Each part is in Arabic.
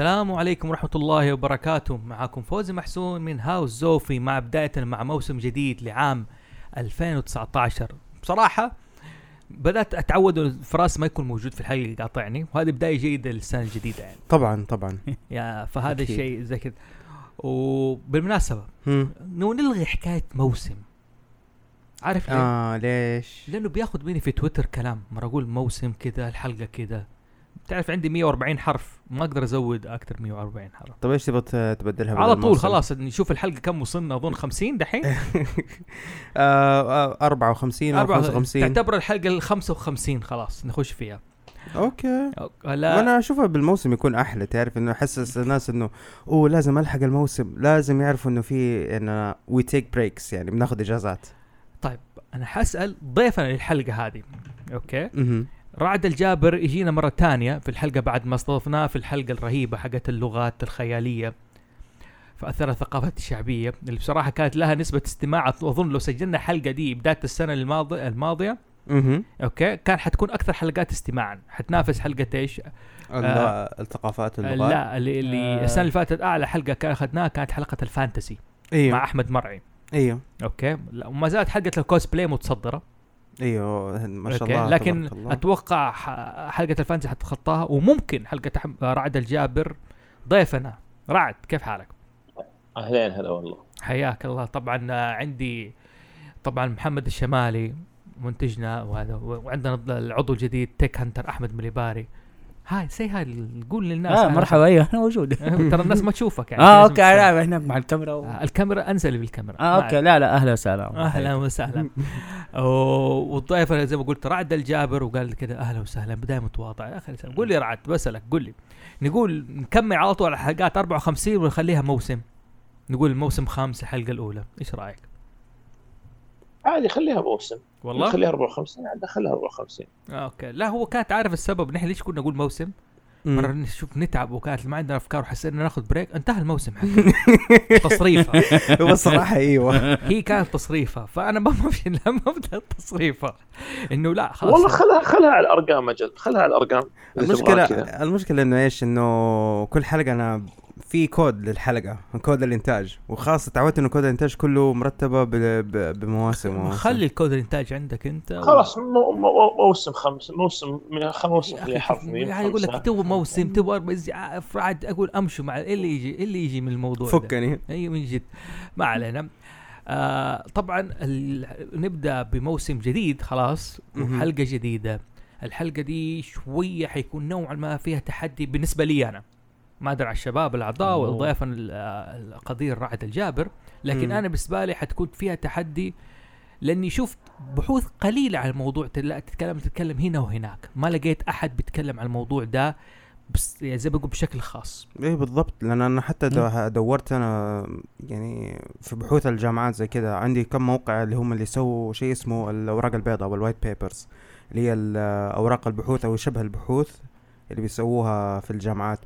السلام عليكم ورحمة الله وبركاته. معكم فوزي محسون من هاوس زوفي مع بداية مع موسم جديد لعام 2019 بصراحة بدأت أتعود الفراس ما يكون موجود في الحلقة يقاطعني وهذه بداية جيدة للسنة الجديدة يعني. طبعا طبعا. يا فهذا. الشيء زي كذا. وبالمناسبة نلغي حكاية موسم. عارف ليه؟ آه ليش؟ لأنه بياخذ مني في تويتر كلام. مرة أقول موسم كذا الحلقة كذا. بتعرف عندي 140 حرف ما أقدر أزود أكثر 140 حرف. طيب إيش تبغى تبدلها على طول؟ خلاص نشوف الحلقة كم وصلنا. أظن 50 دحين؟ آه آه 54 أو أربعة- 55 تعتبر الحلقة ال 55 خلاص نخش فيها. OK. لا. وأنا أشوفها بالموسم يكون أحلى تعرف إنه يحسس الناس إنه أوه لازم ألحق الموسم لازم يعرفوا إنه في انه we take breaks يعني بناخذ إجازات. طيب أنا حأسأل ضيفنا للحلقة هذه. OK. رعد الجابر يجينا مرة ثانية في الحلقة بعد ما استضفناه في الحلقة الرهيبة حقت اللغات الخيالية في أثر الثقافات الشعبية اللي بصراحة كانت لها نسبة استماع. أظن لو سجلنا الحلقة دي بداية السنة الماضيه الماضية مهم. OK كان حتكون أكثر حلقات استماعا. حتنافس حلقة إيش؟ الل- الثقافات آه اللغات. لا اللي, اللي آه. السنة اللي فاتت أعلى حلقة كان أخذناها كانت حلقة ال fantasy مع أيوه أحمد مرعي. إيوه. OK وما زالت حلقة الكوسبلاي متصدرة. إيوه ما شاء. الله لكن الله. أتوقع حلقة ال fantasy حتتخطاها وممكن حلقة رعد الجابر ضيفنا رعد كيف حالك؟ أهلين هلا والله حياك الله طبعا عندي طبعا محمد الشمالي منتجنا وهذا وعندنا العضو الجديد تيك هانتر أحمد مليباري hi say hi قول للناس آه مرحبا أيوه أنا موجود. ترى الناس ما تشوفك يعني. آه OK تستنى. انا هناك مع الكاميرا و... آه، الكاميرا أنزل بالكاميرا. آه OK لا لا أهلا وسهلا. أهلا وسهلا. و- والضيف زي ما قلت رعد الجابر وقال كذا أهلا وسهلا بدايه متواضعه يا أخي قول لي رعد بسألك قول لي. نقول نكمل على طول على حلقات 54 ونخليها موسم. نقول الموسم خامس الحلقة الأولى. إيش رأيك؟ عادي خليها موسم. والله؟ خليها 54 عادي خليها 54 آه، OK. لا هو كانت عارف السبب نحن ليش كنا نقول موسم. مرة نشوف نتعب وكانت ما عندنا أفكار وحسينا ناخذ break انتهى الموسم حقنا تصريفة. هو الصراحة أيوه. هي كانت تصريفة. فأنا ما ما في لا مبدا التصريفه إنه لا خلاص. والله خلها خلها على الأرقام أجل خلها على الأرقام. المشكلة. المشكلة إنه إيش إنه كل حلقة أنا في كود للحلقة كود الانتاج وخاصة تعودت إنه كود الإنتاج كله مرتبة بمواسم. خلي الكود الإنتاج عندك أنت و- خلاص مو- مو- موسم خمس موسم من موسم يا ميم يعني يقول لك. تو موسم تو زي- عارف، عاد أقول أمشوا مع اللي يجي اللي يجي من الموضوع ده؟ فكني أي من جد ما علينا آه طبعا ال... نبدأ بموسم جديد خلاص. وحلقة جديدة الحلقة دي شوية حيكون نوعا ما فيها تحدي بالنسبة لي أنا ما أدري على الشباب الأعضاء. والضيف ال- القدير رعد الجابر لكن مم. أنا بالنسبة لي حتكون فيها تحدي لأني شفت بحوث قليلة على الموضوع تتكلم تتكلم هنا وهناك ما لقيت أحد بيتكلم عن الموضوع ده بس يعني زي ما بقول بشكل خاص إيه بالضبط لأن أنا حتى دو- دورت أنا يعني في بحوث الجامعات زي كذا عندي كم موقع اللي هم اللي سووا شيء اسمه الأوراق البيضاء أو ال white papers اللي هي أوراق البحوث أو شبه البحوث اللي بيسووها في الجامعات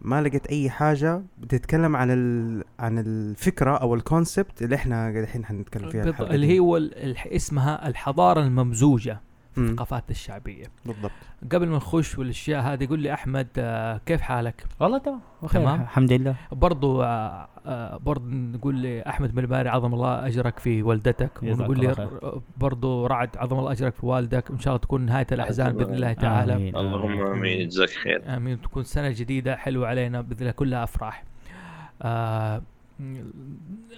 ما لقيت أي حاجة بتتكلم عن ال... عن الفكرة أو ال concept اللي إحنا الحين حنتكلم فيها اللي. هو ال- اسمها الحضارة الممزوجة. الثقافات الشعبية. بالضبط. قبل ما نخش والأشياء هذه قول لي أحمد آه، كيف حالك؟ والله تمام. بخير. تمام. الحمد لله. برضو آه، آه، برضو نقول لي احمد ملباري عظم الله أجرك في والدتك ونقول لي برضو رعد عظم الله أجرك في والدك وان شاء الله تكون نهاية الأحزان بإذن الله تعالى. آمين. اللهم آمين. جزاك خير. آمين. تكون سنة جديدة حلوة علينا بإذن الله كلها أفراح. آه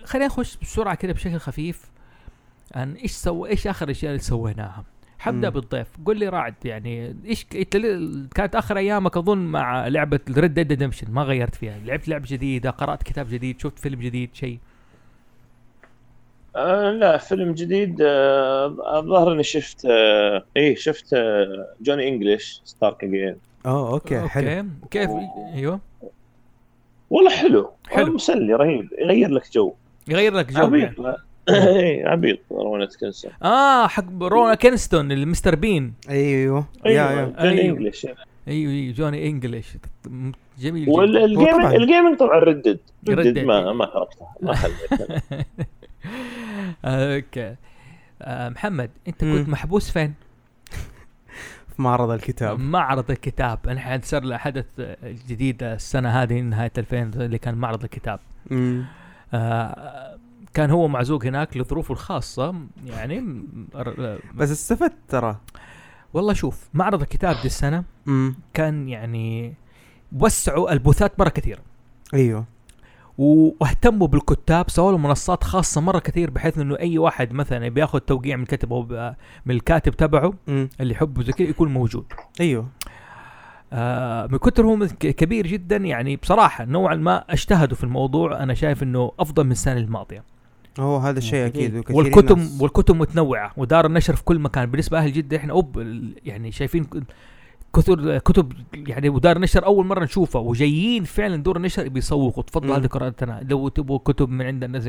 خلينا نخش بسرعة كده بشكل خفيف. عن إيش سو إيش آخر الاشياء اللي سويناها؟ حبدأ مم. بالضيف. قول لي رعد يعني إيش إنت كانت آخر أيامك أظن مع لعبة Red Dead Redemption ما غيرت فيها؟ لعبت لعبة جديدة قرأت كتاب جديد شفت فيلم جديد شيء؟ آه لا فيلم جديد آه الظاهر إني شفت آه إيه شفت آه Johnny English Strikes Again آه OK حلو. كيف؟ أيوه. والله حلو حلو. حلو مسلي رهيب يغير لك جو. يغير لك جو. يعني. إيه عبيط Rowan Atkinson آه حق Rowan Atkinson ال Mr. Bean. أيوه. أيوه جوني أيوه. English أيوه أيوه، Johnny English جميل جدا. وال game طبعاً. ال gaming طبعا Red Dead. Red Dead. ما ما تركتها ما خليتها OK. آه محمد أنت. كنت محبوس فين؟ معرض الكتاب. معرض الكتاب. الحين صار له حدث جديد السنة هذه نهاية 2000 اللي كان معرض الكتاب. آه كان هو معزوق هناك لظروفه الخاصة يعني م- بس استفدت ترى. والله شوف معرض الكتاب دي السنة. كان يعني وسعوا البوثات مرة كثير أيوه. واهتموا بالكتاب سووا لهم منصات خاصة مرة كثير بحيث إنه أي واحد مثلا بياخذ توقيع من كتب أو ب- من الكاتب تبعه مم. اللي يحبه زي يكون موجود. أيوه. آه من كتر هو كبير جدا يعني بصراحة نوعا ما أجتهدوا في الموضوع أنا شايف إنه أفضل من السنة الماضية. هو هذا الشيء أكيد. أكيد والكتب ناس- والكتب متنوعة ودار النشر في كل مكان بالنسبة لاهل جدة إحنا أوب ال- يعني شايفين كثر كتب يعني ودار نشر أول مرة نشوفها وجايين فعلا دور النشر بيسوقوا تفضلوا مم. هذه قراءتنا لو تبغوا كتب من عند الناس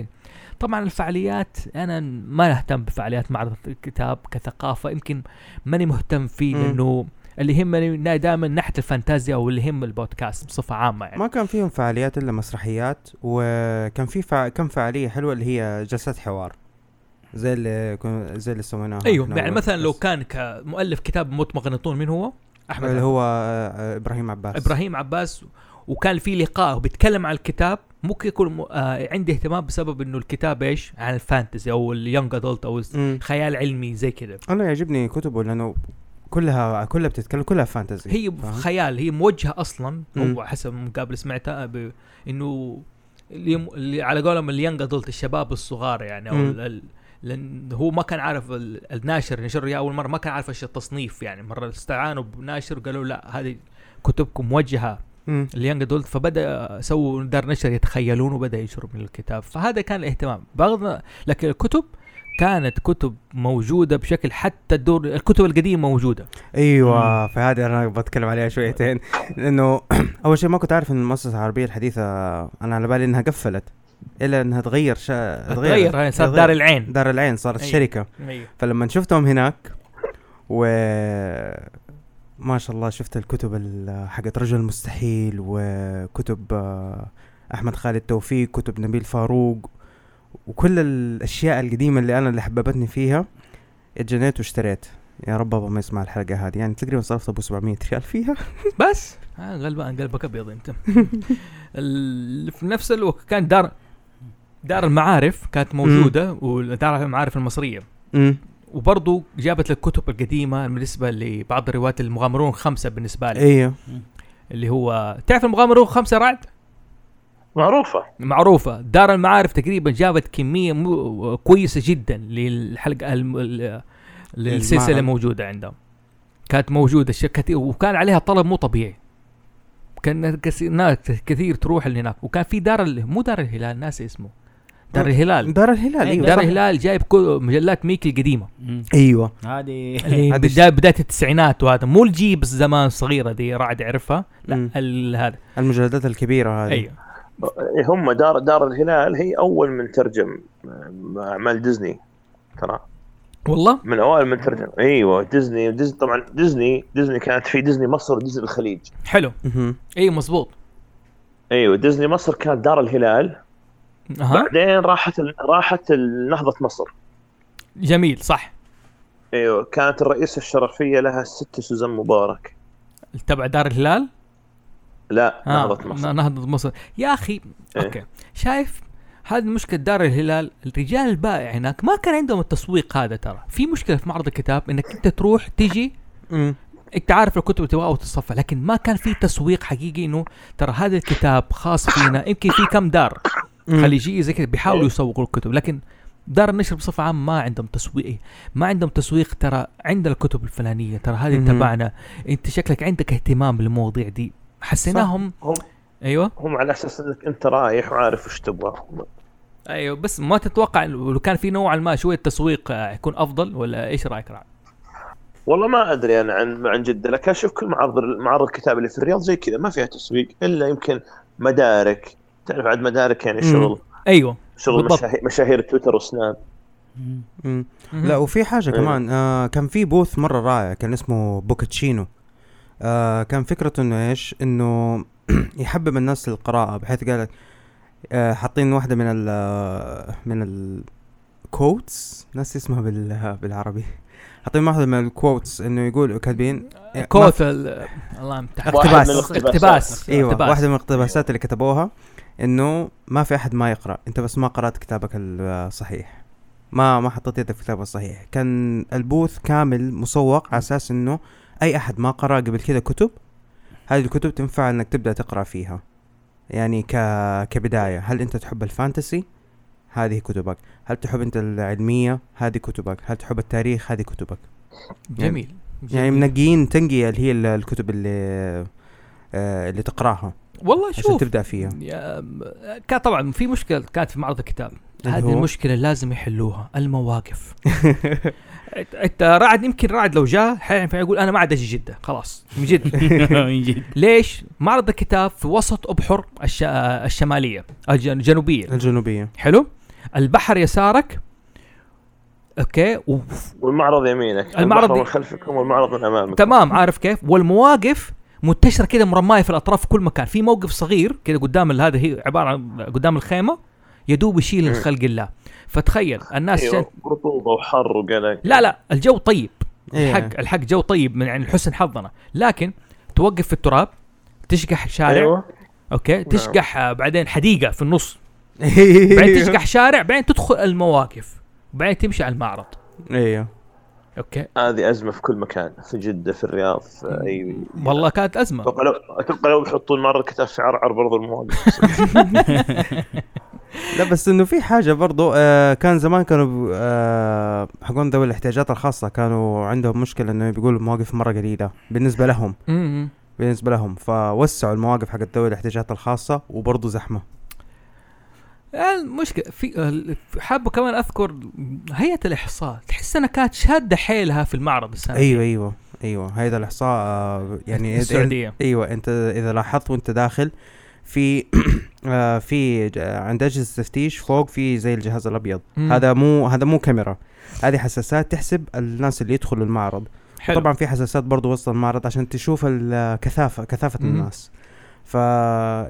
طبعا الفعاليات أنا ما أهتم بفعاليات معرض الكتاب كثقافة يمكن ماني مهتم فيه. لأنه اللي يهمني دائما ناحيه الفانتازيا أو اللي يهم البودكاست بصفة عامة يعني ما كان فيهم فعاليات إلا مسرحيات وكان في فع... كم فعالية حلوة اللي هي جلسات حوار زي اللي كن... زي اللي سويناها أيوه يعني مثلا لو. كان كمؤلف كتاب متمغنطون من هو؟ أحمد اللي. هو آه، إبراهيم عباس إبراهيم عباس وكان في لقاء وبيتكلم عن الكتاب ممكن يكون م- آه عندي اهتمام بسبب إنه الكتاب إيش عن الفانتزي أو اليونج ادولت أو مم. خيال علمي زي كذا أنا يعجبني كتبه لأنه كلها كلها بتتكلم كلها فانتزي هي؟ خيال هي موجهة أصلا. هو حسب مقابل سمعتها ب- إنه اللي, على قولهم اليونج ادولت الشباب الصغار يعني أو. ال- لأن هو ما كان عارف ال- الناشر نشر اياه أول مرة ما كان عارف إيش التصنيف يعني مرة استعانوا بناشر وقالوا لا هذه كتبكم موجهة. اليانج ادولت فبدأ سووا دار نشر يتخيلون وبدأ ينشروا من الكتاب فهذا كان الاهتمام بغض لكن الكتب كانت كتب موجودة بشكل حتى الدور الكتب القديمة موجودة. إيوه فهذه أنا بتكلم عليها شويتين. لأنه أول شيء ما كنت عارف إن المؤسسه العربية الحديثة أنا على بالي إنها قفلت إلا إنها تغير شا... تغير هاي صار تغير. دار العين. دار العين صارت أيوة. شركه أيوه. فلما شفتهم هناك و ما شاء الله شفت الكتب ال- حقت رجل المستحيل وكتب آه، أحمد خالد توفيق كتب نبيل فاروق وكل الأشياء القديمة اللي أنا اللي حببتني فيها اتجنيت واشتريت. يا رب بابا ما يسمع الحلقة هذه. يعني تقريبا صرفت أبو 700 ريال فيها؟ بس. آه غلبان قلبك ابيض انت في نفس الوقت كان دار دار المعارف كانت موجودة ودار المعارف المصرية. وبرضه جابت لك الكتب القديمة بالنسبة لبعض الروايات المغامرون خمسة بالنسبة لي. أيوه اللي هو تعرف المغامرون خمسة رعد؟ معروفة. معروفة. دار المعارف تقريبا جابت كمية مو كويسة جدا للحلقة الم- ال- للسلسلة. الموجودة عندهم. كانت موجودة كثير وكان عليها طلب مو طبيعي. كان ناس كثير تروح اللي هناك وكان في دار ال- مو دار الهلال ناسي اسمه. دار الهلال. دار الهلال أيوة. أيوه دار صح. الهلال جايب كل مجلات ميكي القديمة. مم. أيوه. هذه اللي هذه بداية بداية التسعينات وهذا. مو الجيب زمان الصغيرة دي رعد يعرفها لا هذا. المجلدات الكبيرة هذه. أيوه. إيه، هم دار دار الهلال هي أول من ترجم آه، أعمال ديزني ترى. والله؟ من أوائل من ترجم. أيوه ديزني ديزني طبعا ديزني ديزني كانت في ديزني مصر وديزني الخليج. حلو. اي مظبوط أيوه ديزني مصر كانت دار الهلال. أها. بعدين راحت ال- راحت نهضة مصر. جميل صح. أيوه كانت الرئيسه الشرفية لها الست سوزان مبارك. تبع دار الهلال؟ لا آه، نهضة مصر. نهضة مصر. يا أخي إيه. أوكي. شايف هذه مشكلة دار الهلال. الرجال البائع هناك ما كان عندهم التسويق هذا ترى. في مشكلة في معرض الكتاب إنك أنت تروح تجي. أنت عارف الكتب اللي تبغاها وتتصفى لكن ما كان في تسويق حقيقي إنه ترى هذا الكتاب خاص فينا. يمكن في كم دار مم. خليجية زي كذا بيحاولوا يسوقوا الكتب لكن دار النشر بصفة عامة ما عندهم تسويق. ما عندهم تسويق ترى عندنا الكتب الفلانية. ترى هذه. تبعنا. أنت شكلك عندك اهتمام بالمواضيع دي. حسيناهم هم أيوه هم على أساس إنك أنت رايح وعارف وش تبغى أيوه بس ما تتوقع لو كان في نوعا ما شوية تسويق آه، يكون أفضل ولا إيش رأيك رعد؟ والله ما أدري أنا عن عن جده لكن أشوف كل معرض معرض الكتاب اللي في الرياض زي كذا ما فيها تسويق إلا يمكن مدارك تعرف عاد مدارك يعني. شغل أيوه شغل بالضبط. مشاهير, مشاهير تويتر وسناب مم. مم. مهم. لا وفي حاجة إيه. كمان آه كان في booth مرة رائع كان اسمه بوكاتشينو آه كان فكرته إنه إيش؟ إنه يحبب الناس للقراءة بحيث قال آه حاطين واحدة من ال من quotes ناس اسمها بال بالعربي. حاطين واحدة من ال quotes إنه يقول كاتبين كوت ال- الله يمتحن. واحد من اقتباس. الاقتباسات. اقتباس. إيوه. واحدة من الاقتباسات اللي كتبوها إنه ما في أحد ما يقرأ. أنت بس ما قرأت كتابك الصحيح ما ما حطيت يدك في كتابك الصحيح. كان البوث كامل مسوق على أساس إنه أي أحد ما قرأ قبل كذا كتب هذه الكتب تنفع إنك تبدأ تقرأ فيها. يعني ك كبداية هل أنت تحب الفانتسي؟ هذه كتبك. هل تحب أنت العلمية؟ هذه كتبك. هل تحب التاريخ؟ هذه كتبك. جميل. يعني جميل. منقيين تنقيه اللي هي ال- الكتب اللي آه اللي تقراها. والله عشان شوف تبدأ فيها. طبعا في مشكلة كانت في معرض الكتاب. هذه؟ المشكلة لازم يحلوها المواقف. رعد يمكن رعد لو جاء حين يقول أنا ما عاد أجي جدة. خلاص. من جد. من جد. ليش؟ معرض الكتاب في وسط أبحر الش... الشمالية الج- الجنوبية. الجنوبية. حلو. البحر يسارك. أوكي. و... والمعرض يمينك. المعرض من خلفكم والمعرض من أمامكم. تمام. عارف كيف؟ والمواقف منتشره كده مرماية في الأطراف في كل مكان. في موقف صغير كده قدام ال- هذا هي عبارة عن قدام الخيمة يدوب يشيل. الخلق الله. فتخيل الناس أيوه شان... رطوبه وحر وقلق. لا لا الجو طيب. إيه. الحق الحق جو طيب من يعني حسن حظنا. لكن توقف في التراب تشقح شارع. أيوه. أوكي تشقح آه، بعدين حديقة في النص. أيوه بعدين تشقح شارع بعدين تدخل المواقف. بعدين تمشي على المعرض. أيوه أوكي. هذه أزمة في كل مكان في جدة في الرياض في أي والله كانت أزمة. أتوقع لو أتوقع لو بيحطوا المعرض الكتاب في عرعر برضو المواقف. لا بس إنه في حاجة برضو آه كان زمان كانوا آه حقون ذوي الاحتياجات الخاصة كانوا عندهم مشكلة إنه بيقولوا المواقف مرة قليلة بالنسبة لهم. بالنسبة لهم. فوسعوا المواقف حقت ذوي الاحتياجات الخاصة وبرضو زحمة. المشكلة في ال- حابة كمان أذكر هيئة الإحصاء. تحس إنها كانت شادة حيلها في المعرض السنة دي. أيوه أيوه أيوه. هذا الإحصاء آه يعني السعودية. أيوه أنت إذا لاحظت وأنت داخل في آه في عند أجهزة التفتيش فوق في زي الجهاز الأبيض مم. هذا مو هذا مو كاميرا هذه حساسات تحسب الناس اللي يدخلوا المعرض حلو. طبعا في حساسات برضو وسط المعرض عشان تشوف الكثافه كثافة مم. الناس ف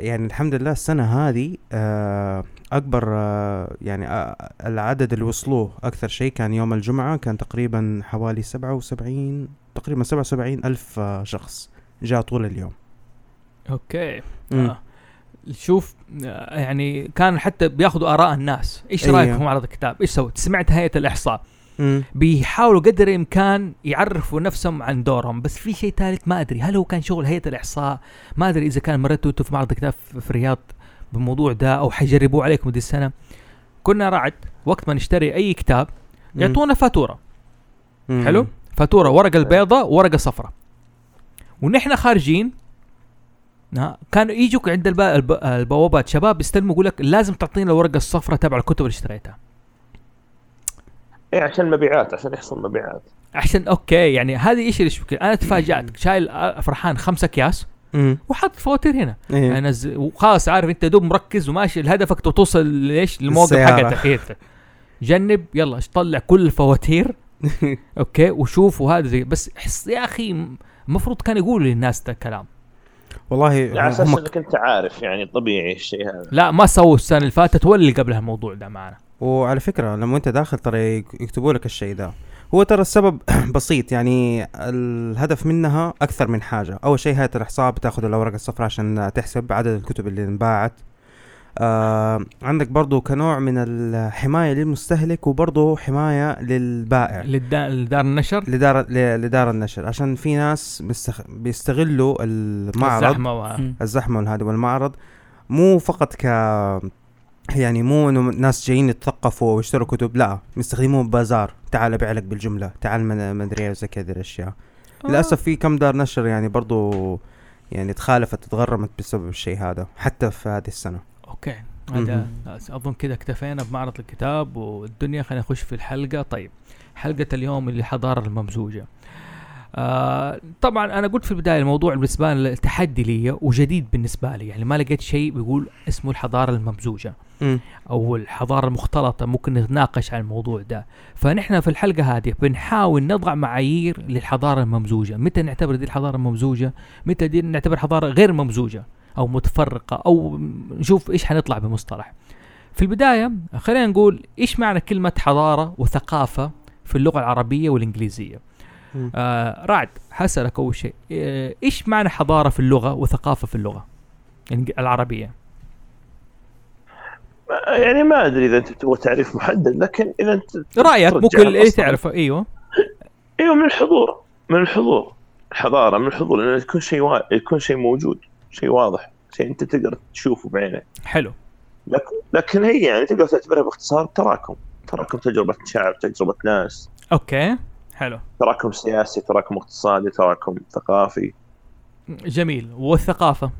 يعني الحمد لله السنة هذه آه أكبر آه يعني آه العدد اللي وصلوه أكثر شيء كان يوم الجمعة كان تقريبا حوالي 77 تقريبا 77 ألف آه شخص جاء طول اليوم أوكي. آه. شوف يعني كان حتى بياخذوا آراء الناس. إيش أيوه. رايك في معرض الكتاب؟ إيش سويت سمعت هيئة الإحصاء. مم. بيحاولوا قدر الإمكان يعرفوا نفسهم عن دورهم بس في شيء ثالث ما أدري. هل هو كان شغل هيئة الإحصاء؟ ما أدري إذا كان مرتوا أنتوا في معرض الكتاب في الرياض بالموضوع ده أو حيجربوه عليكم دي السنة. كنا رعد وقت ما نشتري أي كتاب. يعطونا فاتورة. مم. حلو؟ فاتورة ورقة البيضاء وورقه صفراء ونحن خارجين ها، كانوا يجوك عند الب... الب... البوابات شباب يستلموا يقول لك لازم تعطينا الورقة الصفراء تبع الكتب اللي اشتريتها اي عشان مبيعات عشان يحصل مبيعات عشان أوكي يعني هذه إيش المشكلة أنا تفاجأت شايل آه، فرحان خمسة أكياس مم. وحاط فواتير هنا إيه. انز وخلاص عارف أنت دوب مركز وماشي لهدفك توصل ليش للموقف السيارة. حقتك إيه. جنب يلا طلع كل الفواتير أوكي وشوف وهذا زي بس احس يا أخي المفروض كان يقولوا للناس ده الكلام والله على أساس هم إنك أنت عارف يعني طبيعي الشيء هذا. لا ما سووا السنة اللي فاتت ولا اللي قبلها الموضوع ده معنا. وعلى فكرة لما أنت داخل ترى يك- يكتبوا لك الشيء ده. هو ترى السبب بسيط يعني الهدف منها أكثر من حاجة. أول شيء هيئة الاحصاء بتاخذ الاوراق الصفراء عشان تحسب عدد الكتب اللي انباعت. آه عندك برضو كنوع من الحماية للمستهلك وبرضو حماية للبائع. للدا- لدار النشر؟ لدار لدار النشر عشان في ناس بيستخ... بيستغلوا المعرض الزحمة و... والهذا والمعرض مو فقط ك يعني مو إنه ناس جايين يتثقفوا ويشتروا كتب لا بيستخدموه بازار تعال أبيع لك بالجملة تعال ما ما ادري زي كذا الاشياء للأسف في كم دار نشر يعني برضو يعني تخالفت تغرمت بسبب الشيء هذا حتى في هذه السنة. أوكي. هذا. أظن كذا اكتفينا بمعرض الكتاب والدنيا. خلينا نخش في الحلقة. طيب حلقة اليوم اللي حضارة الممزوجة. آه طبعا أنا قلت في البداية الموضوع بالنسبة لي تحدي لي وجديد بالنسبة لي. يعني ما لقيت شيء بيقول اسمه الحضارة الممزوجة مم. أو الحضارة المختلطة. ممكن نتناقش عن الموضوع ده. فنحن في الحلقة هذه بنحاول نضع معايير للحضارة الممزوجة. متى نعتبر دي الحضارة الممزوجة؟ متى دي نعتبر حضارة غير ممزوجة؟ أو متفرقة أو نشوف إيش حنطلع بمصطلح. في البداية خلينا نقول إيش معنى كلمة حضارة وثقافة في اللغة العربية والإنجليزية. آه رعد حسألك أول شيء آه، إيش معنى حضارة في اللغة وثقافة في اللغة؟ العربية. يعني ما أدري إذا أنت تبغى تعريف محدد لكن إذا أنت رأيك ممكن اللي الأصل. تعرفه؟ إيوه. إيوه من الحضور من الحضور. حضارة من الحضور لأنه يكون شيء وا... يكون شيء موجود. شيء واضح. شيء أنت تقدر تشوفه بعينك حلو. لكن لكن هي يعني تقدر تعتبرها باختصار تراكم. تراكم تجربة شعب تجربة ناس. أوكي. حلو. تراكم سياسي تراكم اقتصادي تراكم ثقافي. جميل. والثقافة؟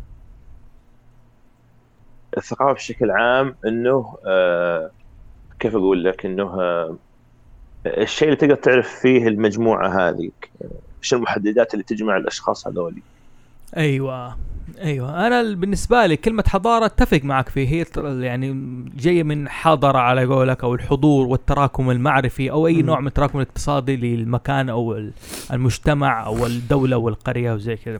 الثقافة بشكل عام إنه آه كيف أقول لك؟ إنه آه الشيء اللي تقدر تعرف فيه المجموعة هذه إيش المحددات اللي تجمع الأشخاص هذول أيوه. أيوه. أنا ال- بالنسبة لي كلمة حضارة اتفق معك فيه. هي يعني جاية من حضر على قولك أو الحضور والتراكم المعرفي أو أي مم. نوع من التراكم الاقتصادي للمكان أو ال- المجتمع أو الدولة والقرية وزي كذا.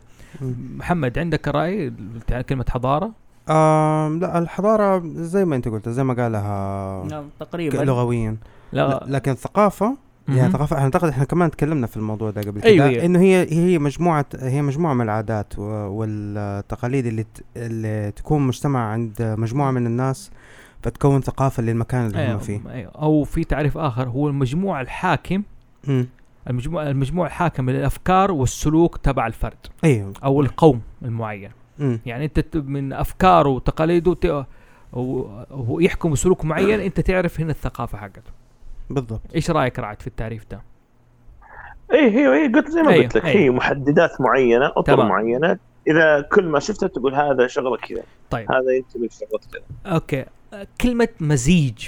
محمد عندك رأي؟ بتاع كلمة حضارة؟ آم لا الحضارة زي ما أنت قلت زي ما قالها نعم تقريبا. لغويا. لا. لا لكن ثقافة يعني. ثقافه أعتقد إحنا كمان تكلمنا في الموضوع ده قبل كده أيوة، أيوة. إنه هي هي مجموعه هي مجموعة من العادات والتقاليد اللي اللي تكون مجتمع عند مجموعة من الناس فتكون ثقافة للمكان اللي هم أيوة. فيه أيوة. أو في تعريف آخر هو المجموع الحاكم. المجموع المجموع الحاكم للأفكار والسلوك تبع الفرد أيوه أو القوم المعين مم. يعني أنت من أفكاره وتقاليده ت- و- وهو يحكم سلوك معين أنت تعرف هنا الثقافة حقته بالضبط. إيش رأيك رعد في التعريف ده؟ اي هي هي قلت زي ما أيوة، قلت لك أيوة. هي محددات معينة أطر تمام. معينة. إذا كل ما شفته تقول هذا شغلة كذا. طيب. هذا ينتمي لشغلة كذا. أوكي. كلمة مزيج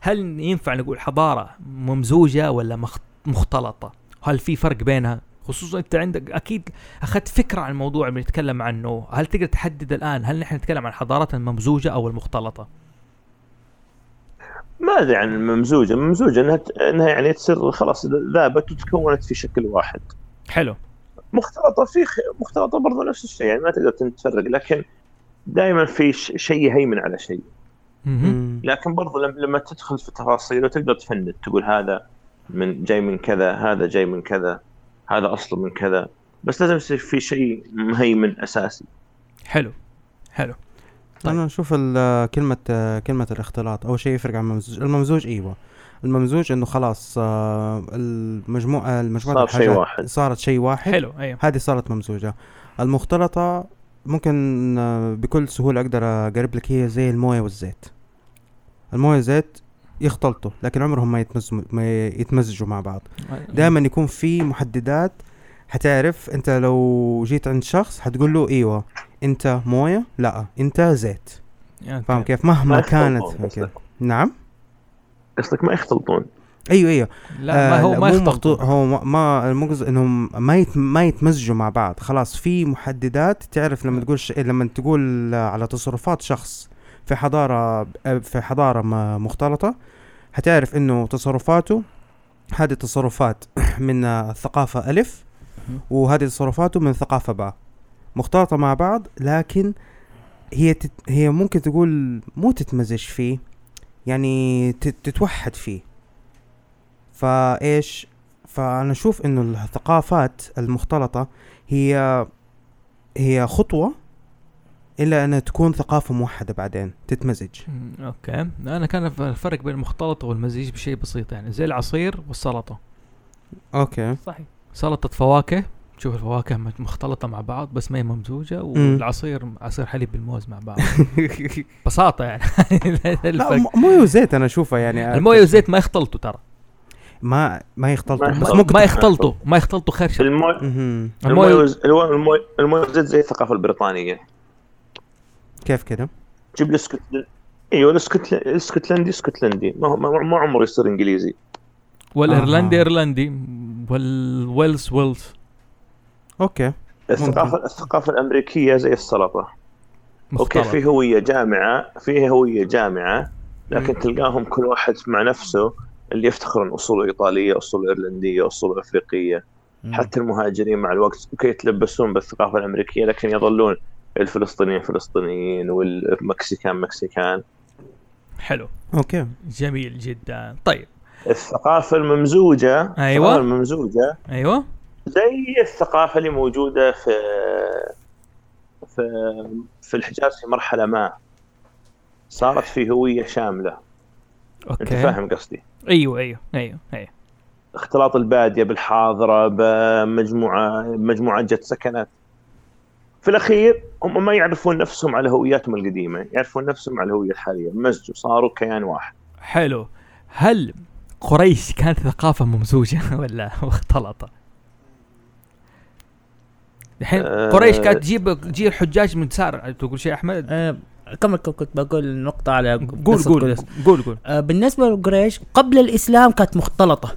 هل ينفع نقول حضارة ممزوجة ولا مخ- مختلطة؟ هل في فرق بينها؟ خصوصا أنت عندك أكيد أخذت فكرة عن الموضوع اللي بنتكلم عنه. هل تقدر تحدد الآن هل نحن نتكلم عن حضارات الممزوجه أو المختلطة؟ ما أدري عن الممزوجة. الممزوجة إنها إنها يعني تصير خلاص ذابت وتكونت في شكل واحد. حلو. مختلطة في خ... مختلطة برضه نفس الشيء يعني ما تقدر تفرق لكن دائما في ش... شيء يهيمن على شيء. لكن برضه لما, لما تدخل في تفاصيل وتقدر تفند تقول هذا من جاي من كذا هذا جاي من كذا هذا أصله من كذا. بس لازم يصير في شيء مهيمن أساسي. حلو. حلو. طيب. أنا أشوف ال- كلمة كلمة الاختلاط أول شيء يفرق عن الممزوج. الممزوج إيوه. الممزوج إنه خلاص آه، المجموعه المجموعة صار شيء واحد. صارت شيء واحد. حلو أيوه. هذه صارت ممزوجة. المختلطة ممكن آه، بكل سهولة أقدر أقرب لك هي زي الموية والزيت. الموية والزيت يختلطوا لكن عمرهم ما يتمزجوا ما يتمزجوا مع بعض. دائما يكون في محددات. حتعرف أنت لو جيت عند شخص حتقول له إيوه. انت موية؟ لا انت زيت. أوكي. فاهم كيف؟ مهما ما كانت. نعم؟ قصدك ما يختلطون. أيوه أيوه. لا ما هو ما يختلطوا هو ما- ما المقصد إنهم ما يت ما يتمزجوا مع بعض. خلاص في محددات. تعرف لما تقول ش... لما تقول على تصرفات شخص في حضارة في حضارة مختلطة حتعرف إنه تصرفاته هذه تصرفات من الثقافه ألف مهم. وهذه تصرفاته من ثقافة باء. مختلطة مع بعض لكن هي تت... هي ممكن تقول مو تتمزج فيه يعني تت... تتوحد فيه. فإيش؟ فأنا أشوف إنه الثقافات المختلطة هي هي خطوة الا انها تكون ثقافة موحدة بعدين تتمزج. أوكي. أنا كان الفرق بين المختلط والمزيج بشيء بسيط يعني زي العصير والسلطة. أوكي. صحيح. سلطة فواكه. تشوف الفواكه مختلطة مع بعض بس ما هي ممزوجة والعصير عصير حليب بالموز مع بعض. ببساطه يعني. لا موية وزيت أنا أشوفها يعني الموية والزيت ما يختلطوا ترى. ما ما يختلطوا ما بس يختلطوا. ممكن ما يختلطوا ما يختلطوا خير شر الموية. الموية المويه والزيت زي الثقافة البريطانية. كيف كده؟ جيب لي أيوه الاسكتل- الاسكتلندي اسكتلندي ما هو ما ما عمره يصير إنجليزي. والإيرلندي آه. إيرلندي والويلز ويلز أوكي. الثقافة الثقافة الأمريكية زي السلطة. أوكي مختلط. في هوية جامعة في هوية جامعة لكن مم. تلقاهم كل واحد مع نفسه اللي يفتخر ان اصوله إيطالية اصوله إيرلندية اصوله أفريقية. حتى المهاجرين مع الوقت أوكي يتلبسون بالثقافة الأمريكية لكن يظلون الفلسطينيين فلسطينيين والمكسيكان مكسيكان. حلو. أوكي. جميل جدا. طيب. الثقافة الممزوجة. الثقافة الممزوجة أيوه. زي الثقافة اللي موجودة في في في الحجاز في مرحلة ما. صارت في هوية شاملة. أنت أوكي. فاهم قصدي؟ أيوه أيوه أيوه أيوه. اختلاط البادية بالحاضرة بمجموعة مجموعة جت سكنت. في الأخير هم ما يعرفون نفسهم على هوياتهم القديمة يعرفون نفسهم على الهوية الحالية. مزجوا صاروا كيان واحد. حلو. هل قريش كانت ثقافة ممزوجة ولا مختلطة؟ الحين آه. قريش كانت تجيب تجيب الحجاج من سار تقول شيء أحمد؟ آه، كمل كم كنت بقول نقطة على قول قول. قول. قول آه، بالنسبة لقريش قبل الإسلام كانت مختلطة.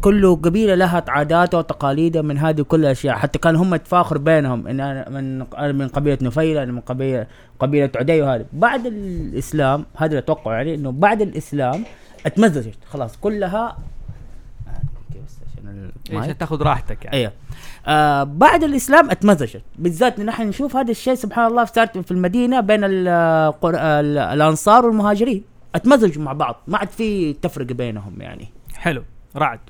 كل قبيلة لها عاداتها وتقاليدها من هذه كل الأشياء حتى كان هم يتفاخر بينهم. إن أنا من أنا من قبيلة نفيلة أنا من قبيلة قبيلة عدي وهذا بعد الإسلام هذا اللي أتوقع يعني إنه بعد الإسلام اتمزجت. خلاص كلها عشان المايك. عشان تاخذ راحتك يعني. أيوه. آه بعد الإسلام اتمزجت. بالذات إن نحن نشوف هذا الشيء سبحان الله صارت في المدينة بين القر... ال- الأنصار والمهاجرين. اتمزجوا مع بعض. ما عاد في تفرقه بينهم يعني. حلو. رعد.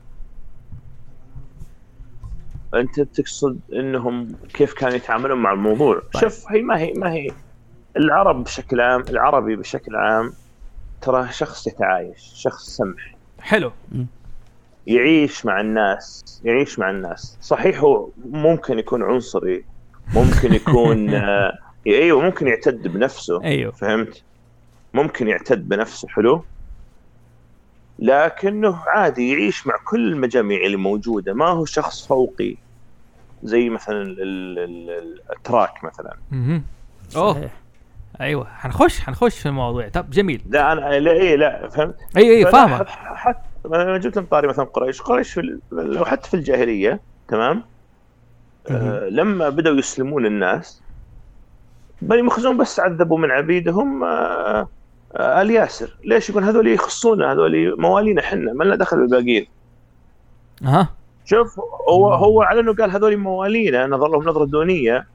أنت تقصد إنهم كيف كانوا يتعاملون مع الموضوع؟ طيب. شوف هي ما هي ما هي. العرب بشكل عام العربي بشكل عام ترى شخص يتعايش شخص سمح حلو. يعيش مع الناس يعيش مع الناس. صحيح هو ممكن يكون عنصري ممكن يكون آه، أيوه ممكن يعتد بنفسه أيوه. فهمت؟ ممكن يعتد بنفسه حلو؟ لكنه عادي يعيش مع كل المجاميع اللي موجودة. ما هو شخص فوقي زي مثلا ال- ال- ال- التراك مثلا. أوه. أيوه حنخش حنخش في الموضوع طب جميل. لا أنا لا إيه لا فهمت؟ إي إي ح- حتى أنا جبت من طاري مثلا قريش قريش في لو حتى في الجاهلية تمام؟ آه لما بدأوا يسلمون الناس بني مخزوم بس عذبوا من عبيدهم آه آه آل ياسر. ليش يقول هذول يخصونا؟ هذول موالينا إحنا ما لنا دخل بالباقيين. أها. شوف هو هو على انه قال هذول موالينا نظر لهم نظرة دونية.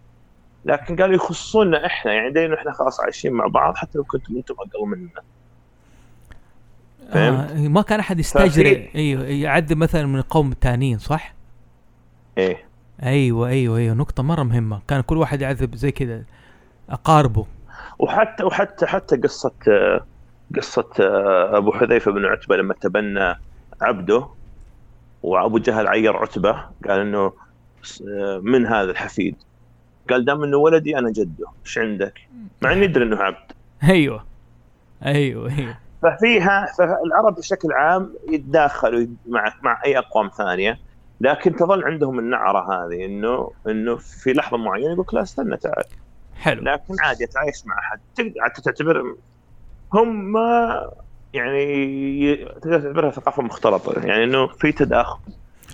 لكن قالوا يخصونا إحنا يعني دايما إحنا خلاص عايشين مع بعض حتى لو كنتم أنتم أقل مننا. فهمت؟ آه ما كان أحد يستجري ففي- أيوه يعذب مثلا من القوم الثانيين صح؟ إيه. أيوه أيوه أيوه نقطة مرة مهمة. كان كل واحد يعذب زي كذا أقاربه. وحتى وحتى حتى قصة آه، قصة آه، أبو حذيفة بن عتبة لما تبنى عبده وأبو جهل عير عتبة قال إنه آه، من هذا الحفيد؟ قال دام إنه ولدي أنا جده إيش عندك؟ مع اني يدري إنه عبد. أيوه أيوه أيوه. ففيها فالعرب بشكل عام يتداخلوا مع مع أي أقوام ثانية لكن تظل عندهم النعرة هذه إنه إنه في لحظة معينة يقول لا استنى تعال. حلو. لكن عادي يتعايش مع أحد. تقدر تعتبر هم ما يعني تقدر تعتبرها ثقافة مختلطة. يعني إنه في تداخل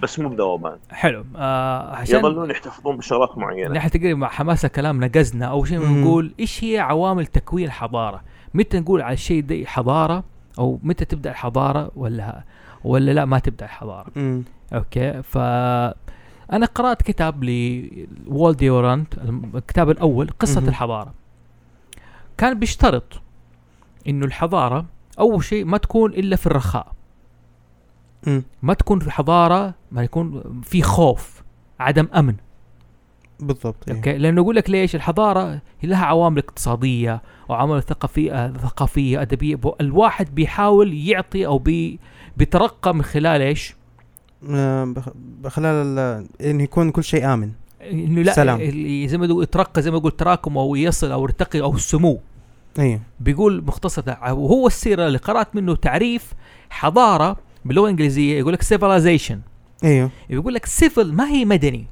بس مو بذوبان. حلو. آه عشان يظلون يحتفظون بشغلات معينة. نحن تقريبا مع حماسة كلام نقزنا. أول شيء. نقول إيش هي عوامل تكوين الحضارة؟ متى نقول على الشيء ده حضارة أو متى تبدأ الحضارة ولا ولا لا ما تبدأ الحضارة مم. أوكي ف أنا قرأت كتاب لوال ديورانت الكتاب الأول قصة مهم. الحضارة كان بيشترط إنه الحضارة أول شيء ما تكون إلا في الرخاء مم. ما تكون في حضارة ما يكون في خوف عدم أمن بالضبط إيه. أوكي لأنه يقول لك ليش الحضارة هي لها عوامل اقتصادية وعوامل ثقافيه ثقافية أدبية. الواحد بيحاول يعطي أو بي بيترقى من خلال إيش؟ آه، بخ- بخلال ال- انه يكون كل شيء آمن. إنه لا سلام. زي ما يترقى زي ما يقول تراكم أو يصل أو يرتقي أو السمو أيوه بيقول مختصر ده، وهو السيرة اللي قرأت منه تعريف حضارة باللغة الإنجليزية يقول لك civilization. أيوه يقول لك civil ما هي مدني.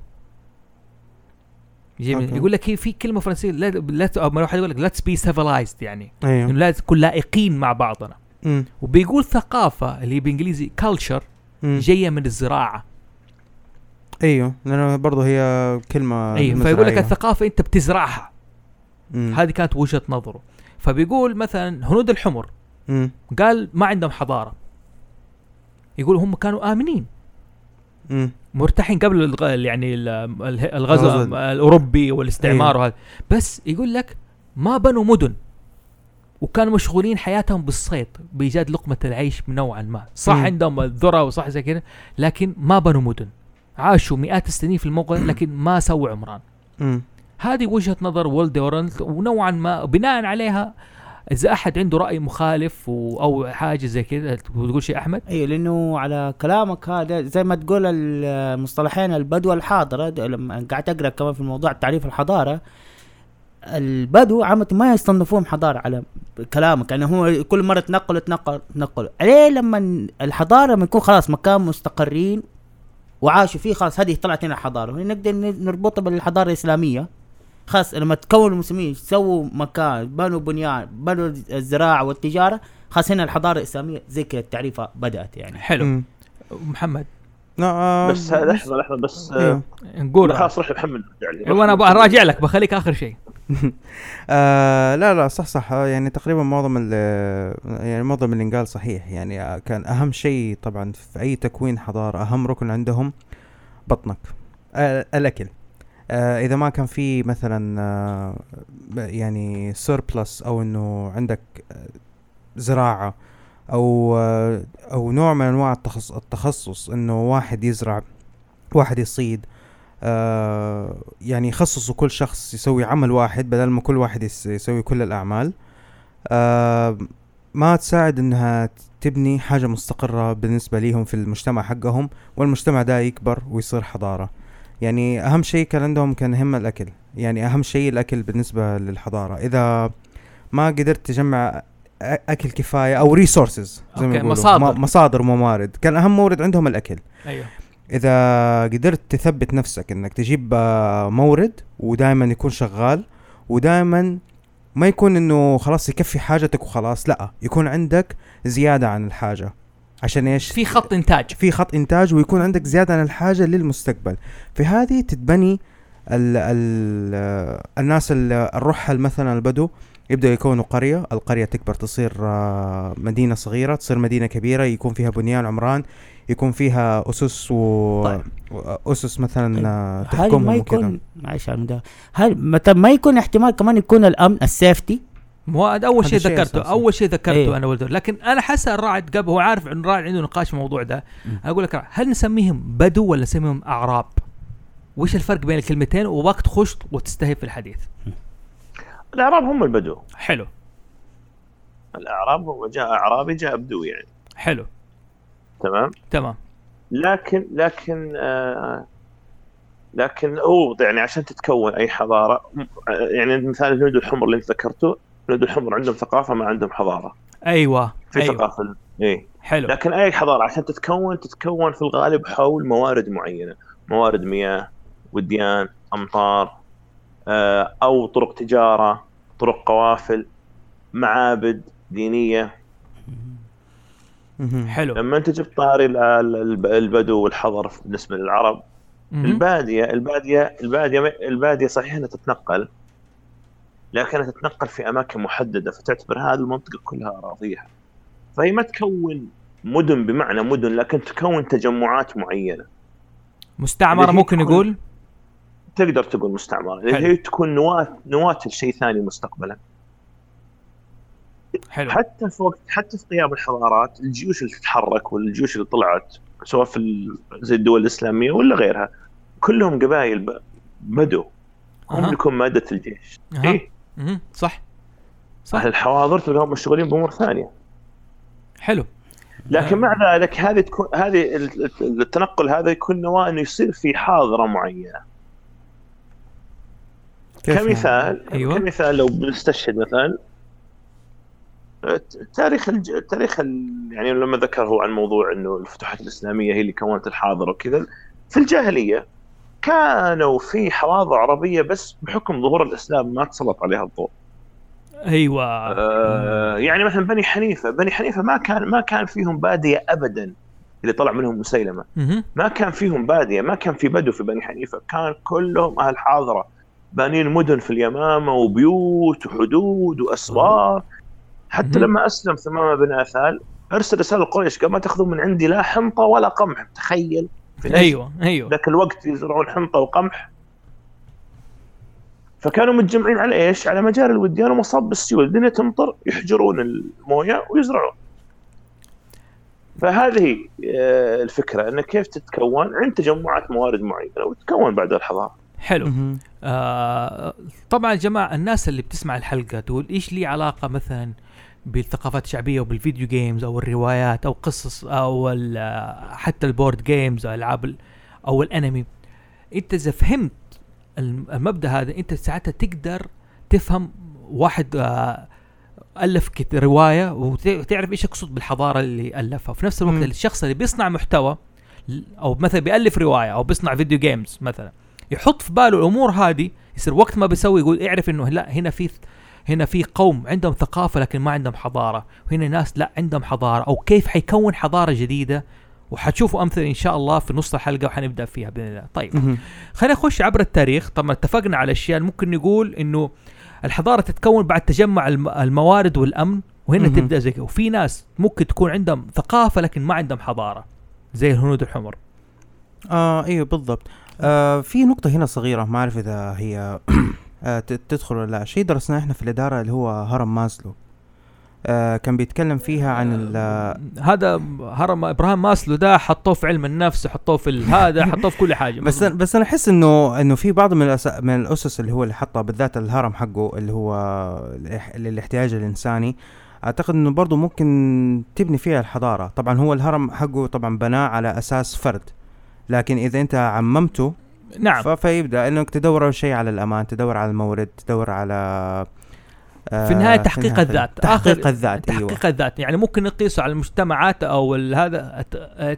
جميل أوكي. يقول لك هي في كلمة فرنسية لا لا ما واحد يقول لك let's be civilized يعني إنه أيوه لازم نكون لائقين مع بعضنا مم. وبيقول ثقافة اللي بالانجليزي مم. جاية من الزراعة أيوه لأنه برضه هي كلمة أيوه فيقول لك زراعية. الثقافة أنت بتزرعها. هذه كانت وجهة نظره فبيقول مثلا هنود الحمر مم. قال ما عندهم حضارة يقول هم كانوا آمنين. مرتاحين قبل الغ... يعني ال- ال- الغزو. الأوروبي والاستعمار أيوه. وهذا بس يقول لك ما بنوا مدن وكانوا مشغولين حياتهم بالصيد بإيجاد لقمة العيش نوعا ما صح مم. عندهم الذرة وصح زي كذا لكن ما بنوا مدن عاشوا مئات السنين في الموقع لكن ما سووا عمران مم. هذه وجهة نظر وولد ونوعا ما بناء عليها إذا أحد عنده رأي مخالف و أو حاجة زي كذا تقول شيء أحمد؟ أيوه لأنه على كلامك هذا زي ما تقول المصطلحين البدو الحاضرة لما قاعد أقرأ كمان في موضوع تعريف الحضارة البدو عامة ما يصنفوهم حضارة على كلامك يعني هو كل مرة تنقلوا تنقلوا تنقلوا عليه لما الحضارة لما يكون خلاص مكان مستقرين وعاشوا فيه خلاص هذه طلعت هنا حضارة نقدر نربطها بالحضارة الإسلامية. خلاص لما تكون المسلمين سووا مكان بنوا بنيان بنوا الزراعة والتجارة خلاص هنا الحضارة الإسلامية زي كذا التعريفة بدأت يعني. حلو. مم. محمد. لا آه، بس لحظة لحظة بس أيوه. آه، نقول. خلاص روح محمد لي. وأنا أبغى أراجع لك بخليك آخر شيء. آه لا لا صح صح. آه، يعني تقريبا معظم ال- يعني معظم اللي انقال صحيح. يعني آه، كان أهم شيء طبعا في أي تكوين حضارة أهم ركن عندهم بطنك آه الأكل. آه إذا ما كان في مثلا آه يعني سيربلس أو إنه عندك آه، زراعة أو آه أو نوع من أنواع التخصص, إنه واحد يزرع واحد يصيد آه يعني يخصصوا كل شخص يسوي عمل واحد بدل ما كل واحد يس- يسوي كل الأعمال. آه ما تساعد إنها تبني حاجة مستقرة بالنسبة ليهم في المجتمع حقهم والمجتمع ده يكبر ويصير حضارة. يعني أهم شيء كان عندهم كان هم الأكل. يعني أهم شيء الأكل بالنسبة للحضارة. إذا ما قدرت تجمع أكل كفاية أو ريسورسز زي ما يقولوا مصادر. مصادر وموارد كان أهم مورد عندهم الأكل. أيوه. إذا قدرت تثبت نفسك إنك تجيب آه، مورد ودائما يكون شغال ودائما ما يكون إنه خلاص يكفي حاجتك وخلاص لأ يكون عندك زيادة عن الحاجة. عشان إيش؟ في خط إنتاج. في خط إنتاج ويكون عندك زيادة عن الحاجة للمستقبل. في هذه تتبني ال ال الناس ال- الرحل مثلا البدو يبدأوا يكونوا قرية. القرية تكبر تصير آه، مدينة صغيرة تصير مدينة كبيرة يكون فيها بنيان عمران يكون فيها أسس و طيب. أسس مثلا آه، هل ما تحكمهم يكون معلش. هل متى ما يكون احتمال كمان يكون الأمن السيفتي؟ مو هذا أول شيء ذكرته. أول شيء ذكرته أيوه. أنا ولد لكن أنا حاسس الراعد قبل هو عارف انه الراعد عنده نقاش في الموضوع ده. أقول لك هل نسميهم بدو ولا نسميهم أعراب؟ وش الفرق بين الكلمتين ووقت خشت وتستهيف في الحديث؟ الأعراب هم البدو حلو الأعراب وجاء أعرابي جاء بدو يعني حلو تمام تمام لكن لكن آه لكن هو يعني عشان تتكون أي حضارة يعني مثال الهنود الحمر اللي أنت ذكرته الهنود الحمر عندهم ثقافة ما عندهم حضارة. أيوه في أيوه. ثقافة اي حلو. لكن أي حضارة عشان تتكون تتكون في الغالب حول موارد معينة. موارد مياه وديان أمطار آه، أو طرق تجارة طرق قوافل معابد دينية. حلو. لما أنت جبت طاري ال- ال- البدو والحضر بالنسبة للعرب. البادية البادية البادية البادية صحيح إنها تتنقل لكنها تتنقل في أماكن محددة فتعتبر هذه المنطقة كلها أراضيها فهي ما تكون مدن بمعنى مدن لكن تكون تجمعات معينة مستعمرة ممكن نقول تقدر تقول مستعمرة حلو. هي تكون نواه نواه لشيء ثاني مستقبلا حلو حتى في وقت حتى في قيام الحضارات الجيوش اللي تتحرك والجيوش اللي طلعت سواء في زي الدول الإسلامية ولا غيرها كلهم قبائل بدو هم. اللي يكون مادة الجيش أها. إيه؟ مهم. صح صح أهل الحواضر تلقاهم مشغولين بأمور ثانية حلو لكن. مع ذلك هذه تكون هذه ال- ال- التنقل هذا يكون نواه أنه يصير في حاضرة معينة يعني؟ كمثال أيوة. كمثال لو بنستشهد مثلا تاريخ الج... تاريخ ال... يعني لما ذكر هو عن موضوع إنه الفتوحات الإسلامية هي اللي كونت الحاضرة وكذا في الجاهلية كانوا في حواضر عربية بس بحكم ظهور الإسلام ما تسلط عليها الضوء. أيوه آه يعني مثلا بني حنيفة، بني حنيفة ما كان ما كان فيهم بادية ابدا اللي طلع منهم مسيلمة،. ما كان فيهم بادية، ما كان في بدو في بني حنيفة، كان كلهم أهل حاضرة بانين مدن في اليمامة وبيوت وحدود واسوار حتى. لما أسلم ثمامة بن آثال أرسل رسالة لقريش قال ما تأخذون من عندي لا حنطة ولا قمح تخيل في أيوه أيوه ذاك الوقت يزرعون حنطه وقمح فكانوا متجمعين على إيش؟ على مجاري الوديان ومصاب بالسيول، الدنيا تمطر يحجرون الموية ويزرعون. فهذه آه، الفكرة انه كيف تتكون عند تجمعات موارد معينة وتتكون بعد الحضارة. حلو. آه طبعا يا جماعة الناس اللي بتسمع الحلقة تقول إيش لي علاقة مثلا بالثقافات الشعبية وبال video games أو الروايات أو قصص أو حتى ال board games أو ألعاب ال- أو الأنمي أنت إذا فهمت الم- المبدأ هذا أنت ساعتها تقدر تفهم واحد آه ألف رواية وت- وتعرف إيش يقصد بالحضارة اللي ألفها وفي نفس الوقت. الشخص اللي بيصنع محتوى أو مثلا بيألف رواية أو بيصنع video games مثلا يحط في باله الأمور هذه يصير وقت ما بيسوي يقول اعرف إنه لا هنا في هنا في قوم عندهم ثقافة لكن ما عندهم حضارة. وهنا ناس لا عندهم حضارة. أو كيف حيكون حضارة جديدة؟ وحتشوفوا أمثلة إن شاء الله في نص الحلقة وحنبدأ فيها بإذن الله. طيب. خلينا نخش عبر التاريخ. طبعا اتفقنا على أشياء. ممكن نقول إنه الحضارة تتكون بعد تجمع الم- الموارد والأمن. وهنا. تبدأ زي كده. وفي ناس ممكن تكون عندهم ثقافة لكن ما عندهم حضارة. زي الهنود الحمر آه أيوه بالضبط. آه في نقطة هنا صغيرة ما أعرف إذا هي تدخل ولا لا. شيء درسناه إحنا في الإدارة اللي هو هرم ماسلو. آه كان بيتكلم فيها عن ال- آه، هذا هرم ابراهام ماسلو ده حطوه في علم النفس حطوه في هذا حطوه في كل حاجة. بس أنا- بس أنا أحس انه إنه في بعض من الأس... من الأسس اللي هو اللي حطها بالذات الهرم حقه اللي هو الإح- للاحتياج الإنساني. أعتقد إنه برضه ممكن تبني فيها الحضارة. طبعا هو الهرم حقه طبعا بناه على أساس فرد. لكن إذا أنت عممته نعم. ف... فيبدأ إنك تدور أول شيء على الأمان تدور على المورد تدور على آه، في النهاية تحقيق النهاية الذات. تحقيق آخر- الذات أيوه. تحقيق الذات. يعني ممكن نقيسه على المجتمعات أو ال- هذا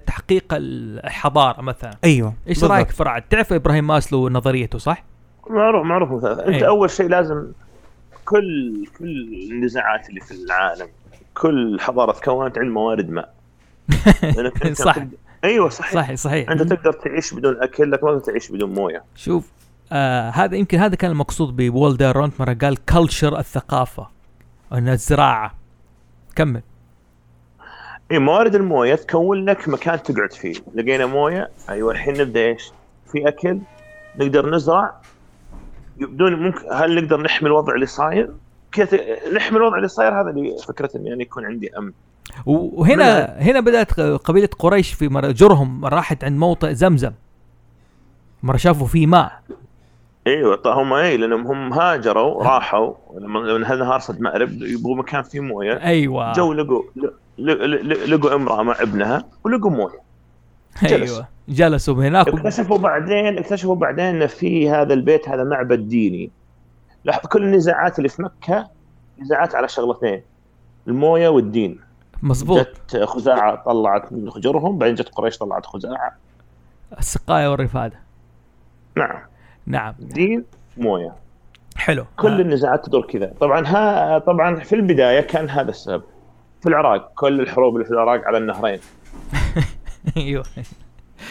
تحقيق الحضارة مثلا. أيوه إيش بالضبط. رايك فرعد؟ تعرف إبراهيم ماسلو نظريته صح؟ معروف معروف. مثلا أنت أيوة. أول شيء لازم كل كل النزاعات اللي في العالم كل حضارة تكونت عند موارد ماء صح. أيوه صحيح. صحيح صحيح. أنت تقدر تعيش بدون أكل لكن ما تقدر تعيش بدون موية. شوف آه هذا يمكن هذا كان المقصود بولدر رونت مرة قال كلتشر الثقافة أن الزراعة. كمل. اي موارد الموية تكون لك مكان تقعد فيه. لقينا موية أيوه الحين نبدأ إيش؟ في أكل نقدر نزرع. بدون ممكن هل نقدر نحمي الوضع اللي صاير؟ كيف نحمي الوضع اللي صاير هذا اللي فكره اني يعني يكون عندي أمن. وهنا هنا بدأت قبيلة قريش في جرهم راحت عند موطئ زمزم. مرة شافوا فيه ماء. إيوه طيب هم اي لأنهم هم هاجروا راحوا. لما النهار صد مأرب يبغوا مكان فيه موية. أيوه. جو لقوا لقوا امرأة مع ابنها ولقوا موية. جلس. أيوه. جلسوا هناك اكتشفوا بعدين اكتشفوا بعدين إن في هذا البيت هذا معبد ديني. لاحظ كل النزاعات اللي في مكة نزاعات على شغلتين الموية والدين. مزبوط جت خزاعة طلعت من خجرهم بعدين جت قريش طلعت خزاعة. السقاية والرفادة. نعم. نعم. دين موية. حلو. كل آه. النزاعات تدور كذا. طبعا ها طبعا في البداية كان هذا السبب. في العراق كل الحروب اللي في العراق على النهرين. أيوه.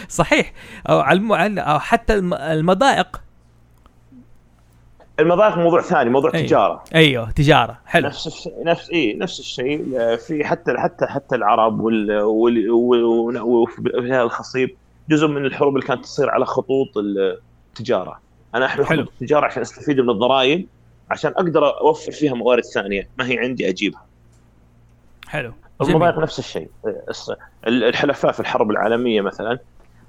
صحيح. أو على حتى الم... المضائق. المضايق موضوع ثاني موضوع أيوة. تجارة. أيوه تجارة. حلو. نفس الشيء نفس اي نفس الشيء. في حتى حتى حتى العرب وال وال وال- وفي الخصيب جزء من الحروب اللي كانت تصير على خطوط التجارة. أنا احمي حلو. خطوط التجارة عشان أستفيد من الضرائب عشان أقدر أوفر فيها موارد ثانية. ما هي عندي أجيبها. حلو. المضايق. نفس الشيء. الحلفاء في الحرب العالمية مثلا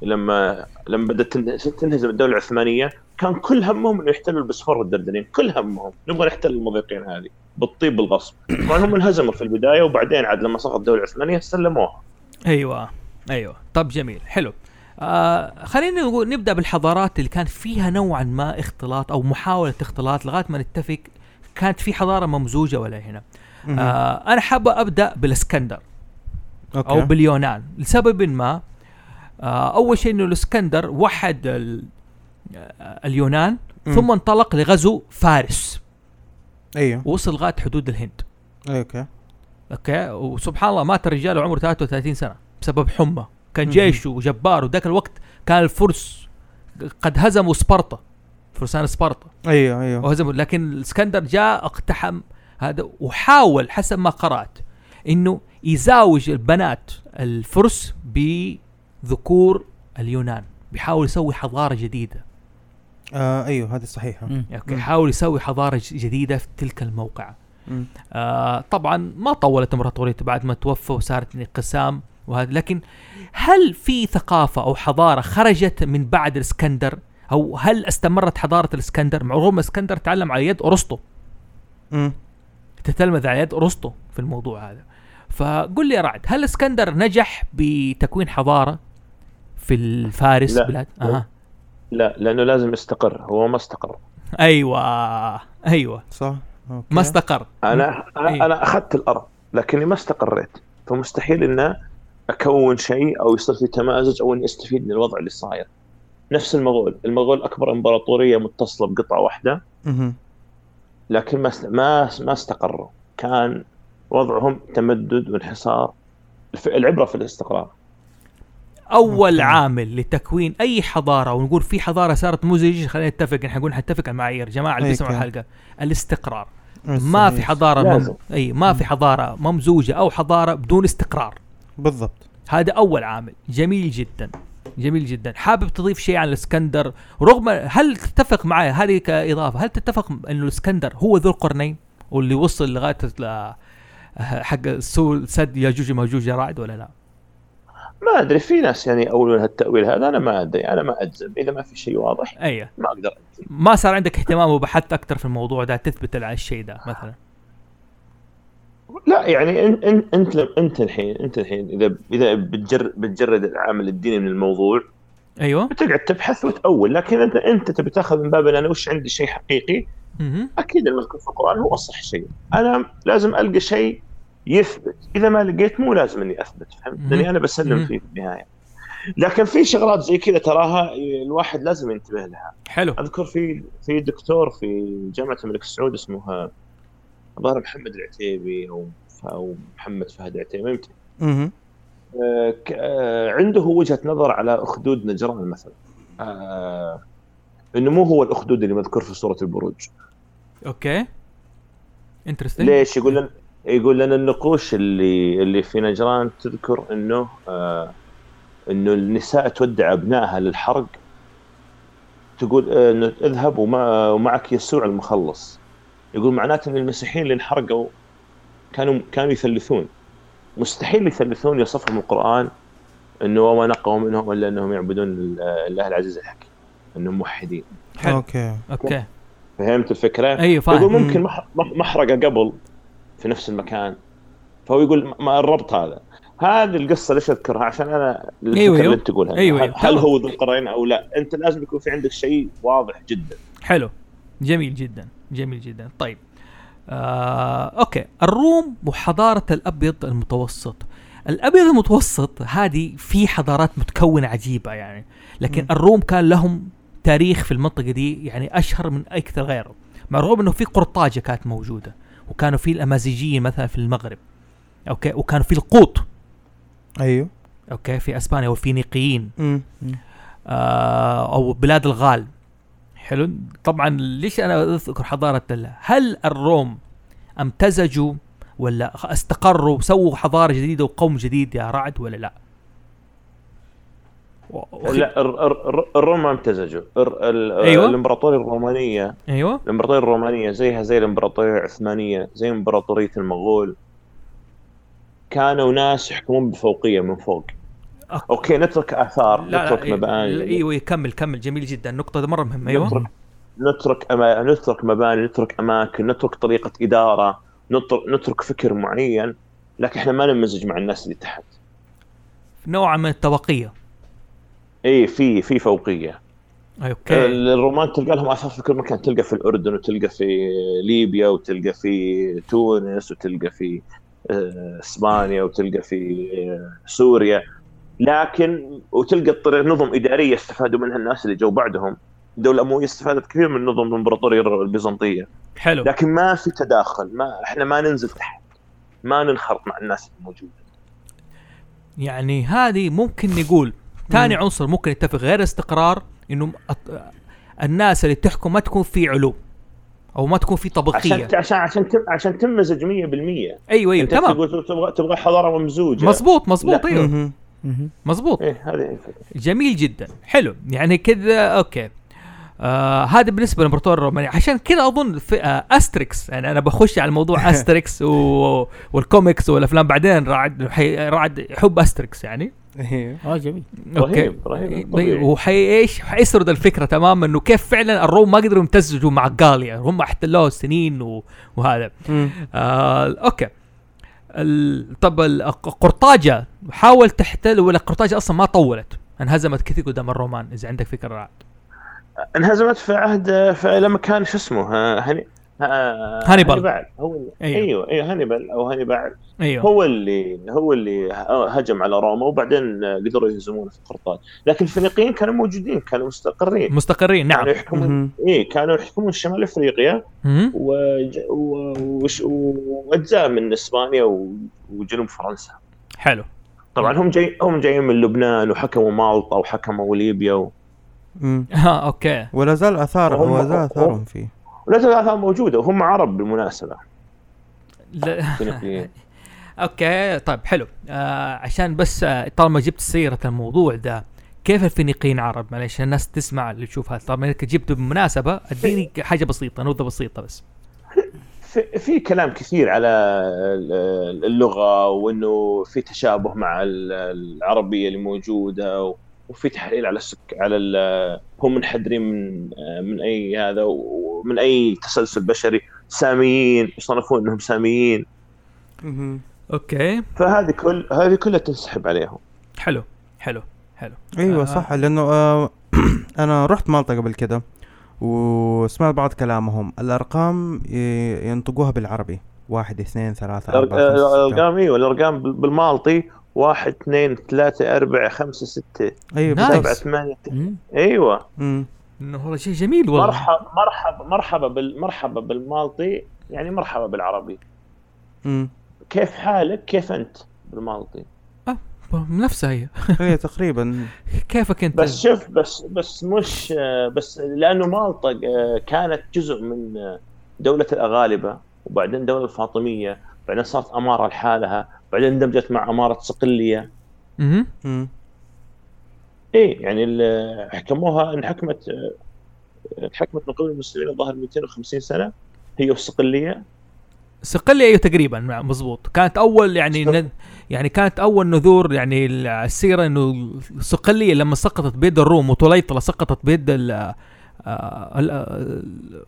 لما لما بدأت تن- تنهزم الدولة العثمانية كان كل همهم إنه يحتلوا البسفور والدردنين كل همهم. نبغى نحتل المضيقين هذه. بالطيب بالغصب. طبعا هم انهزموا في البداية وبعدين عاد لما سقطت الدولة العثمانية سلموها. أيوه. أيوه. طب جميل. حلو. آه خلينا نقول نبدأ بالحضارات اللي كان فيها نوعا ما اختلاط أو محاولة اختلاط لغاية ما نتفق كانت في حضارة ممزوجة ولا هنا. آه أنا حابب أبدأ بالإسكندر okay. أو باليونان. لسبب ما أول شيء إنه الإسكندر وحد آه، اليونان. ثم انطلق لغزو فارس. أيوه. ووصل لغاية حدود الهند. okay. Okay؟ وسبحان الله مات الرجال وعمره 33 سنة بسبب حمى. كان. جيشه جبار وذاك الوقت كان الفرس قد هزموا سبارتا فرسان سبارتا أيوه أيوه. وهزموا. لكن الإسكندر جاء اقتحم هذا وحاول حسب ما قرأت إنه يزاوج البنات الفرس بذكور اليونان. بيحاول يسوي حضارة جديدة. آه أيوه هذه صحيحه. okay مم. حاول يسوي حضارة جديدة في تلك الموقع. مم. آه طبعا ما طولت امبراطوريته بعد ما توفى وصارت انقسام وهذا لكن هل في ثقافة أو حضارة خرجت من بعد الإسكندر؟ أو هل استمرت حضارة الإسكندر؟ مع رغم الاسكندر تعلم على يد أرسطو. تتلمذ على يد أرسطو في الموضوع هذا. فقل لي يا رعد هل الاسكندر نجح بتكوين حضارة؟ في الفارس لا. بلاد أها. لا لأنه لازم يستقر. هو ما استقر. أيوه. أيوه. صح. okay. ما استقر. أنا إيه. أنا, أنا أخذت الأرض لكني ما استقريت. فمستحيل إن أكون شيء أو يصير في تمازج أو إني أستفيد من الوضع اللي صاير. نفس المغول. المغول أكبر إمبراطورية متصلة بقطعة واحدة. لكن ما ما ما استقروا. كان وضعهم تمدد وانحصار الف- العبرة في الاستقرار. أول. عامل لتكوين أي حضارة ونقول في حضارة صارت مزج خلينا نتفق إحنا نقول حنتفق على المعايير جماعة اللي بيسمعوا. الحلقة. الاستقرار. بس ما في. حضارة مم... أي ما في حضارة ممزوجة أو حضارة بدون استقرار. بالضبط. هذا أول عامل. جميل جدا. جميل جدا. حابب تضيف شيء عن الإسكندر؟ رغم هل تتفق معي؟ هذه كإضافة. هل تتفق إنه الإسكندر هو ذو القرنين؟ واللي وصل لغاية حق سد ياجوج وماجوج يا رعد ولا لا؟ ما أدري في ناس يعني يأولون هالتأويل هذا أنا ما أدري أنا ما أجزم إذا ما في شيء واضح أي. ما أقدر أجزم. ما صار عندك اهتمام وبحثت أكثر في الموضوع ده تثبت على الشيء ده مثلا؟ لا يعني أنت انت أنت, الحين أنت الحين اذا إذا بتجر بتجرد العامل الديني من الموضوع أيوه. بتقعد تبحث وتأول لكن انت أنت تبي تأخذ من باب أنا وش عندي شيء حقيقي. أكيد المذكور في القرآن هو أصح شيء. أنا لازم ألقى شيء يثبت. إذا ما لقيت مو لازم إني أثبت فهمت. لأني أنا بسلم. فيه في النهاية. لكن في شغلات زي كذا تراها الواحد لازم ينتبه لها. حلو. أذكر في في دكتور في جامعة الملك سعود اسمه الظاهر محمد العتيبي أو أو محمد فهد العتيبي يمكن. مهم. آه، آه، عنده وجهة نظر على أخدود نجران مثلا. آه، إنه مو هو الأخدود اللي مذكور في سورة البروج. okay. Interesting ليش؟ يقول لنا يقول لنا النقوش اللي اللي في نجران تذكر إنه آه إنه النساء تودع أبنائها للحرق. تقول آه إنه اذهب وما ومعك يسوع المخلص. يقول معناته إن المسيحيين اللي انحرقوا كانوا كانوا يثلثون. مستحيل يثلثون يصفهم القرآن إنه وما نقوا منهم إلا إنهم يعبدون ال- الله العزيز الحكيم إنهم موحدين. حلو. okay. Okay. فهمت الفكرة؟ أيوه يقول فاهم ممكن مم. مح- مح- محرقة قبل. في نفس المكان. فهو يقول ما الربط هذا. هذه القصة ليش أذكرها؟ عشان أنا أيوة، اللي أيوة. أنت تقولها. أيوة، هل, أيوة. هل. هو ذو القرين أو لا؟ أنت لازم يكون في عندك شيء واضح جدا. حلو. جميل جدا. جميل جدا. طيب. آه، okay. الروم وحضارة الأبيض المتوسط. الأبيض المتوسط هذه في حضارات متكونة عجيبة يعني. لكن مم. الروم كان لهم تاريخ في المنطقة دي يعني أشهر من أكثر غيره. مع الرغم إنه في قرطاجة كانت موجودة. وكانوا في الامازيغيين مثلا في المغرب okay؟ وكانوا في القوط أيوه. okay؟ في إسبانيا والفينيقيين. آه، أو بلاد الغال. حلو. طبعا ليش أنا أذكر حضارة هل الروم أمتزجوا ولا أستقروا سووا حضارة جديدة وقوم جديد يا رعد ولا لا؟ لا الر- الر- الر- الروم ما امتزجوا. أيوة. الإمبراطورية الرومانية. أيوه. الإمبراطورية الرومانية زيها زي الإمبراطورية العثمانية زي إمبراطورية المغول. كانوا ناس يحكمون بفوقية من فوق. Okay. Okay نترك آثار لا نترك لا مباني. أيوه كمل كمل جميل جدا. النقطه مرة مهمة أيوه. نترك نترك أما... نترك مباني نترك أماكن نترك طريقة إدارة نترك, نترك فكر معين. لكن إحنا ما نمزج مع الناس اللي تحت. نوعا من الطبقيه اي في في فوقية. okay. الرومان تلقى لهم اثار في كل مكان. تلقى في الأردن وتلقى في ليبيا وتلقى في تونس وتلقى في آه، إسبانيا وتلقى في آه، سوريا. لكن وتلقى الطريق نظم إدارية استفادوا منها الناس اللي جو بعدهم. الدولة الامويه استفادت كثير من نظم الإمبراطورية البيزنطية. حلو. لكن ما في تداخل ما إحنا ما ننزل تحت. ما ننخرط مع الناس الموجودة. يعني هذه ممكن نقول ثاني عنصر ممكن نتفق غير استقرار إنه أط- الناس اللي تحكم ما تكون في علو أو ما تكون في طبقية. عشان عشان عشان عشان تمزج 100% أيوه أيوه أنت تمام. تبغى تبغى حضارة ممزوجة. مظبوط مظبوط لا. أيوه. إيه هذه الفكرة. جميل جدا. حلو. يعني كذا okay. آه هذا بالنسبة للامبراطور الروماني. عشان كذا أظن في آه استريكس يعني أنا بخش على موضوع استريكس و... والكوميكس والأفلام بعدين رعد. رعد يحب استريكس يعني. آه جميل. okay. رهيب رهيب طبيعي. وحي إيش؟ حيسرد الفكرة تماما إنه كيف فعلا الروم ما قدروا يمتزجوا مع غاليا هم احتلوها سنين و... وهذا. آه okay. ال... طب قرطاجة حاول تحتل ولا قرطاجة أصلا ما طولت؟ انهزمت كثير قدام الرومان. إذا عندك فكرة رعد. انهزمت في عهد في لما كان شو اسمه آه، هاني آه، هانيبال. هانيبال. هو اللي أيوه. أيوه أيوه هانيبال أو هانيبال. أيوه. هو اللي هو اللي هجم على روما وبعدين قدروا يهزمونه في قرطاج لكن الفينيقيين كانوا موجودين كانوا مستقرين. مستقرين نعم. كانوا يحكمون. إيه كانوا يحكمون شمال إفريقيا. وأجزاء من إسبانيا و- وجنوب فرنسا. حلو. طبعا هم جاي هم جايين من لبنان وحكموا مالطا وحكموا ليبيا و... ها okay. ولا زال اثار وهم- ولا زال آثارهم فيه. ولا تزال موجوده وهم عرب بالمناسبة. لا. okay طيب حلو. آه عشان بس آه طالما جبت سيرة الموضوع ده كيف الفينيقيين عرب؟ معلش الناس تسمع اللي تشوف هذا. طالما انك جبته بالمناسبة أديني حاجة بسيطة نبذه بسيطة بس. في, كلام كثير على ال- اللغة وإنه في تشابه مع ال- العربية اللي موجوده و- وفي تحليل على السك على ال- هم منحدرين من من أي هذا ومن أي تسلسل بشري ساميين يصنفون إنهم ساميين. أوكي فهذه كل هذه كلها تنسحب عليهم حلو حلو حلو أيوه آه. صح لأنه آه أنا رحت مالطا قبل كده وسمعت بعض كلامهم الأرقام ينطقوها بالعربي واحد اثنين ثلاثة أربعة. الأرقام أيوه الأرقام بال- بالمالطي واحد اثنين ثلاثة أربعة خمسة ستة. بالضبط. سبعة ثمانية. أيوه. مم. إنه والله شيء جميل والله. مرحبا مرحبا مرحبا بال- مرحبا بالمالطي يعني مرحبا بالعربي. مم. كيف حالك؟ كيف أنت بالمالطي؟ نفسها هي. هي تقريبا. كيفك أنت؟ بس شوف بس بس مش آه، بس لأنه مالطا آه، كانت جزء من آه، دولة الأغالبة وبعدين الدولة الفاطمية بعدين صارت أمارة لحالها. بعدين اندمجت مع امارة صقلية. مهم. مم. إيه يعني حكموها انحكمت انحكمت من قبل المسلمين الظاهر 250 سنة هي والصقلية صقلية. أيوه تقريبا مع- مزبوط كانت أول يعني ن... يعني كانت أول نذور يعني السيرة إنه صقلية لما سقطت بيد الروم وطليطلة سقطت بيد ال آه، آه،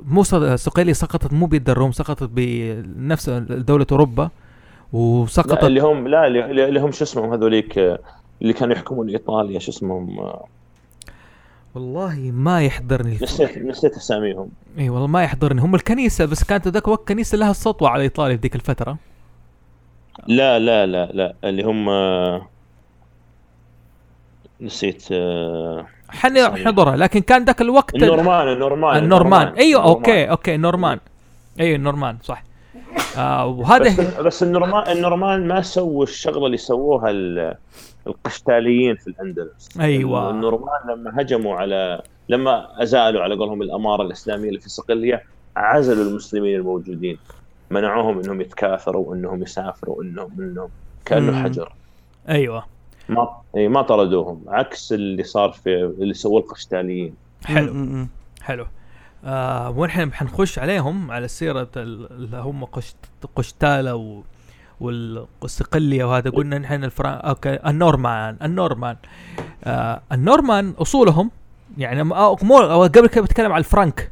مو ص- صقلية سقطت مو بيد الروم سقطت بنفس دولة أوروبا. وسقطت. اللي هم لا اللي هم شو اسمهم هذوليك اللي كانوا يحكمون إيطاليا شو اسمهم؟ والله ما يحضرني نسيت نسيت أساميهم. اي والله ما يحضرني. هم الكنيسة بس كانت ذاك الوقت كنيسة لها سطوة على إيطاليا في ذيك الفترة. لا لا لا لا اللي هم نسيت آه، حن- حنضرها لكن كان ذاك الوقت النورمان النورمان النورمان. أيوه النورمان. okay okay النورمان. أيوه النورمان صح. آه وهذا بس بس النورمان النورمان ما سووا الشغلة اللي سووها ال- القشتاليين في الأندلس. أيوة. النورمان لما هجموا على لما أزالوا على قولهم الأمارة الإسلامية اللي في صقليه عزلوا المسلمين الموجودين. منعوهم إنهم يتكاثروا إنهم يسافروا انهم إنهم كأنه مم. حجر. أيوه. ما إي ما طردوهم. عكس اللي صار في اللي سووه القشتاليين. حلو. حلو. آه ونحن حنخش عليهم على سيرة ال- اللي هم قشت قشتالة و والصقلية وهذا. قلنا نحن الفران okay النورمان النورمان. آه النورمان أصولهم يعني آه، مو قبل كده بتكلم على الفرنك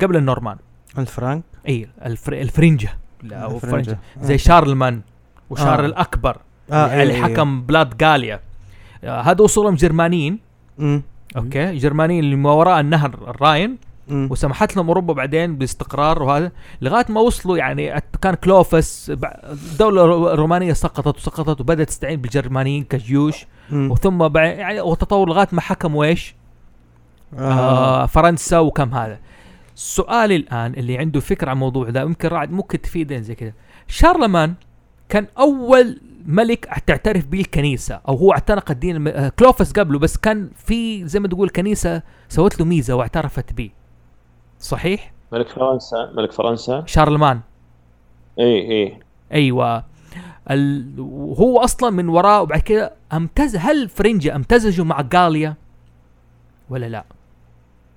قبل النورمان. الفرنك إي الفر... الفرنجة. لا أو الفرنجة. فرنجة. زي شارلمان وشارل آه. الأكبر. آه اللي. حكم بلاد غاليا آه هذا أصولهم جرمانيين. okay جرمانيين اللي ما وراء النهر الراين. وسمحت لهم أوروبا بعدين باستقرار وهذا لغاية ما وصلوا يعني كان كلوفس الدولة الرو- الرومانية سقطت وسقطت وبدأت تستعين بالجرمانيين كجيوش مم. وثم يعني وتطور لغاية ما حكموا إيش؟ آه. آه فرنسا وكم هذا سؤالي الآن اللي عنده فكرة عن الموضوع ده يمكن راعد ممكن تفيدين زي كذا شارلمان كان أول ملك تعترف به الكنيسه أو هو اعتنق الدين الم... آه، كلوفس قبله بس كان في زي ما تقول كنيسة سوت له ميزة واعترفت به صحيح؟ ملك فرنسا ملك فرنسا. شارلمان. إي إي. أيوه. ال... وهو أصلا من وراء وبعد كده أمتز هل فرنجة أمتزجوا مع غاليا؟ ولا لا؟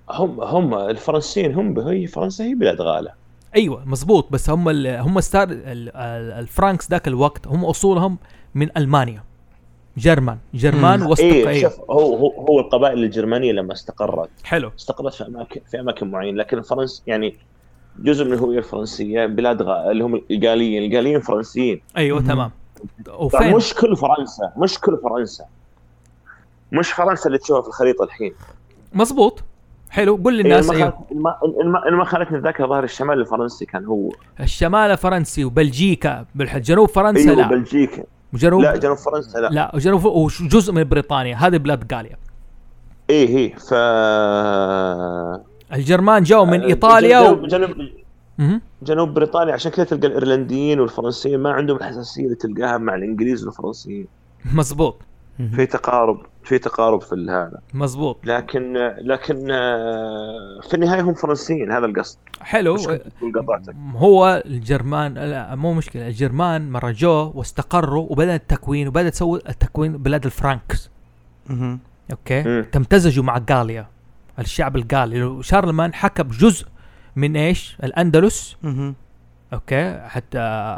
هم هم الفرنسيين هم هي فرنسا هي بلاد غاله أيوه مزبوط. بس هم ال هم start ال- ال- ال Franks ذاك الوقت هم أصولهم من ألمانيا. جرمان. جرمان إيه أيوة. شوف هو هو هو القبائل الجرمانية لما استقرت حلو. استقرت في أماكن في أماكن معينة لكن فرنسا يعني جزء من الهوية الفرنسية بلاد غا... اللي هم الجاليين الجاليين فرنسيين. أيوه. تمام. وفين؟ مش كل فرنسا مش كل فرنسا. مش فرنسا اللي تشوفها في الخريطة الحين. مزبوط حلو. قول إيه، للناس ما أيوه خلت- ما- خلتني الذاكره ظاهر الشمال الفرنسي كان هو. الشمال فرنسي وبلجيكا. بالح- جنوب فرنسا أيوه لا. بلجيكا. وجنوب لا جنوب فرنسا لا, لا وجنوب وجزء من بريطانيا هذه بلاد غاليا إيه إيه ف الجرمان جو من إيطاليا جنوب, و... جنوب. جنوب بريطانيا عشان كذا تلقى الإيرلنديين والفرنسيين ما عندهم الحساسية اللي تلقاها مع الإنجليز والفرنسيين. مزبوط في تقارب. في تقارب في هذا مزبوط لكن لكن آه، في النهاية هم فرنسيين هذا القصد. حلو. هو الجرمان لا مو مشكلة. الجرمان مره جو واستقروا وبدا التكوين وبدا تسوي التكوين بلاد ال Franks. مهم. okay؟ مم. تمتزجوا مع غاليا الشعب الغالي. شارلمان حكم جزء من إيش؟ الأندلس. مهم. okay؟ حتى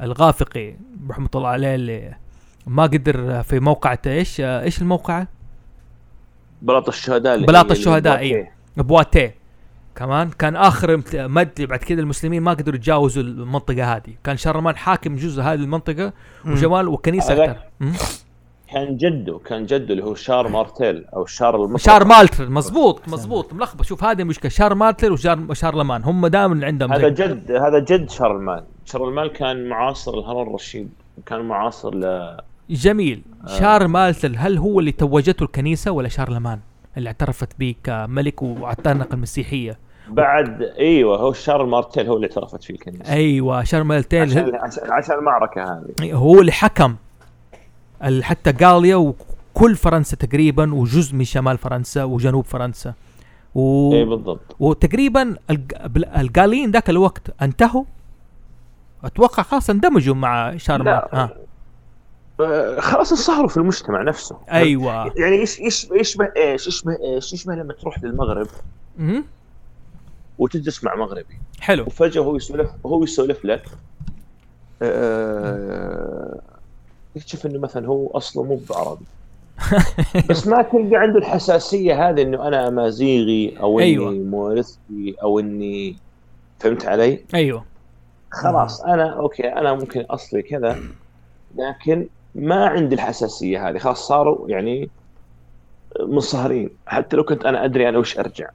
الغافقي رحمة الله عليه اللي ما قدر في موقعة إيش إيش الموقع؟ بلاط الشهداء اللي بلاط الشهداء، إيه. بواتيه كمان كان آخر مد بعد كده المسلمين ما قدروا يتجاوزوا المنطقة هذه. كان شارلمان حاكم جزء هذه المنطقة. وجمال وكنيسة أكثر. كان جده كان جده اللي هو شار مارتيل أو شار المطرقة. شار مالتر مزبوط مزبوط ملخبط. شوف هذه المشكلة شار مالتر وشار شارلمان هم دائما عندهم هذا جد هذا جد شارلمان. شارلمان كان معاصر الهارون الرشيد كان معاصر ل جميل. آه. شار مالتر هل هو اللي توجته الكنيسة ولا شارلمان اللي اعترفت به كملك واعتنق المسيحية. بعد أيوه هو شار مارتيل هو اللي اعترفت فيه الكنيسة. أيوه شار مالتر عشان عشان, عشان المعركة هذه. هو اللي حكم حتى غاليا وكل فرنسا تقريبا وجزء من شمال فرنسا وجنوب فرنسا. و... اي بالضبط. وتقريبا الغاليين ذاك الوقت انتهوا. أتوقع خلاص اندمجوا مع شارلمان لا. ها آه، خلاص انصهروا في المجتمع نفسه أيوه يعني إيش إيش يشبه إيش يشبه إيش يشبه لما تروح للمغرب مهم. وتجلس مع مغربي حلو وفجأة هو يسولف هو يسولف لك آه، تكتشف إنه مثلا هو أصله مو بعربي بس ما تلقى عنده الحساسية هذه إنه أنا أمازيغي أو إني أيوة. مورثي أو اني فهمت علي؟ أيوه خلاص أنا أوكي أنا ممكن أصلي كذا لكن ما عندي الحساسية هذه. خلاص صاروا يعني منصهرين حتى لو كنت أنا أدري أنا وش أرجع.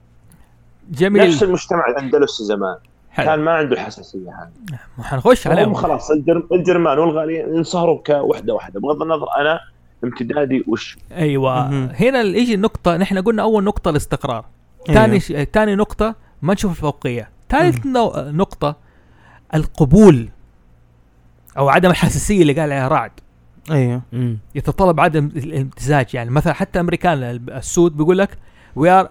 جميل. نفس المجتمع الأندلسي زمان. كان حلو ما عنده الحساسية هذه. حنخش هم عليهم. خلاص الجر... الجرمان والغاليين انصهروا كوحدة واحدة. بغض النظر أنا امتدادي وش. أيوه. مهم. هنا اللي يجي النقطة نحن قلنا أول نقطة الاستقرار. ثاني ش... ثاني نقطة ما نشوف الفوقية. ثالث نو... نقطة القبول أو عدم الحساسية اللي قال عليها رعد. أيوه. مم. يتطلب عدم الامتزاج يعني. مثلا حتى أمريكان السود بيقول لك we are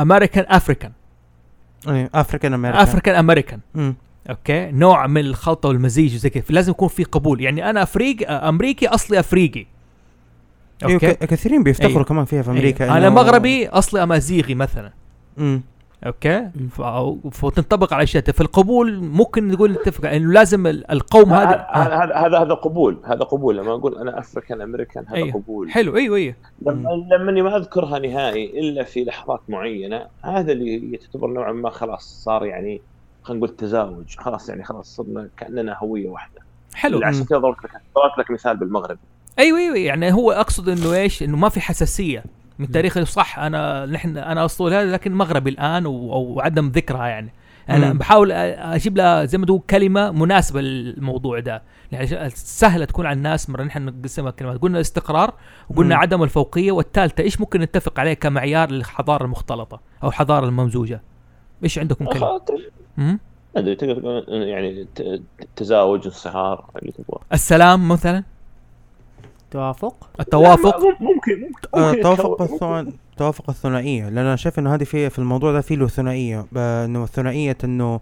American African أيوه African American African American. okay؟ نوع من الخلطة والمزيج وزي كذا. لازم يكون في قبول. يعني أنا أفريقي أمريكي أصلي أفريقي. أيوه ك- كثيرين بيفتخروا أيوة. كمان فيها في أمريكا. أيوة. أنا مغربي أصلي أمازيغي مثلا. مم. okay؟ فتنطبق على اشياء في القبول ممكن نقول نتفق إنه لازم ال- القوم هذا هذا. هذا هذا قبول. هذا قبول. لما أقول أنا African American هذا أيوه. قبول. حلو. أيوه أيوه. لما لما ما أذكرها نهائي إلا في لحظات معينة هذا اللي يعتبر نوعا ما خلاص صار يعني خلينا نقول تزاوج. خلاص يعني خلاص صرنا كأننا هوية واحدة. حلو. عشان كذا ضربت لك ضربت لك مثال بالمغرب. أيوه أيوه. يعني هو أقصد إنه إيش؟ إنه ما في حساسية. من تاريخ صح أنا نحن أنا أصول هذا لكن مغربي الآن و- أو عدم ذكرها يعني. أنا مم. بحاول أجيب لها زي ما تقول كلمة مناسبة للموضوع ده. يعني سهلة تكون على الناس مرة نحن نقسمها كلمات قلنا الاستقرار وقلنا مم. عدم الفوقية والثالثة إيش ممكن نتفق عليه كمعيار للحضارة المختلطة أو الحضاره الممزوجة؟ إيش عندكم كلمة؟ أدري تقدر تقول يعني ت- تزاوج انصهار اللي تبغاه. السلام مثلا؟ توافق التوافق؟ لا، ممكن ممكن, آه، ممكن توافق الثوان توافق الثنائية. لأن أنا شايف إنه هذه في في الموضوع ده في له ثنائية. إنه ثنائية إنه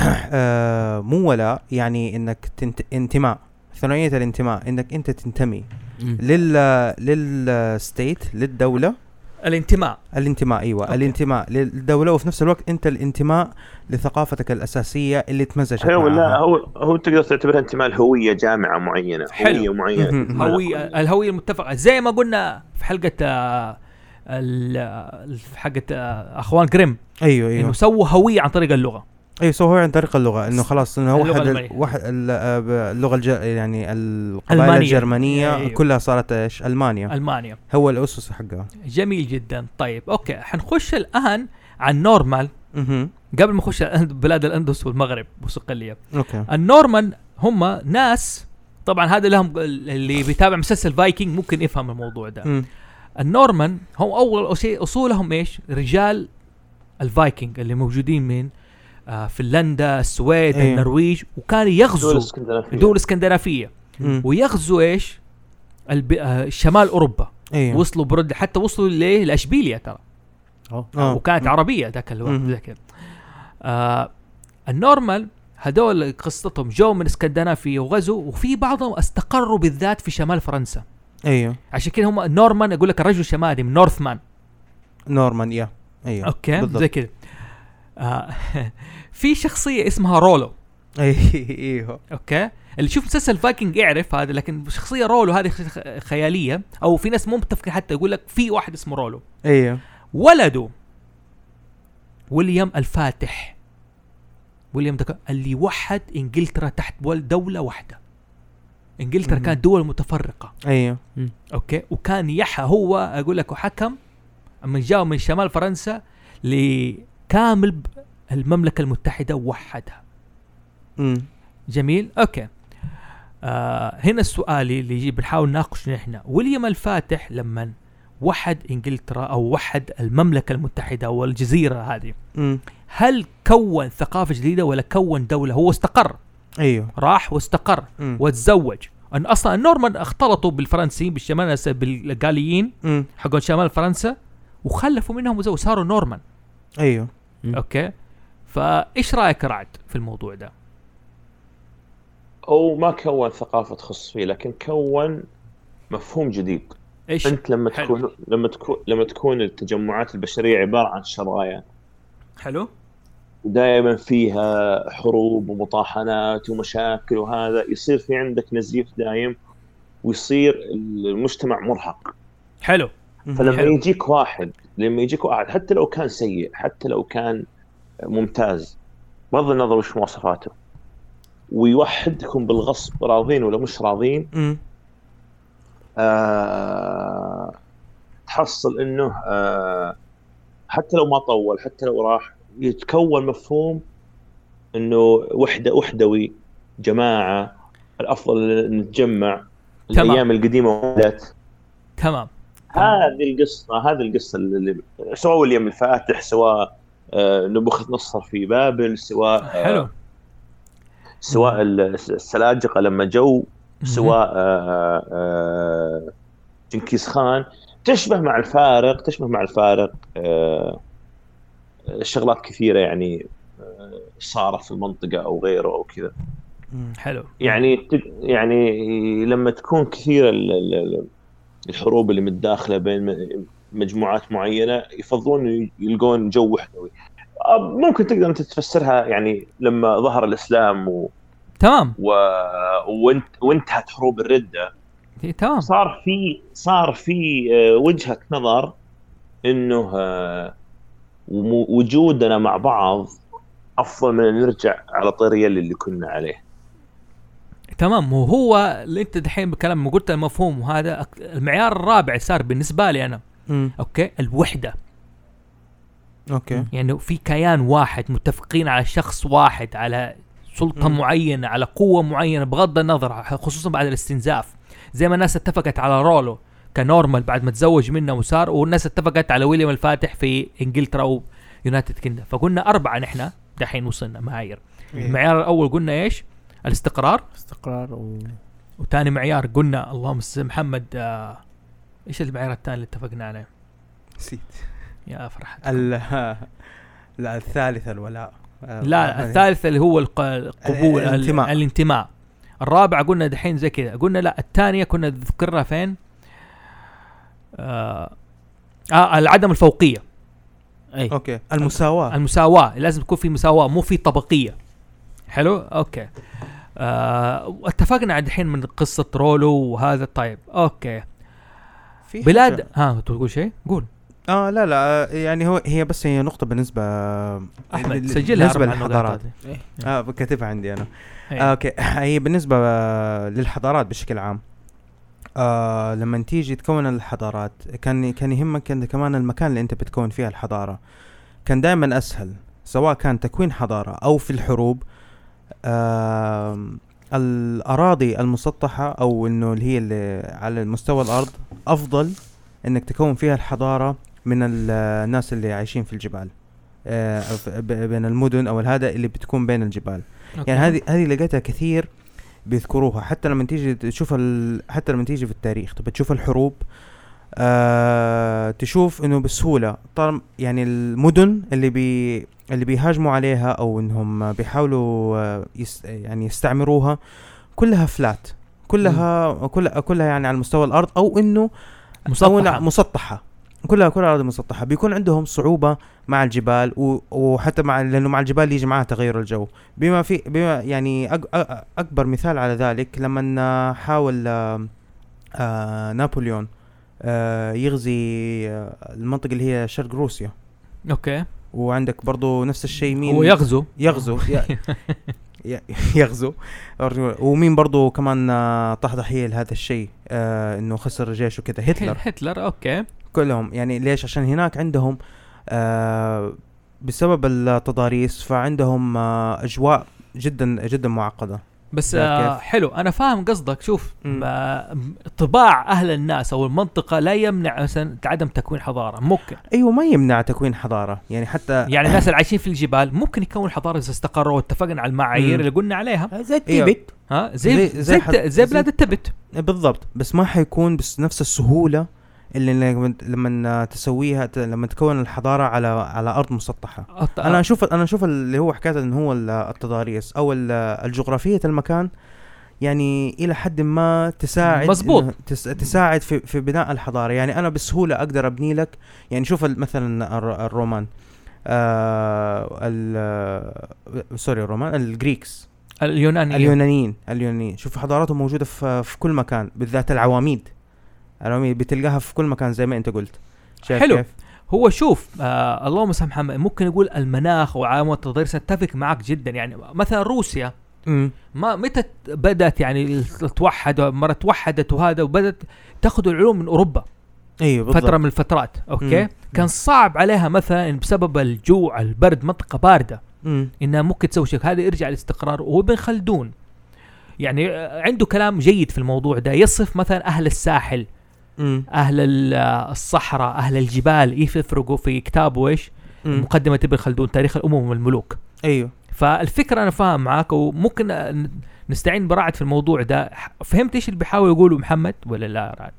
آه، مو ولا يعني إنك تنت... انتماء. ثنائية الانتماء إنك أنت تنتمي. لل لل state للدولة الانتماء الانتماء أيوه okay. الانتماء للدولة وفي نفس الوقت أنت الانتماء لثقافتك الأساسية اللي تمزجت هو لا. هو هو تقدر تعتبرها انتماء لهوية جامعة معينة حلو. هوية معينة مهم. هوية الهوية المتفقة زي ما قلنا في حلقة آه، ال- ال- في آه، أخوان جريم أيوه إنه أيوه سووا هوية عن طريق اللغة أيوه سووه عن طريق اللغة إنه خلاص إنه واحد. واحد آه، اللغة الج... يعني القبائل. الجرمانية أيوه. كلها صارت إيش؟ ألمانيا. ألمانيا. هو الأسس حقها. جميل جدا. طيب okay. حنخش الآن عن نورمان. قبل ما نخش بلاد الأندلس والمغرب وصقلية okay. النورمان هم ناس طبعا هذا لهم اللي بيتابع مسلسل فايكنج ممكن يفهم الموضوع ده. مم. النورمان هم أول شيء أصولهم إيش؟ رجال الفايكنج اللي موجودين من فنلندا، السويد، أيوه. النرويج دول يغزوا اسكندنافيه الدول الإسكندنافية. مم. ويغزوا إيش؟ الب... آه شمال أوروبا. أيوه وصلوا برضه حتى وصلوا ليه؟ لاشبيليا ترى. آه. وكانت عربية ذاك الوقت مم. ذاك. آه النورمان هذول قصتهم. جو من اسكندنافيا وغزوا وفي بعضهم استقروا بالذات في شمال فرنسا. أيوه. عشان كده هم نورمان يقول لك الرجل الشمالي من Northman. نورمان يا. أيوه. okay بالضبط. زي كده. آه في شخصية اسمها رولو. إيوه. okay؟ اللي يشوف مسلسل فايكنج يعرف هذا لكن شخصية رولو هذه خ- خيالية أو في ناس مو متفقين حتى يقول لك في واحد اسمه رولو. إيوه. ولده ويليام الفاتح. ويليام ده اللي وحد إنجلترا تحت ول- دولة واحدة. إنجلترا. كانت دول متفرقة. إيوه. okay؟ وكان يحى هو أقول لك وحكم من جاء من شمال فرنسا لكامل المملكة المتحدة ووحدها مم. جميل؟ okay. آه هنا السؤال اللي يجي بنحاول نناقش نحن. ويليام الفاتح لما وحد إنجلترا أو وحد المملكة المتحدة أو الجزيرة هذه مم. هل كون ثقافة جديدة ولا كون دولة؟ هو استقر. أيوه. راح واستقر مم. وتزوج. أن أصلا النورمان اختلطوا بالفرنسيين بالشمال بالغاليين مم. حقون شمال فرنسا وخلفوا منهم وزو صاروا نورمان. أيوه. مم. okay. فايش رأيك رعد في الموضوع ده؟ أو ما كون ثقافة تخص فيه لكن كون مفهوم جديد. إيش؟ أنت لما حلو. تكون لما تكون لما تكون التجمعات البشرية عبارة عن شرايا حلو. ودائما فيها حروب ومطاحنات ومشاكل وهذا يصير في عندك نزيف دايم ويصير المجتمع مرهق. حلو. فلما حلو. يجيك واحد لما يجيك واحد حتى لو كان سيء حتى لو كان ممتاز. بغض النظر وش مواصفاته. ويوحدكم بالغصب راضين ولا مش راضين. آه تحصل إنه آه حتى لو ما طول حتى لو راح يتكون مفهوم إنه وحدة وحدوي جماعة الأفضل نتجمع تمام. الأيام القديمة ولت تمام. هذه القصة هذه القصة اللي سواء ويليام الفاتح سواء نبوخذ نصر في بابل سواء آه حلو. سواء السلاجقه لما جو سواء آه، آه، جنكيز خان. تشبه مع الفارق تشبه مع الفارق آه، شغلات كثيرة يعني آه، صارت في المنطقة أو غيره أو كذا. حلو. يعني يعني لما تكون كثيرة ال- ال- ال- الحروب اللي متداخلة بين مجموعات معينة يفضلون يلقون جو وحدوي. ممكن تقدر أنت تفسرها يعني لما ظهر الإسلام و... تمام. و... وانت... وانتهت حروب الردة. إيه، تمام. صار في صار في آه، وجهة نظر إنه آه، وجودنا مع بعض أفضل من أن نرجع على طريق اللي كنا عليه. تمام. وهو اللي أنت دحين بكلام قلت المفهوم وهذا المعيار الرابع صار بالنسبة لي أنا. مم. okay الوحدة okay يعني في كيان واحد متفقين على شخص واحد على سلطة مم. معينة على قوة معينة بغض النظر خصوصا بعد الاستنزاف زي ما الناس اتفقت على رولو كنورمان بعد ما تزوج منه وصار والناس اتفقت على ويليام الفاتح في إنجلترا و United Kingdom فقلنا أربعة نحن دحين وصلنا معايير إيه. المعيار الأول قلنا إيش؟ الاستقرار استقرار و... وثاني معيار قلنا اللهم صل محمد آه إيش المعيار الثاني اللي اتفقنا عليه؟ نسيت. يا فرحة ال لا الثالث الولاء. آه، لا هذه. الثالث اللي هو الق- القبول ال- الانتماء. الانتماء. الرابع قلنا دحين زي كذا. قلنا لا الثانية كنا ذكرنا فين؟ آه آه عدم الفوقية. أي. okay. المساواة. المساواة. لازم تكون في مساواة مو في طبقية. حلو؟ okay. آه اتفقنا الحين من قصة رولو وهذا. طيب okay. في بلاد. حاجة- ها تقول شيء؟ قول. آه لا لا يعني هو هي بس هي نقطة بالنسبة أحمد سجلها بالنسبة للحضارات. هذه. آه كاتبها عندي أنا. إيه. آه okay. هي بالنسبة آه، للحضارات بشكل عام. آه لما تيجي تكون الحضارات كان كان يهمك انت كمان المكان اللي أنت بتكون فيها الحضارة كان دائما أسهل سواء كان تكوين حضارة أو في الحروب. آه الأراضي المسطحة أو إنه اللي هي اللي على مستوى الأرض أفضل إنك تكون فيها الحضارة من ال- الناس اللي عايشين في الجبال آه بين المدن أو هذا اللي بتكون بين الجبال أوكي. يعني هذه هذه لقيتها كثير بيذكروها حتى لما تيجي تشوف ال... حتى لما تيجي في التاريخ تبى تشوف الحروب آه... تشوف إنه بسهولة طالما يعني المدن اللي بي اللي بيهاجموا عليها أو إنهم بيحاولوا آه، يس... يعني يستعمروها كلها فلات كلها كلها كلها يعني على مستوى الأرض أو إنه أو مسطحة. لا، مسطحة. كلها كلها ارض مسطحه بيكون عندهم صعوبة مع الجبال. وحتى مع لأنه مع الجبال يجي معها تغير الجو. بما في بما يعني أكبر مثال على ذلك لما حاول آه، نابليون آه يغزي المنطقة اللي هي شرق روسيا. okay. وعندك برضو نفس الشيء مين؟ هو يغزو. يغزو. يغزو. ومين برضو كمان آه، طاح ضحية لهذا الشيء آه إنه خسر جيشه كذا هتلر. هتلر okay. كلهم. يعني ليش؟ عشان هناك عندهم آه بسبب التضاريس فعندهم آه أجواء جدا جدا معقدة. بس آه؟ حلو. أنا فاهم قصدك. شوف. آه طباع أهل الناس أو المنطقة لا يمنع مثلا عدم تكوين حضارة. ممكن. أيوه ما يمنع تكوين حضارة. يعني حتى يعني الناس اللي عايشين في الجبال ممكن يكون حضارة إذا استقروا واتفقنا على المعايير. اللي قلنا عليها. زي إيه. التيبت. ها زي زي- زي زي زي, زي, زي- بلاد التبت بالضبط. بس ما حيكون بس نفس السهولة اللي لما- تسويها لما تكون الحضارة على على أرض مسطحة. أط- أنا أشوف أنا أشوف اللي هو حكاية إنه هو ال- التضاريس أو ال- الجغرافية المكان يعني إلى حد ما تساعد مزبوط. تس تساعد في في بناء الحضارة. يعني أنا بسهولة أقدر أبني لك يعني شوف مثلا الر- الرومان آه ال آه، sorry الرومان ال Greeks. اليونانيين. اليونانيين اليونانيين. شوف حضاراتهم موجودة في في كل مكان بالذات العواميد. العواميد بتلقاها في كل مكان زي ما أنت قلت. شايف حلو. كيف؟ هو شوف آه اللهم سامح محمد ممكن نقول المناخ وعوامل التضاريس اتفق معك جدا. يعني مثلا روسيا مم. ما متى بدأت يعني توحد مرة توحدت وهذا وبدأت تأخذ العلوم من أوروبا؟ أيوه بالضبط. فترة من الفترات أوكي؟ مم. كان صعب عليها مثلا بسبب الجوع البرد منطقة باردة. مم. إنها ممكن تسوي شيء. هذا يرجع للاستقرار. وهو ابن خلدون. يعني عنده كلام جيد في الموضوع ده. يصف مثلا أهل الساحل. أهل ال- الصحراء أهل الجبال كيف يفرقوا في كتابه إيش. مقدمة ابن خلدون تاريخ الأمم والملوك. أيوه. فالفكرة أنا فاهم معاك وممكن نستعين برعد في الموضوع ده. فهمت إيش اللي بيحاول يقوله محمد ولا لا رعد؟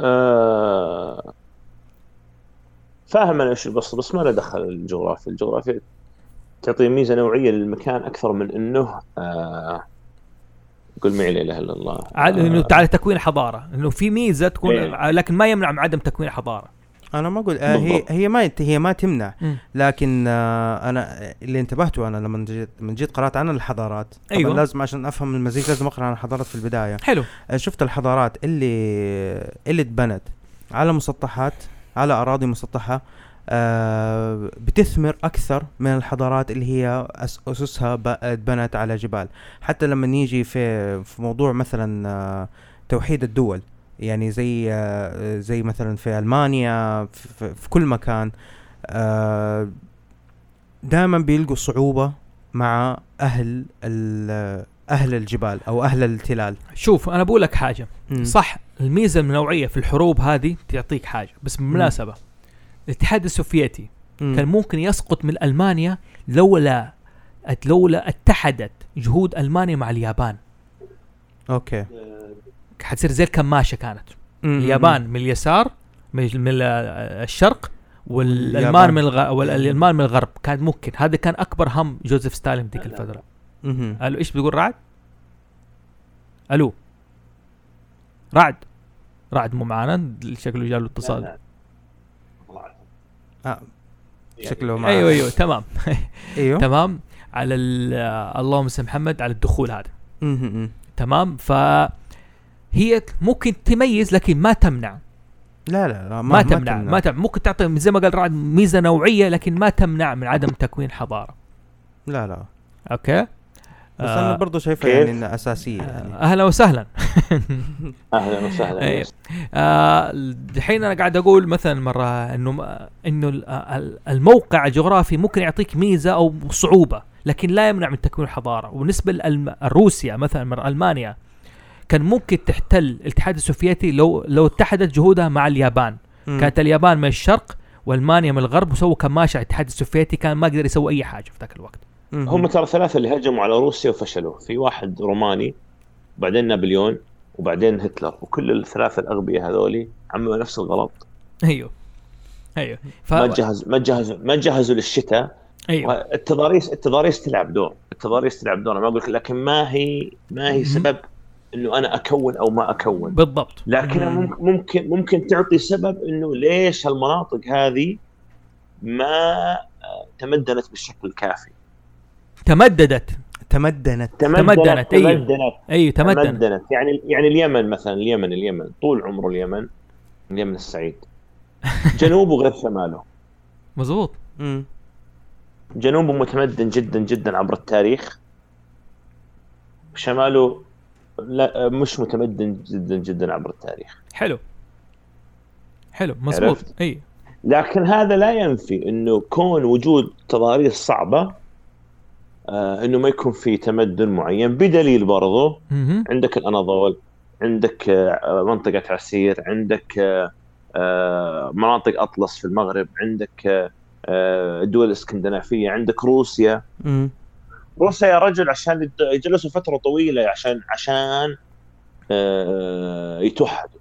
آه فاهم أنا إيش القصة بس ما له دخل الجغرافيا، الجغرافيا تعطي ميزة نوعية للمكان أكثر من إنه آه قل معي لا إله إلا الله على إنه آه تعالى تكوين حضارة إنه في ميزة تكون إيه. لكن ما يمنع من عدم تكوين حضارة أنا ما أقول آه هي. هي ما هي ما تمنع مم. لكن آه أنا اللي انتبهته أنا لما جيت لما جيت قرأت عن الحضارات طبعا أيوة. لازم عشان أفهم المزيج لازم أقرأ عن الحضارات في البداية حلو آه، شفت الحضارات اللي اللي اتبنت على مسطحات على أراضي مسطحة آه بتثمر أكثر من الحضارات اللي هي أسسها ب- اتبنت على جبال. حتى لما نيجي في في موضوع مثلا آه توحيد الدول يعني زي آه زي مثلا في ألمانيا في, في, كل مكان دائما بيلقوا صعوبة مع أهل أهل الجبال أو أهل التلال. شوف أنا بقول لك حاجة. مم. صح الميزة النوعية في الحروب هذه تعطيك حاجة بس بالمناسبة الاتحاد السوفيتي مم. كان ممكن يسقط من ألمانيا لولا لولا اتحدت جهود ألمانيا مع اليابان أوكي حتصير زي الكماشة كانت مم. اليابان من اليسار من من ال- الشرق والألمان. من الغ... والألمان من الغرب كان ممكن هذا كان أكبر هم جوزيف ستالين ذيك الفترة. ألو إيش بيقول رعد؟ ألو رعد رعد مو معانا شكله جاب له لا، اتصال. آه. يعني- شكله ما أيوه أيوه تمام. أيوه. تمام. على ال- اللهم صل محمد على الدخول هذا. تمام. ف هي ممكن تميز لكن ما تمنع. لا لا لا ما, تمنع. ما تمنع. ممكن تعطي زي ما قال رعد ميزة نوعية لكن ما تمنع من عدم تكوين حضارة. لا لا. أوكي؟ بس أنا آه برضه شايفها كيف؟ يعني إنها أساسية يعني أهلا وسهلا أهلا وسهلا أيوة. آه، الحين أنا قاعد أقول مثلا مرة إنه إنه ال- ال- الموقع الجغرافي ممكن يعطيك ميزة أو صعوبة لكن لا يمنع من تكوين الحضارة وبالنسبة لروسيا مثلا من ألمانيا كان ممكن تحتل الاتحاد السوفيتي لو لو اتحدت جهودها مع اليابان مم. كانت اليابان من الشرق وألمانيا من الغرب وسووا كماشة على الاتحاد السوفيتي كان ما قدر يسوي أي حاجة في ذاك الوقت. هم ترى ثلاثة اللي هجموا على روسيا وفشلوا. في واحد روماني وبعدين نابليون وبعدين هتلر. وكل الثلاثة الأغبياء هذولي عملوا نفس الغلط. أيوه. أيوه. ف... ما جهز ما جهزوا ما جهزوا للشتاء. أيوه. التضاريس التضاريس تلعب دور. التضاريس تلعب دور. أنا ما أقول لك لكن ما هي ما هي. سبب إنه أنا أكون أو ما أكون. بالضبط. لكن مم. ممكن ممكن تعطي سبب إنه ليش هالمناطق هذه ما تمدنت بالشكل الكافي. تمددت. تمدنت. تمدنت، أيوه. تمدنت. أيوه تمدن تمدنت. يعني يعني اليمن مثلا اليمن اليمن. طول عمره اليمن اليمن السعيد. جنوبه غير شماله. مزبوط مم. جنوبه متمدن جدا جدا عبر التاريخ. شماله لا مش متمدن جدا جدا عبر التاريخ. حلو. حلو مزبوط؟ اي لكن هذا لا ينفي إنه كون وجود تضاريس صعبة آه إنه ما يكون في تمدن معين بدليل برضه مهم. عندك الأناضول عندك آه، منطقة عسير عندك آه، آه، مناطق أطلس في المغرب عندك آه، آه، الدول الاسكندنافيه عندك روسيا مم. روسيا يا رجل عشان جلسوا فترة طويلة عشان عشان آه، يتوحدوا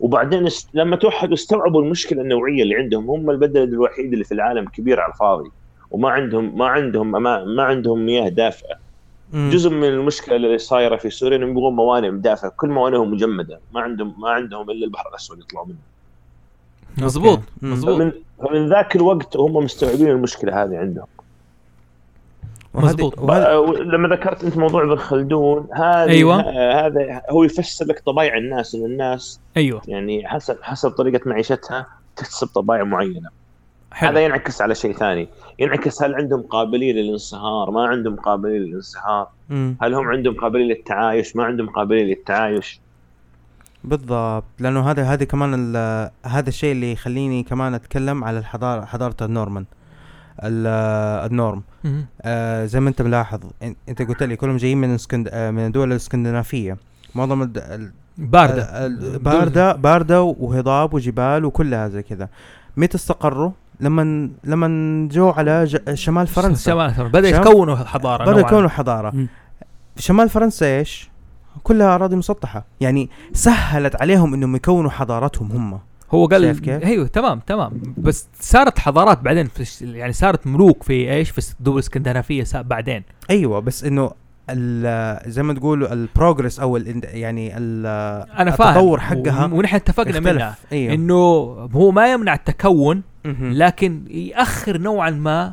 وبعدين. لما توحدوا استوعبوا المشكلة النوعية اللي عندهم هم البلد الوحيد اللي في العالم كبير على الفاضي وما عندهم ما عندهم ما, ما عندهم مياه دافئة مم. جزء من المشكلة اللي صايرة في سوريا إنهم يبغون موانئ دافئه كل موانئهم مجمدة ما عندهم ما عندهم إلا البحر الأسود يطلعوا منه مزبوط. مزبوط فمن فمن ذاك الوقت هم مستوعبين المشكلة هذه عندهم مزبوط. آه، لما ذكرت أنت موضوع ابن خلدون هذا أيوة. هذا هو يفسر لك طبايع الناس إن الناس أيوه يعني حسب حسب طريقة معيشتها تكتسب طبايع معينة حلو. هذا ينعكس على شيء ثاني. ينعكس هل عندهم قابلية للانصهار؟ ما عندهم قابلية للانصهار. مم. هل هم عندهم قابلية للتعايش؟ ما عندهم قابلية للتعايش. بالضبط. لأنه هذا هذا كمان ال- هذا الشيء اللي يخليني كمان أتكلم على الحضاره حضارة النورمان ال- النورم. آه زي ما أنت ملاحظ أنت قلت لي كلهم جايين من اسكند... آه من الدول الإسكندنافية. معظم الد... ال- باردة. ال- بارده باردة وهضاب وجبال وكلها زي كذا. متى استقروا؟ لما لما جو على ج... شمال فرنسا. شمال فرنسا. بدا يتكونوا حضارة بدأ نوعاً. يكونوا حضارة. في شمال فرنسا إيش؟ كلها أراضي مسطحة. يعني سهلت عليهم إنهم يكونوا حضارتهم هم. هو قال كيف؟ أيوه تمام تمام. بس صارت حضارات بعدين في يعني صارت ملوك في إيش؟ في الدول الإسكندنافية بعدين. أيوه بس إنه زي ما تقولوا البروجرس أو ال يعني ال- أنا فاهم. التطور حقها ونحن اتفقنا. منها. إيوه. إنه هو ما يمنع التكون. لكن يأخر نوعا ما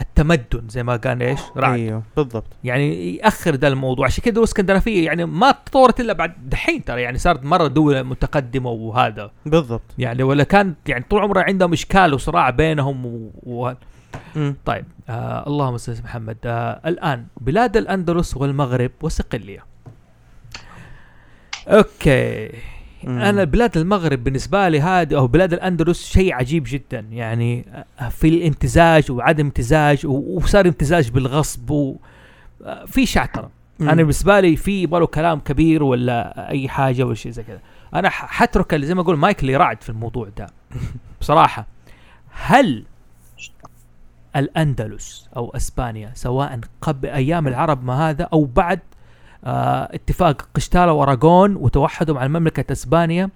التمدن زي ما قال إيش؟ رعد. إيوه بالضبط. يعني يأخر ذا الموضوع. عشان كذا الاسكندنافيه يعني ما تطورت إلا بعد دحين ترى. يعني صارت مرة دولة متقدمة وهذا. بالضبط. يعني ولا كان يعني طول عمره عندهم إشكال وصراع بينهم و... و... طيب آه اللهم صل على محمد. آه الآن بلاد الأندلس والمغرب وصقليه okay. مم. أنا بلاد المغرب بالنسبة لي هذه أو بلاد الأندلس شيء عجيب جدا. يعني آه، في الامتزاج وعدم امتزاج وصار امتزاج بالغصب و آه، شعتره. أنا بالنسبة لي في يبغى كلام كبير ولا أي حاجة ولا شيء زي كذا. أنا حترك اللي زي ما أقول مايكل يرعد في الموضوع ده. بصراحة هل الأندلس أو إسبانيا سواء قبل أيام العرب ما هذا أو بعد آه اتفاق قشتالة واراغون وتوحدوا مع مملكة إسبانيا.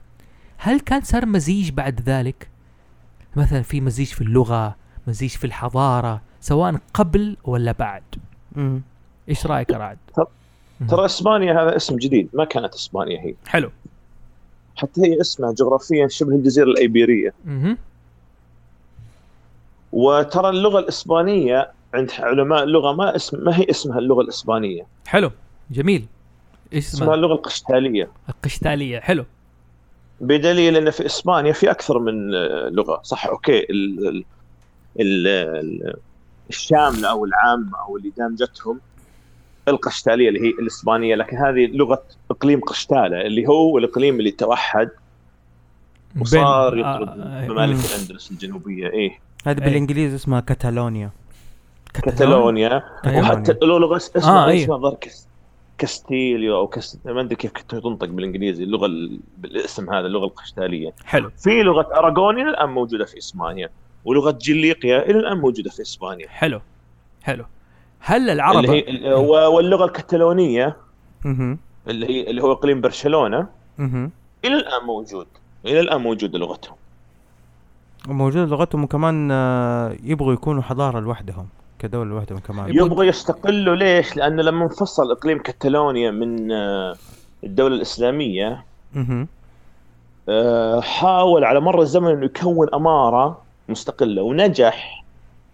هل كان صار مزيج بعد ذلك؟ مثلا في مزيج في اللغة مزيج في الحضارة سواء قبل ولا بعد؟ مم. إيش رأيك رعد؟ ترى إسبانيا هذا اسم جديد ما كانت إسبانيا هي. حلو. حتى هي اسمها جغرافيا شبه الجزيرة الأيبيرية. مهم. وترى اللغة الإسبانية عند علماء اللغة ما اسم ما هي اسمها اللغة الإسبانية. حلو جميل. إيش اسمها اسمها؟ اللغة القشتالية. القشتالية حلو. بدليل إن في إسبانيا في أكثر من آه، لغة صح؟ أوكي. ال ال ال ال الشامله أو العامه أو اللي دامجتهم القشتالية اللي هي الإسبانية لكن هذه لغة إقليم قشتالة اللي هو الإقليم اللي توحد وصار بين- يطرد آه، ممالك مم. الأندلس الجنوبية. إيه. هذا أي. بالإنجليزي اسمها كاتالونيا. كاتالونيا. وحتى له لغه اسمها آه، آه أيوة. اسمها كس- كاستيليو أو كاست... ما أدري كيف كنت تنطق بالإنجليزي اللغة ال... بالاسم هذا اللغة القشتالية. حلو. في لغة اراغوني إلى الآن موجودة في إسبانيا ولغة جليقيا إلى الآن موجودة في إسبانيا. حلو. حلو. هل العرب اللي هي واللغة الكتالونيه أها اللي هي اللي هو إقليم برشلونة أها إلى الآن موجود. إلى الآن موجودة لغتهم. وموجودة لغتهم وكمان آه، يبغوا يكونوا حضارة لوحدهم كدولة لوحدهم كمان. يبغوا- يستقلوا ليش؟ لأن لما انفصل إقليم كتالونيا من آه، الدولة الإسلامية أها آه، حاول على مر الزمن إنه يكون أمارة مستقلة ونجح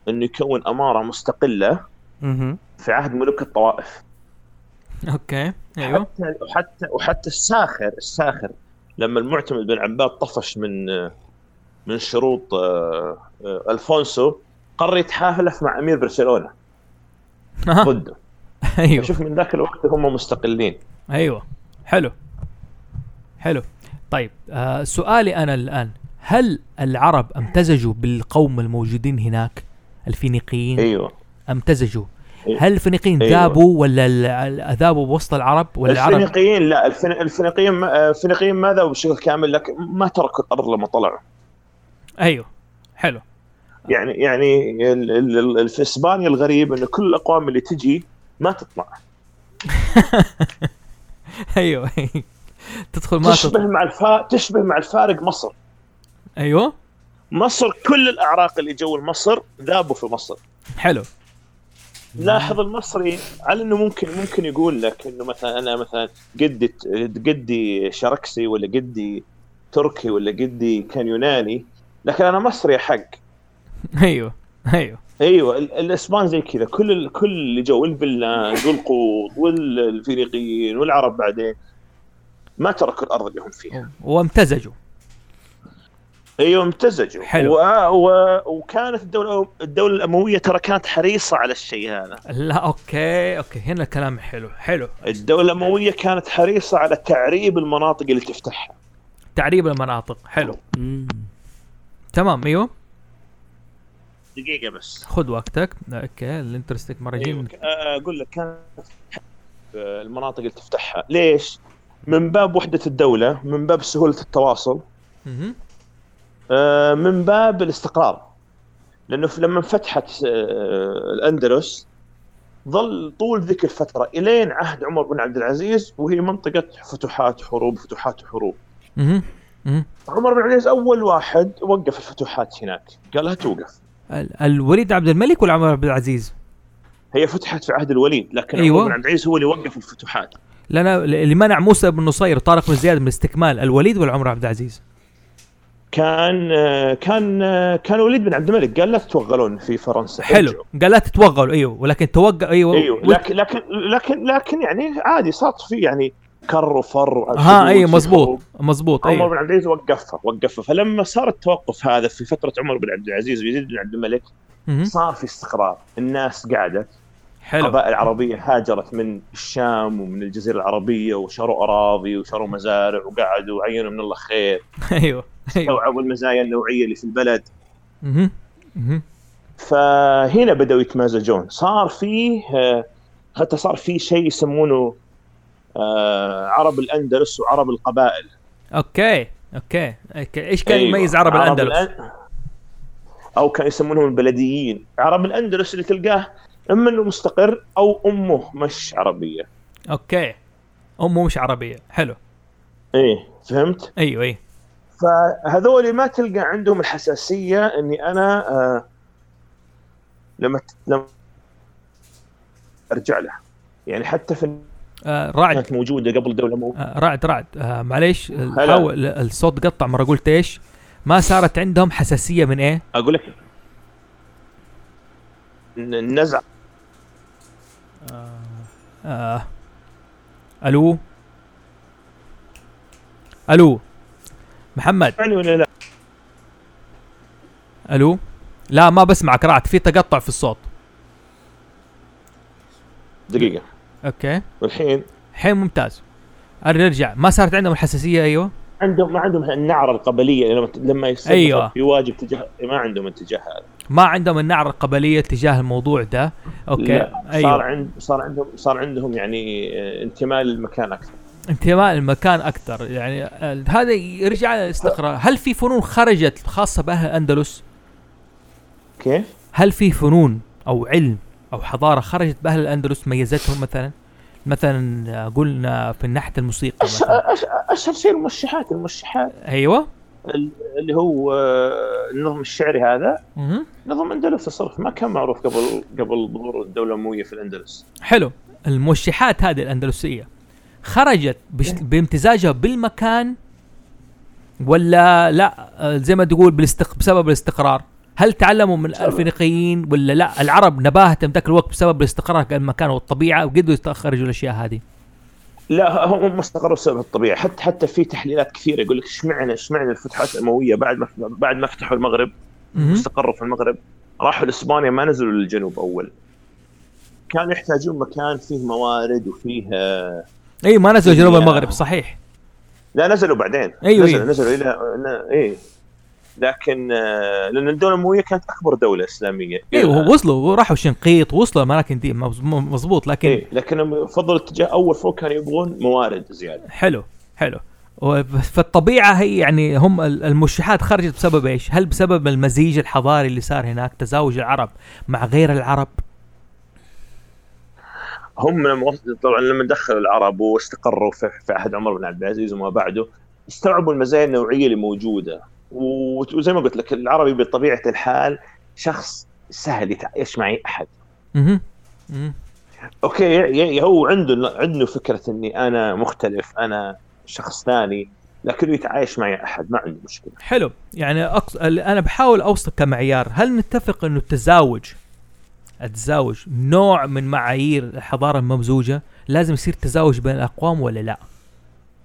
إنه يكون أمارة مستقلة أها في عهد ملوك الطوائف. أوكي أيوه. حتى وحتى وحتى الساخر الساخر لما المعتمد بن عباد طفش من من شروط آه، آه، ألفونسو قرر يتحالف مع أمير برشلونة. ضده. أيوه. شوف من ذاك الوقت هم مستقلين. أيوه. حلو. حلو. طيب آه سؤالي أنا الآن. هل العرب امتزجوا بالقوم الموجودين هناك؟ الفينيقيين؟ أيوه. امتزجوا. إيه. هل الفينيقيين أيوة. ذابوا ولا ذابوا بوسط العرب ولا العرب؟ الفينيقيين لا الفين- الفينيقيين آه، الفينيقيين ما ذابوا بشكل كامل لكن ما تركوا الأرض لما طلعوا. أيوه حلو. يعني يعني ال- ال- ال- في إسبانيا الغريب انه كل الأقوام اللي تجي ما تطلع. أيوه تدخل ما تشبه تطلع مع الفا... تشبه مع الفارق مصر. أيوه. مصر كل الأعراق اللي جو مصر ذابوا في مصر. حلو. لاحظ المصري على إنه ممكن ممكن يقول لك إنه مثلا أنا مثلا قدي قدي شركسي ولا قدي تركي ولا قدي كان يوناني لكن أنا مصري حق. أيوه أيوه. أيوه ال- الإسبان زي كذا. كل ال- كل اللي جو البلان والقوط والفينيقيين والعرب بعدين. ما تركوا الأرض اللي هم فيها. وامتزجوا. أيوه امتزجوا. حلو. و... و... وكانت الدولة الدولة الأموية ترى كانت حريصة على الشيء هذا. لا okay okay. هنا الكلام حلو حلو. الدولة الأموية كانت حريصة على تعريب المناطق اللي تفتحها. تعريب المناطق حلو. تمام أيوه. دقيقة بس. خذ وقتك. okay ال interesting مرة أيوة. أقول لك كانت المناطق اللي تفتحها. ليش؟ من باب وحدة الدولة من باب سهولة التواصل. آه، من باب الاستقرار. لأنه لما انفتحت آه، الأندلس ظل طول ذيك الفترة إلين عهد عمر بن عبد العزيز وهي منطقة فتوحات حروب فتوحات حروب. عمر بن العزيز أول واحد وقف الفتوحات هناك. قال لها توقف. ال- الوليد عبد الملك ولا عمر عبد العزيز؟ هي فتحت في عهد الوليد لكن أيوة. عمر بن عبد العزيز هو اللي وقف الفتوحات. لأن اللي منع موسى بن نصير طارق بن زياد من استكمال الوليد ولا عمر عبد العزيز؟ كان كان كان الوليد بن عبد الملك. قال لا تتوغلون في فرنسا. حلو. قال لا تتوغلوا. أيوه. ولكن توقع أيوه. أيوه. لكن لكن لكن لكن يعني عادي صار في يعني. كر وفر ها في مزبوط. مزبوط عمر بن عبد العزيز وقفها وقفها فلما صار التوقف هذا في فترة عمر بن عبد العزيز ويزيد بن عبد الملك. صار في استقرار الناس قعدت حلو قبائل عربيه هاجرت من الشام ومن الجزيرة العربية وشروا أراضي وشروا مزارع وقعدوا وعينوا من الله خير أيوه أيوه استوعبوا المزايا النوعية اللي في البلد مهم. مهم. فهنا بدأوا يتمازجون صار فيه آه، حتى صار في شيء يسمونه عرب الأندلس وعرب القبائل. okay okay. okay. إيش كان أيوة. يميز عرب الأندلس؟ الأن- أو كان يسمونهم البلديين. عرب الأندلس اللي تلقاه اما إنه مستقر أو أمه مش عربية. okay. أمه مش عربية. حلو. إيه فهمت؟ أيوه أيوه. فهذول ما تلقى عندهم الحساسية إني أنا آه لما لما أرجع له. يعني حتى في آه رعد. كانت موجودة قبل دولة مو. آه رعد رعد. آه معليش. حاول الصوت قطع مرة. قلت إيش؟ ما صارت عندهم حساسية من إيه؟ أقول لك. النزع آه. ألو؟ ألو؟ محمد؟ يعني ولا لا؟ ألو؟ لا ما بسمعك رعد. في تقطع في الصوت. دقيقة. أوكي. والحين؟ الحين ممتاز. نرجع ما صارت عندهم الحساسية؟ أيوه. عندهم ما عندهم النعرة القبلية. لما لما يصير أيوة. مثلاً يواجه تجاه ما عندهم الاتجاه هذا. ما عندهم النعرة القبلية تجاه الموضوع ده. أوكي. لا. صار أيوه عند صار عندهم صار عندهم يعني آه، انتماء للمكان أكثر. انتماء المكان أكثر. يعني آه، هذا يرجع للاستقرار هل في فنون خرجت خاصة بأهل الأندلس؟ كيف؟ هل في فنون أو علم أو حضارة خرجت بأهل الأندلس ميزتهم مثلا؟ مثلا آه، قلنا في ناحية الموسيقى مثلا. أشهر شيء الموشحات الموشحات أيوه. ال- اللي هو آه، النظم الشعري هذا. نظم أندلس الصرف ما كان معروف قبل قبل ظهور الدولة الامويه في الأندلس. حلو. الموشحات هذه الأندلسية خرجت بش... بامتزاجها بالمكان ولا لا؟ آه، زي ما تقول بالاستق... بسبب الاستقرار. هل تعلموا من الفينيقيين ولا لا؟ العرب نباهتهم ذاك الوقت بسبب الاستقرار المكان والطبيعة وقدروا يستخرجوا الأشياء هذه. لا هم استقروا بسبب الطبيعة. حتى حتى في تحليلات كثيرة يقول لك اشمعنى اشمعنى الفتوحات الأموية بعد ما بعد ما فتحوا المغرب. استقروا في المغرب. راحوا لإسبانيا ما نزلوا للجنوب أول. كانوا يحتاجون مكان فيه موارد وفيه آه، اي ما نزلوا جنوب يا- المغرب صحيح. لا نزلوا بعدين. أيوة، نزلوا أيوة. نزلوا إلى إيه. لكن آه، لأن الدولة الامويه كانت أكبر دولة إسلامية. أيوه وصلوا راحوا شنقيط وصلوا الاماكن دي مزبوط لكن إيه لكنهم فضلوا اتجاه أول فوق كانوا يبغون موارد زيادة. حلو حلو. فالطبيعة هي يعني هم ال- الموشحات خرجت بسبب إيش؟ هل بسبب المزيج الحضاري اللي صار هناك تزاوج العرب مع غير العرب؟ هم لما طبعا لما دخلوا العرب واستقروا في, عهد عمر بن عبد العزيز وما بعده استوعبوا المزايا النوعية اللي موجودة. وزي ما قلت لك العربي بطبيعة الحال شخص سهل يتعايش مع اي احد. أوكي ي- ي- هو عنده عنده فكرة إني أنا مختلف أنا شخص ثاني لكنه يتعايش معي أحد ما عنده مشكلة. حلو. يعني أقص... أنا بحاول اوصل كمعيار هل نتفق إنه التزاوج التزاوج نوع من معايير الحضارة الممزوجه لازم يصير تزاوج بين الأقوام ولا لا؟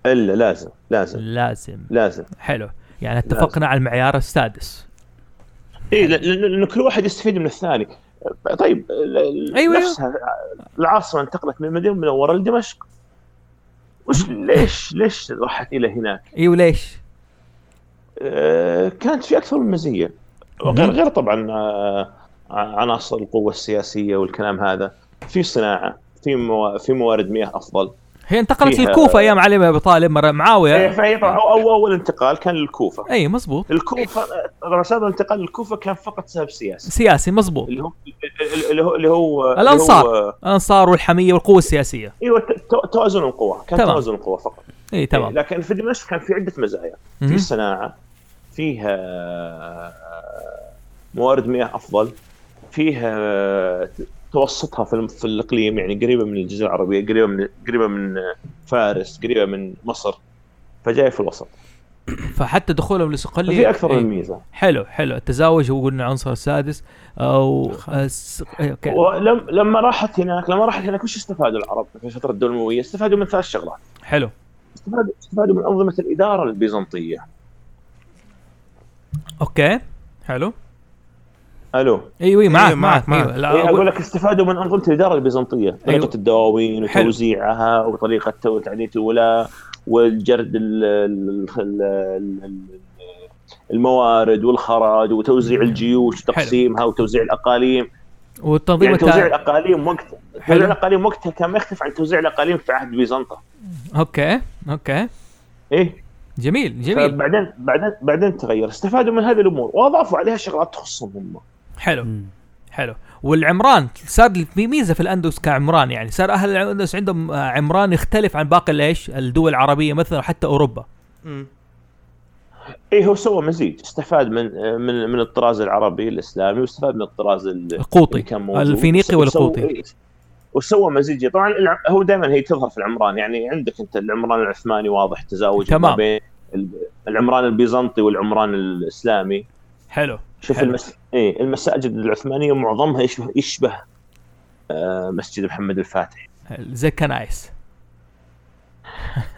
إلا لازم لازم. لازم. لازم. حلو. يعني اتفقنا على المعيار السادس. اي لأنه كل واحد يستفيد من الثاني. طيب أيوة. نفسها العاصمة انتقلت من المدينة المنوره لدمشق. وش ليش ليش راحت إلى هناك؟ أيوه ليش؟ آه، كانت في أكثر من مزية. غير غير طبعا آه، عناصر القوة السياسية والكلام هذا. في صناعة في في موارد مياه أفضل. هي انتقلت للكوفة أيام علي بن أبي طالب مرة إيه، معاويه فهي طبعاً أو, أو أول انتقال كان للكوفة. أي مزبوط الكوفة سبب الانتقال للكوفة كان فقط سبب سياسي. سياسي مزبوط اللي هو اللي هو اللي هو الأنصار. اللي هو الأنصار. والحمية والقوة السياسية. أيوه توازن القوى كان تمام. توازن القوى فقط. اي إيه، تمام. لكن في دمشق كان في عدة مزايا. في صناعة فيها موارد مياه أفضل فيها توسطها في في الإقليم يعني قريبة من الجزيرة العربية قريبة من قريبة من فارس قريبة من مصر فجاية في الوسط. فحتى دخولهم في لصقليه أكثر إيه. من ميزة. حلو حلو. التزاوج هو قلنا عنصر السادس. أو الس... إيه، okay. ولم لما راحت هناك لما راحت هناك وش استفادوا العرب في فتره الدولة الامويه؟ استفادوا من ثلاث شغلات. حلو. استفادوا استفادوا من أنظمة الإدارة البيزنطية. okay حلو. ألو. أيوه أيوه معك أيوة، معك معك، معك. لا إيه أقول أقول لك استفادوا من انظمه الاداره البيزنطيه طريقه أيوة. الدواوين. وتوزيعها وطريقة تعديل الولاء والجرد ال- ال- ال- ال- الموارد والخراج وتوزيع الجيوش وتقسيمها وتوزيع الأقاليم. والتنظيم يعني توزيع. الأقاليم وقتها حلو. توزيع الأقاليم وقتها كان يختلف عن توزيع الأقاليم في عهد بيزنطة. okay okay. إيه جميل جميل. بعدين بعدين بعدين تغير. استفادوا من هذه الأمور وأضافوا عليها شغلات تخصهم هم. حلو. مم. حلو. والعمران صار في ميزة في الاندلس كعمران يعني. صار أهل الاندلس عندهم آه، عمران يختلف عن باقي الإيش؟ الدول العربية مثلا وحتى أوروبا. إيه هو سوى مزيج. استفاد من من من الطراز العربي الإسلامي واستفاد من الطراز ال- القوطي. الفينيقي والقوطي. إيه. وسوى مزيج. طبعا هو دائما هي تظهر في العمران. يعني عندك أنت العمران العثماني واضح تزاوج تمام. ما بين ال- العمران البيزنطي والعمران الإسلامي. حلو. شوف. المس... إيه المساجد العثمانية معظمها يشبه يشبه آه مسجد محمد الفاتح زي كنايس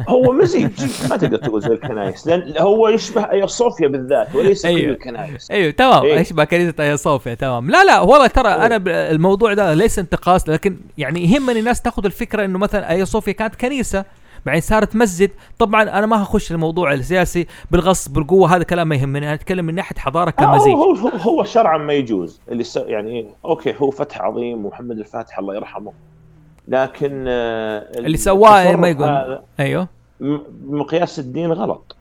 هو مزيج ما تقدر تقول زي الكنائس لأن هو يشبه ايا صوفيا بالذات وليس كل أيوه. الكنائس أيوه تمام إيه. يشبه كنيسة ايا صوفيا تمام لا لا والله ترى إيه. أنا الموضوع ده ليس انتقاص لكن يعني يهمني الناس تأخذ الفكرة إنه مثلا ايا صوفيا كانت كنيسة بعدين صارت مسجد. طبعا أنا ما هخش الموضوع السياسي بالغصب بالقوة هذا كلام ما يهمني. أنا أتكلم من ناحية حضارة هو كمزيج. هو, هو, هو شرعا ما يجوز. اللي س... يعني أوكي هو فتح عظيم ومحمد الفاتح الله يرحمه. لكن آه، اللي سواه ما يقول. أيوه. م- بمقياس الدين غلط.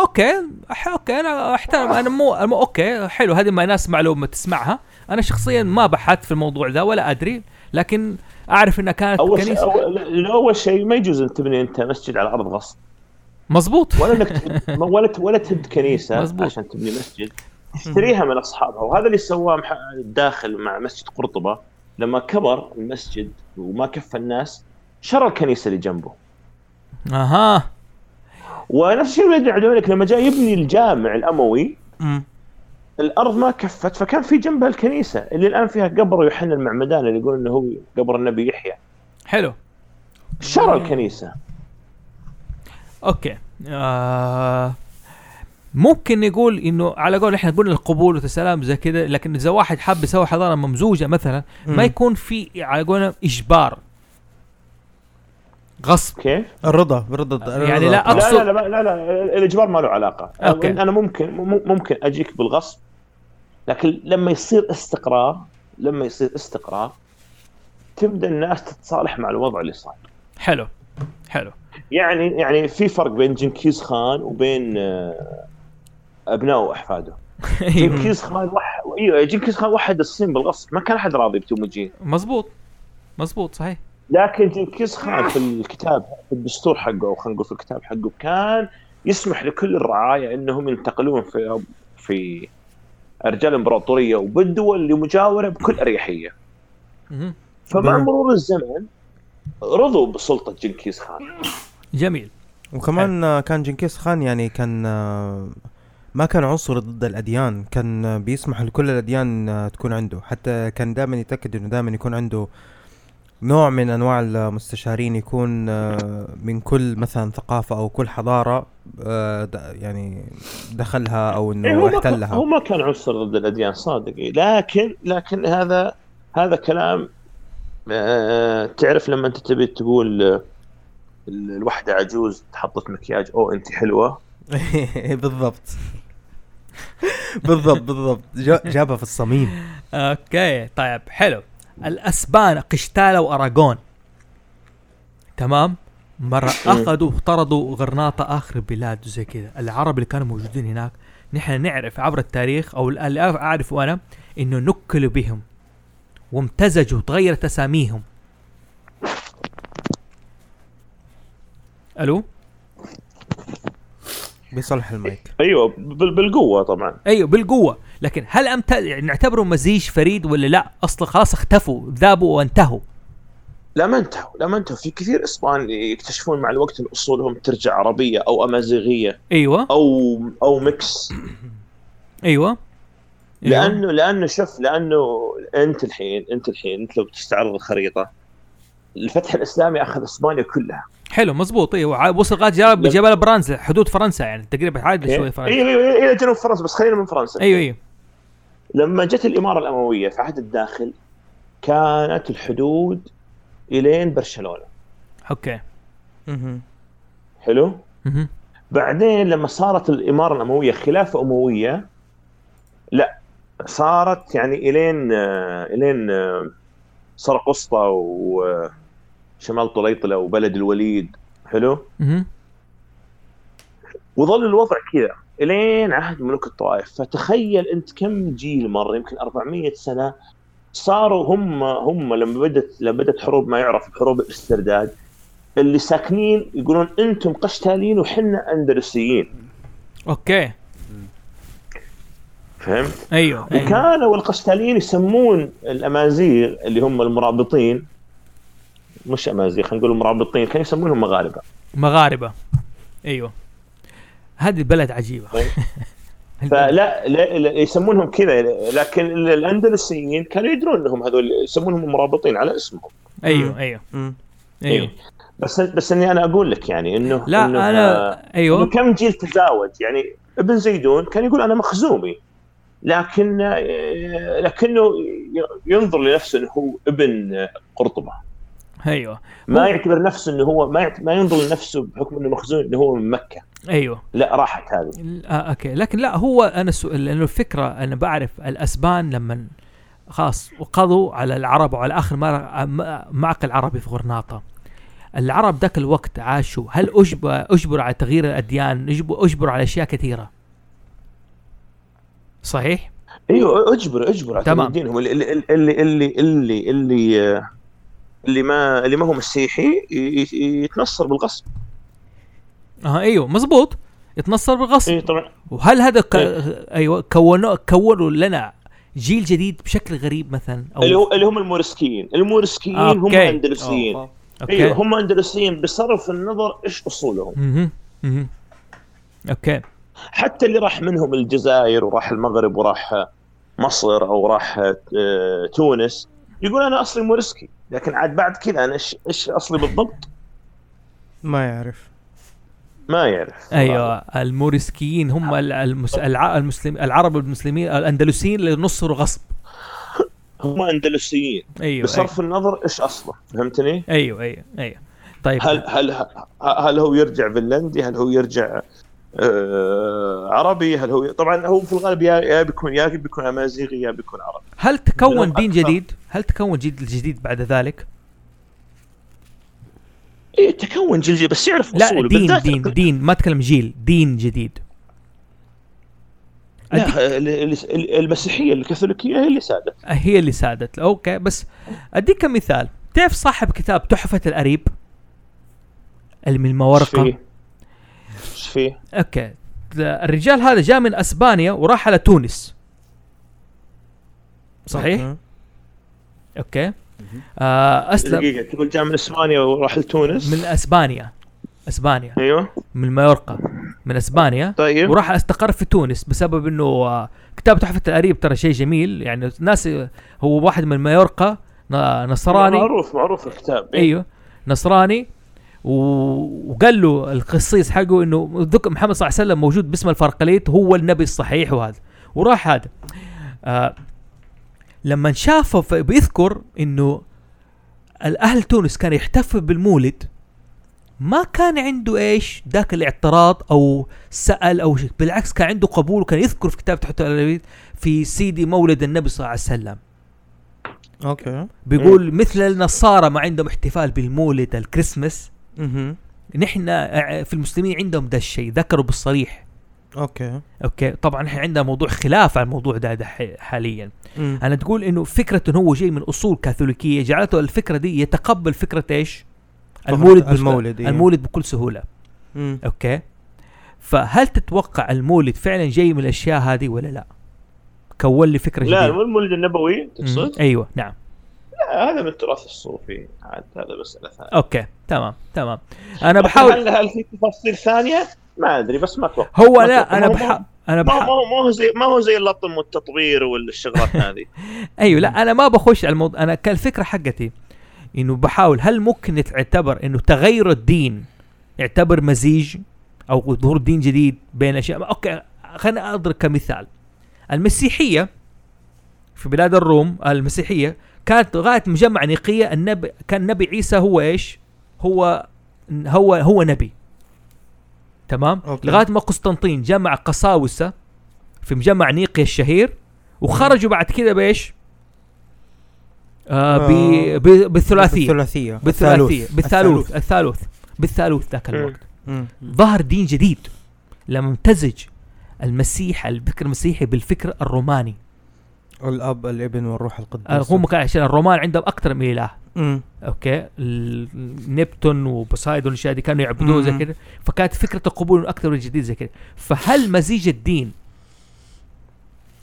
okay. okay أنا أحترم. أنا مو okay حلو. هذه ما ناس معلومة تسمعها. أنا شخصيا ما بحثت في الموضوع ده ولا أدري. لكن أعرف إنها كانت أول شيء كنيسة. أول, أول شيء ما يجوز ان تبني أنت مسجد على أرض غصب. مزبوط ولا إنك تهد- ولا ولا تهد كنيسة مزبوط. عشان تبني مسجد. تشتريها من أصحابها. وهذا اللي سواه الداخل مع مسجد قرطبة. لما كبر المسجد وما كفى الناس شرى الكنيسة اللي جنبه. أها. ونفس الشيء لما جاء يبني الجامع الأموي. الأرض ما كفت فكان في جنبها الكنيسة اللي الآن فيها قبر يوحنا المعمدان اللي يقول إنه هو قبر النبي يحيى. حلو. شرى الكنيسة. أوكي. آه ممكن نقول إنه على قول إحنا قلنا القبول والسلام زي كذا لكن إذا واحد حاب يسوي حضارة ممزوجة مثلا ما. يكون في على قولنا إجبار. غصب. كيف؟ الرضا بالرضا. يعني لا. أقصد- لا لا لا لا, لا الإجبار ما له علاقة. أوكي. أنا ممكن مم- ممكن أجيك بالغصب لكن لما يصير استقرار لما يصير استقرار تبدأ الناس تتصالح مع الوضع اللي صار. حلو حلو. يعني يعني في فرق بين جنكيز خان وبين آه، أبنائه وأحفاده. أيوه. جنكيز خان وح... أيوه جنكيز خان وحد الصين بالغصب ما كان أحد راضي بتومجين مظبوط مظبوط صحيح. لكن جنكيز خان في الكتاب في الدستور حقه أو خلينا نقول في الكتاب حقه كان يسمح لكل الرعايا إنهم ينتقلون في في أرجال الامبراطوريه وبالدول اللي مجاوره بكل أريحية. فمع مرور الزمن رضوا بسلطة جنكيز خان. جميل. وكمان آه، كان جنكيز خان يعني كان آه، ما كان عنصري ضد الأديان كان آه، بيسمح لكل الأديان آه، تكون عنده. حتى كان دائما يتأكد إنه دائما يكون عنده نوع من أنواع المستشارين يكون آه، من كل مثلا ثقافة أو كل حضارة آه، يعني دخلها أو إيه، إنه هو ما كان- احتلها. هو ما كان عنصر ضد الأديان صادق. إيه. لكن لكن هذا هذا كلام آه، تعرف لما أنت تبي تقول ال- الوحدة عجوز حطت مكياج أو أنت حلوة. بالضبط. بالضبط بالضبط. جا- جابها في الصميم. أوكي طيب حلو. الأسبان قشتالة وأراغون. تمام؟ مرة أخذوا طردوا غرناطة آخر البلاد وزي كذا. العرب اللي كانوا موجودين هناك نحن نعرف عبر التاريخ أو اللي أعرفه أنا إنه نكلوا بهم وامتزجوا تغيرت أساميهم. ألو؟ بيصلح المايك. أيوه بال- بالقوة طبعا. أيوه بالقوة. لكن هل أمت... يعني نعتبره مزيج فريد ولا لا؟ أصلا خلاص اختفوا ذابوا وانتهوا. لا ما انتهوا لا ما انتهوا. في كثير إسبان يكتشفون مع الوقت إن أصولهم ترجع عربية أو أمازيغية أيوه. أو أو mix. أيوه. لأنه لأنه شوف لأنه أنت الحين أنت الحين أنت لو تستعرض الخريطة الفتح الإسلامي أخذ إسبانيا كلها. حلو مزبوط أيوه وصل لغايه جبل جبل برانس حدود فرنسا يعني تقريبا عادي شوي فرنسا. أيوه أيوه إلى جنوب فرنسا بس خلينا من فرنسا. أيوه أيوه. لما جت الإمارة الأموية في عهد الداخل كانت الحدود إلين برشلونة. okay. حلو؟ مهم. بعدين لما صارت الإمارة الأموية خلافه أموية لا صارت يعني إلين آه، إلين آه، سرقسطة وشمال طليطلة وبلد الوليد. حلو؟ مهم. وظل الوضع كذا. إلين عهد ملوك الطوائف. فتخيل أنت كم جيل مر يمكن 400 سنة صاروا هم هم لما بدت لما بدت حروب ما يعرف بحروب الاسترداد اللي ساكنين يقولون أنتم قشتالين وحنا أندلسيين. أوكي. فهمت؟ أيوه أيوه. وكانوا القشتاليين يسمون الأمازيغ اللي هم المرابطين مش أمازيغ خلينا نقول مرابطين كانوا يسمونهم مغاربة. مغاربة. أيوه. هذه بلد عجيبة. طيب. فلا لا, لا يسمونهم كذا لكن ال- الأندلسيين كانوا يدرون إنهم هذول يسمونهم مرابطين على اسمهم. أيوه أيوه. أيوه. بس بس إني أنا أقول لك يعني إنه لا إنه أنا إنه أيوه كم جيل تزاوج؟ يعني ابن زيدون كان يقول أنا مخزومي. لكن آه، لكنه ينظر لنفسه إنه هو ابن قرطبة. أيوه. ما يعتبر نفسه إنه هو ما يعت- ما ينظر لنفسه بحكم إنه مخزون إنه هو من مكة. أيوه. لا راحت هذه. آه أوكي. لكن لا هو أنا السؤال لأنه الفكرة أنا بعرف الأسبان لما خلاص وقضوا على العرب وعلى آخر مر- م- معقل عربي في غرناطة. العرب ذاك الوقت عاشوا. هل اجبر أجبروا على تغيير الأديان؟ اجبروا أجبروا على أشياء كثيرة. صحيح؟ أيوه اجبر اجبر على تمام. تمام. دينهم اللي اللي اللي اللي اللي اللي, ما اللي ما هو مسيحي يتنصر بالغصب آه أيوه مزبوط يتنصر بالغصب اي طبعا وهل هذا ك... إيه. أيوه كونوا كونوا لنا جيل جديد بشكل غريب مثلا أو اللي, هو اللي هم المورسكيين المورسكيين آه، هم okay. أندلسيين أوه. okay أيوه هم أندلسيين بصرف النظر إيش أصولهم مهم. مهم. أوكي حتى اللي راح منهم الجزائر وراح المغرب وراح مصر أو راح آه، تونس يقول أنا أصلي مورسكي لكن عاد بعد كذا أنا إيش إيش أصلي بالضبط؟ ما يعرف. ما يعرف. أيوه الموريسكيين هم ال- المس... الع... المسلم العرب المسلمين الأندلسيين اللي نصروا غصب. هم أندلسيين. أيوه بصرف النظر إيش أصله فهمتني؟ أيوه أيوه أيوه. طيب. هل هل هل هو يرجع فنلندي؟ هل هو يرجع عربي؟ هل هو طبعا هو في الغالب يا يا بيكون يا بيكون أمازيغي يا بيكون عربي هل تكون دين. جديد؟ هل تكون جيل جديد بعد ذلك؟ إيه تكون جيل بس يعرف لا أصوله دين بالذات دين دين ما أتكلم جيل دين جديد لا ال- ال- المسيحية الكاثوليكية هي اللي سادت هي اللي سادت أوكي بس أديك مثال تعرف صاحب كتاب تحفة الأريب اللي من إيش المورقة فيه؟ أوكي. الرجال هذا جاء من أسبانيا وراح على تونس. صحيح؟ مم. okay. آه أسلم. دقيقة تقول جاء من أسبانيا وراح لتونس؟ من أسبانيا. أسبانيا. أيوه. من مايورقا من أسبانيا. طيب. وراح أستقر في تونس بسبب إنه آه، كتاب تحفة الأريب ترى شيء جميل. يعني ناس هو واحد من مايورقا ن- نصراني. معروف معروف الكتاب. إيه. أيوه. نصراني. وقال له القسيس حقه إنه ذك محمد صلى الله عليه وسلم موجود باسم الفرقليت هو النبي الصحيح وهذا. وراح هذا. آه لما شافه بيذكر إنه الأهل تونس كان يحتفل بالمولد ما كان عنده إيش؟ ذاك الاعتراض أو سأل أو شيء. بالعكس كان عنده قبول وكان يذكر في كتاب تحت في سيدي مولد النبي صلى الله عليه وسلم. okay. بيقول مثل النصارى ما عندهم احتفال بالمولد الكريسماس مهم. نحن ع- في المسلمين عندهم ده الشيء ذكروا بالصريح okay okay طبعا إحنا عندنا موضوع خلاف على الموضوع ده, ده حاليا مم. أنا تقول إنه فكرة إنه هو جاي من أصول كاثوليكية جعلته الفكرة دي يتقبل فكرة إيش المولد المولد، إيه. المولد بكل سهولة مم. okay فهل تتوقع المولد فعلا جاي من الأشياء هذه ولا لا كون لي فكرة لا جديدة المولد النبوي. تقصد؟ أيوه نعم لا هذا من التراث الصوفي. عاد هذا مسألة ثانية. أوكي تمام تمام. أنا بحاول هل هل في تفاصيل ثانية؟ ما أدري بس ما أتوقع. هو ما لا. أنا بحاول أنا ما هو ما هو ما هو زي ما هو زي اللطم والتطوير والشغلات هذه. أيوه لا أنا ما بخش على الموضوع. أنا كان الفكرة حقتي إنه بحاول هل ممكن يعتبر إنه تغير الدين يعتبر مزيج أو ظهور دين جديد بين أشياء؟ أوكي خلينا أضرب كمثال. المسيحية في بلاد الروم المسيحية كانت لغايه مجمع نيقية النبي كان النبي عيسى هو إيش؟ هو هو هو نبي تمام؟ أوكي. لغاية ما قسطنطين جمع قساوسة في مجمع نيقيا الشهير وخرجوا بعد كذا بإيش؟ آه ب... آه،. بالثلاثية بالثلاثية بالثلاثية الثالوث. بالثالوث الثالوث بالثالوث ذاك مم. الوقت. ظهر دين جديد لما امتزج المسيح الفكر المسيحي بالفكر الروماني الأب الابن والروح القدس آه، هم كان عشان الرومان عندهم أكثر من إله. مم. أوكي؟ نبتون وبوسايدون الاشياء دي كانوا يعبدوه زي. كده. فكانت فكرة القبول أكثر من جديد زي كده. فهل مزيج الدين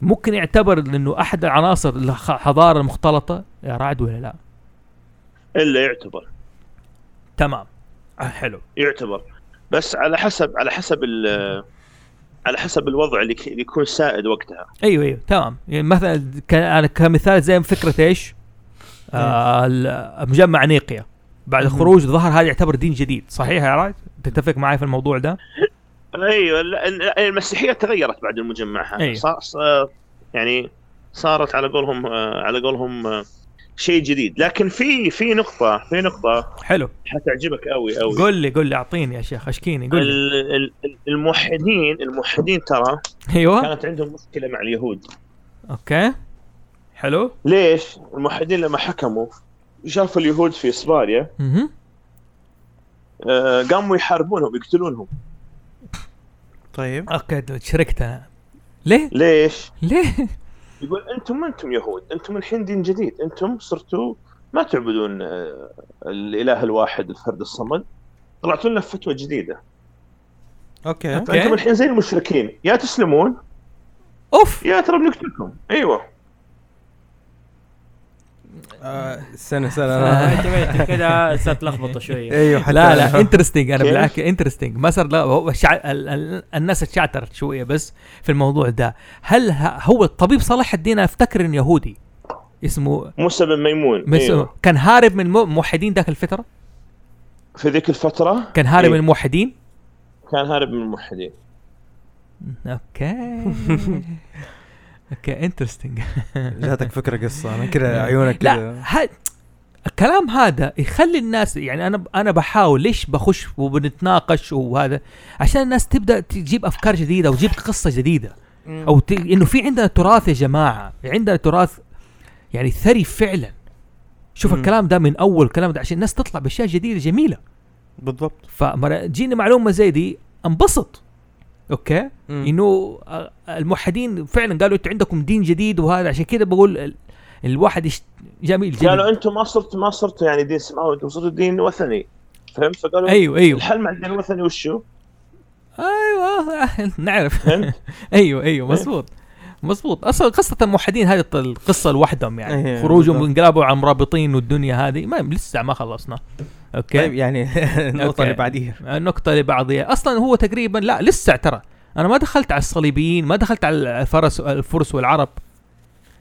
ممكن يعتبر إنه أحد العناصر الحضارة المختلطة؟ يا رعد ولا لا؟ إلا يعتبر. تمام. حلو. يعتبر. بس على حسب على حسب ال- على حسب الوضع اللي يكون سائد وقتها أيوه أيوه تمام يعني مثلا ك- أنا كمثال زي فكرة إيش؟ آه مجمع نيقيا بعد. الخروج ظهر هذا يعتبر دين جديد صحيح يا رايد؟ تتفق معي في الموضوع ده؟ أيوه المسيحية تغيرت بعد المجمع هذا أيوة. صار صار- يعني صارت على قولهم آه، على قولهم آه، شيء جديد. لكن في في نقطة في نقطة حلو. حتعجبك قوي قوي قول لي قول لي أعطيني يا شيخ أشكيني قول لي. ال- ال- ال- الموحدين الموحدين ترى أيوه. كانت عندهم مشكلة مع اليهود. okay. حلو. ليش؟ الموحدين لما حكموا شافوا اليهود في اسبانيا أها آه، قاموا يحاربونهم يقتلونهم. طيب. okay شركت أنا. ليه؟ ليش؟ ليه؟ يقول أنتم ما أنتم يهود؟ أنتم الحين دين جديد. أنتم صرتوا ما تعبدون آه، الإله الواحد الفرد الصمد. طلعتوا لنا فتوى جديدة. okay. فانتم الحين زي المشركين. يا تسلمون؟ أوف. يا ترى بنقتلكم. أيوه. سنة سنة انت كده ستلخبطوا شوية أيوه لا لا interesting أنا؟ بالعكس interesting ما صار لا هو شع... ال... ال... الناس اتشعترت شوية بس في الموضوع ده هل. هو الطبيب صلاح الدين أفتكر إنه يهودي اسمه موسى بن ميمون. أيوة. كان هارب من مو- موحدين ذاك الفترة في ذيك الفترة كان هارب إيه. من الموحدين كان هارب من الموحدين okay okay interesting جاتك فكرة قصة أنا كذا عيونك لا ه... الكلام هذا يخلي الناس يعني أنا أنا بحاول ليش بخش وبنتناقش وهذا؟ عشان الناس تبدأ تجيب أفكار جديدة وتجيب قصة جديدة. أو ت... إنه في عندنا تراث يا جماعة عندنا تراث يعني ثري فعلا. شوف. الكلام ده من أول الكلام ده عشان الناس تطلع بأشياء جديدة جميلة. بالضبط. فجيني معلومة زي دي انبسط. okay. إنه آه، الموحدين فعلا قالوا أنتوا عندكم دين جديد وهذا عشان كده بقول ال- الواحد يشت... جميل جميل قالوا أنتم ما صرت ما صرتوا يعني دين سماوي أنتم صرتوا دين وثني. فهمت؟ فقالوا أيوه أيوه. الحل مع الدين الوثني وشو؟ أيوه نعرف. فهمت؟ أيوه أيوه مزبوط مزبوط أصلا قصة الموحدين هذه القصة لوحدهم يعني. أيوة، خروجهم. وانقلابوا على المرابطين والدنيا هذه. ما لسه ما خلصنا. okay؟ طيب يعني النقطه. اللي بعديها النقطة اللي بعديها أصلا هو تقريبا لا لسه ترى. أنا ما دخلت على الصليبيين ما دخلت على الفرس الفرس والعرب.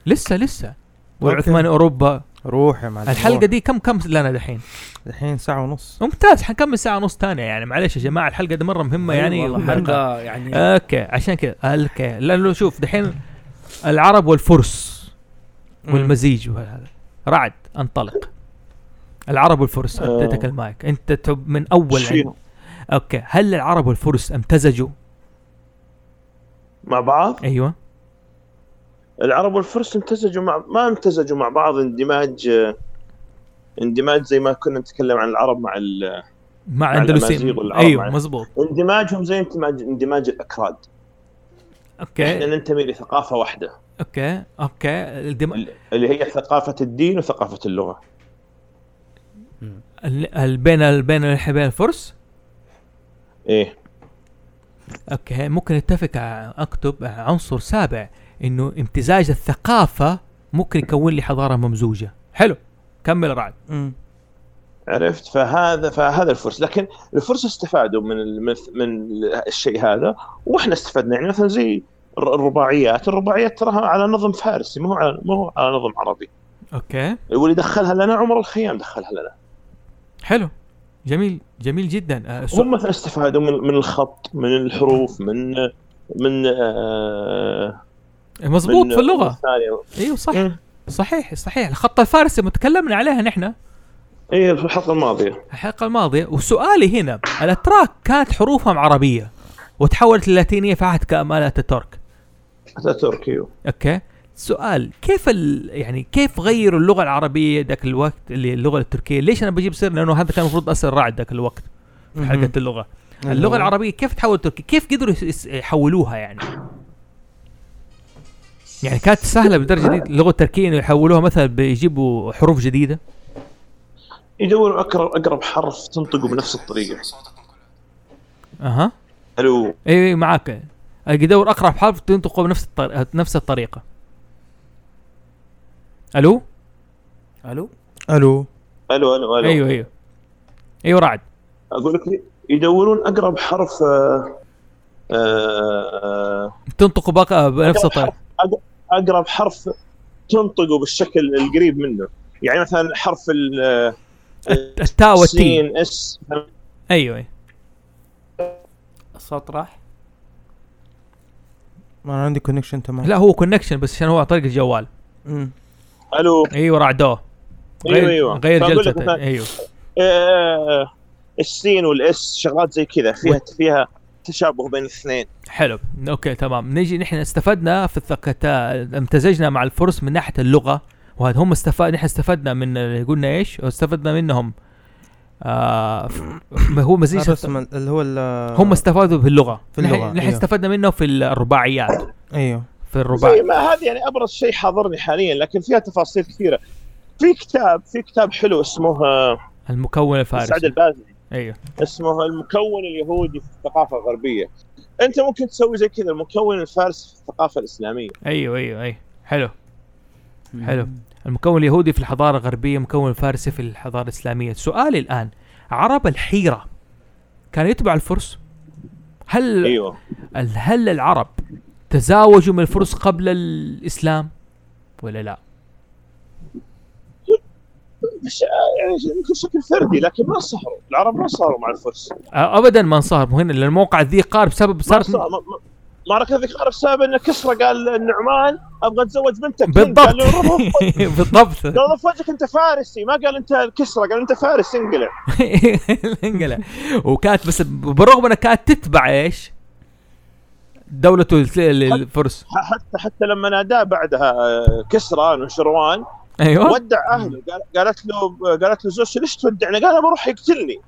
لسه لسه. والعثماني أوروبا. روح يا معلم الحلقة دي كم كم لنا دحين؟ الحين ساعة ونص. ممتاز. حنكمل ساعة ونص ثانية يعني. معلش يا جماعة الحلقة دي مرة مهمة يعني. والله ومرة- حلقة يعني okay. عشان كذا okay. لأنه شوف دحين العرب والفرس. والمزيج وهذا. رعد انطلق. العرب والفرس آه. أديتك المايك. أنت تب من أول. فيهم؟ okay. هل العرب والفرس امتزجوا؟ مع بعض؟ أيوه. العرب والفرس امتزجوا مع ما امتزجوا مع بعض. اندماج اندماج زي ما كنا نتكلم عن العرب مع ال... مع مع الاندلسيين أيوه مع- مزبوط اندماجهم زي اندماج اندماج الأكراد. إحنا okay ننتمي لثقافة واحدة. okay okay. الدم... اللي هي ثقافة الدين وثقافة اللغة. ال- ال- بين ال- بين بين الفرس؟ إيه. okay ممكن نتفق ع- أكتب عنصر سابع إنه امتزاج الثقافة ممكن يكون لي حضارة ممزوجة. حلو كمل رعد. عرفت؟ فهذا فهذا الفرس لكن الفرس استفادوا من من الشيء هذا وإحنا استفدنا. يعني مثلا زي الر- الرباعيات. الرباعيات تراها على نظم فارسي ما هو على ما هو على نظم عربي. okay. واللي دخلها لنا عمر الخيام دخلها لنا. حلو. جميل. جميل جدا. so... هم مثلا استفادوا من من الخط من الحروف من من آه مزبوط من في اللغة. إيوه صح. صحيح صحيح. الخط الفارسي متكلمنا عليها نحن. إيه في الحلقة الماضية. الحلقة الماضية. وسؤالي هنا الأتراك كانت حروفهم عربية وتحولت للاتينية في عهد كمال اتاتورك حتى تركي okay. سؤال كيف ال... يعني كيف غيروا اللغة العربية ذاك الوقت اللي اللغة التركية؟ ليش أنا بجيب سير لأنه هذا كان المفروض اصل رعد ذاك الوقت في. حلقة اللغة. اللغة. العربية كيف تحول تركي كيف قدروا يحولوها يعني؟ يعني كانت سهلة بالدرجه دي؟ اللغة التركية إنه يحولوها مثلا بيجيبوا حروف جديدة؟ يدوروا اقرب أقرب حرف تنطقه بنفس الطريقة. أها. ألو. إي إي معاك. يدور أقرب حرف تنطقه بنفس الطريقة نفس الطريقة. ألو؟ ألو. ألو. ألو ألو ألو. أيوه أيوه. أيوه رعد. أقول لك يدورون أقرب حرف آه، آه، تنطق بقى بنفس الطريقة. أقرب حرف تنطقه بالشكل القريب منه. يعني مثلا حرف ال آه، التاء والتي. S أيوه. أيوه الصوت راح. ما أنا عندي connection تمام. لا هو connection بس عشان هو على طريق الجوال مم. ألو. أيوه رعدوه غير أيوه أيوه. غير جلسته. أيوه. آه، السين وال S شغلات زي كذا فيها فيها تشابه بين الاثنين. حلو. أوكي تمام. نيجي نحن استفدنا في الثقتا امتزجنا مع الفرس من ناحية اللغة. وهذا هم استفاد نحن استفدنا من قلنا إيش؟ استفدنا منهم. آه هو مزيج اللي هو هم استفادوا باللغة. في اللغة، نحن, نحن أيوه. استفدنا منه في الرباعيات. أيوه. في الرباعي زي ما هذه يعني أبرز شيء حاضرني حاليا لكن فيها تفاصيل كثيرة. في كتاب في كتاب حلو اسمه آه، المكون سعد الفارسي البازلي. أيوه. اسمه المكون اليهودي في الثقافة الغربية. أنت ممكن تسوي زي كذا المكون الفارسي في الثقافة الإسلامية. أيوه أيوه أيوه. حلو. حلو. المكون اليهودي في الحضارة الغربية المكون الفارسي في الحضارة الإسلامية. سؤالي الآن عرب الحيرة كانوا يتبعوا الفرس؟ هل أيوه. هل العرب تزاوجوا من الفرس قبل الإسلام ولا لا؟ بس آه، يعني يمكن بشكل فردي؟ لكن ما صهروا العرب ما صاروا مع الفرس. ابدا ما انصهر. هنا لأن موقع ذي قار بسبب صارت صار- ما- ما- معركة ذكرى بسبب ان كسرى قال النعمان أبغى أتزوج بنتك. بالضبط. قال له رفض بالضبط. قال رف وجهك أنت فارسي. ما قال أنت الكسرى قال أنت فارس انقلع. انقلع. وكانت بس بالرغم إنها كانت تتبع إيش؟ دولة ال- الفرس. حتى حتى لما ناداه بعدها آه، كسرى نشروان أيوه. ودع أهله. قال قالت له قالت له زوجته ليش تودعني؟ قال بروح يقتلني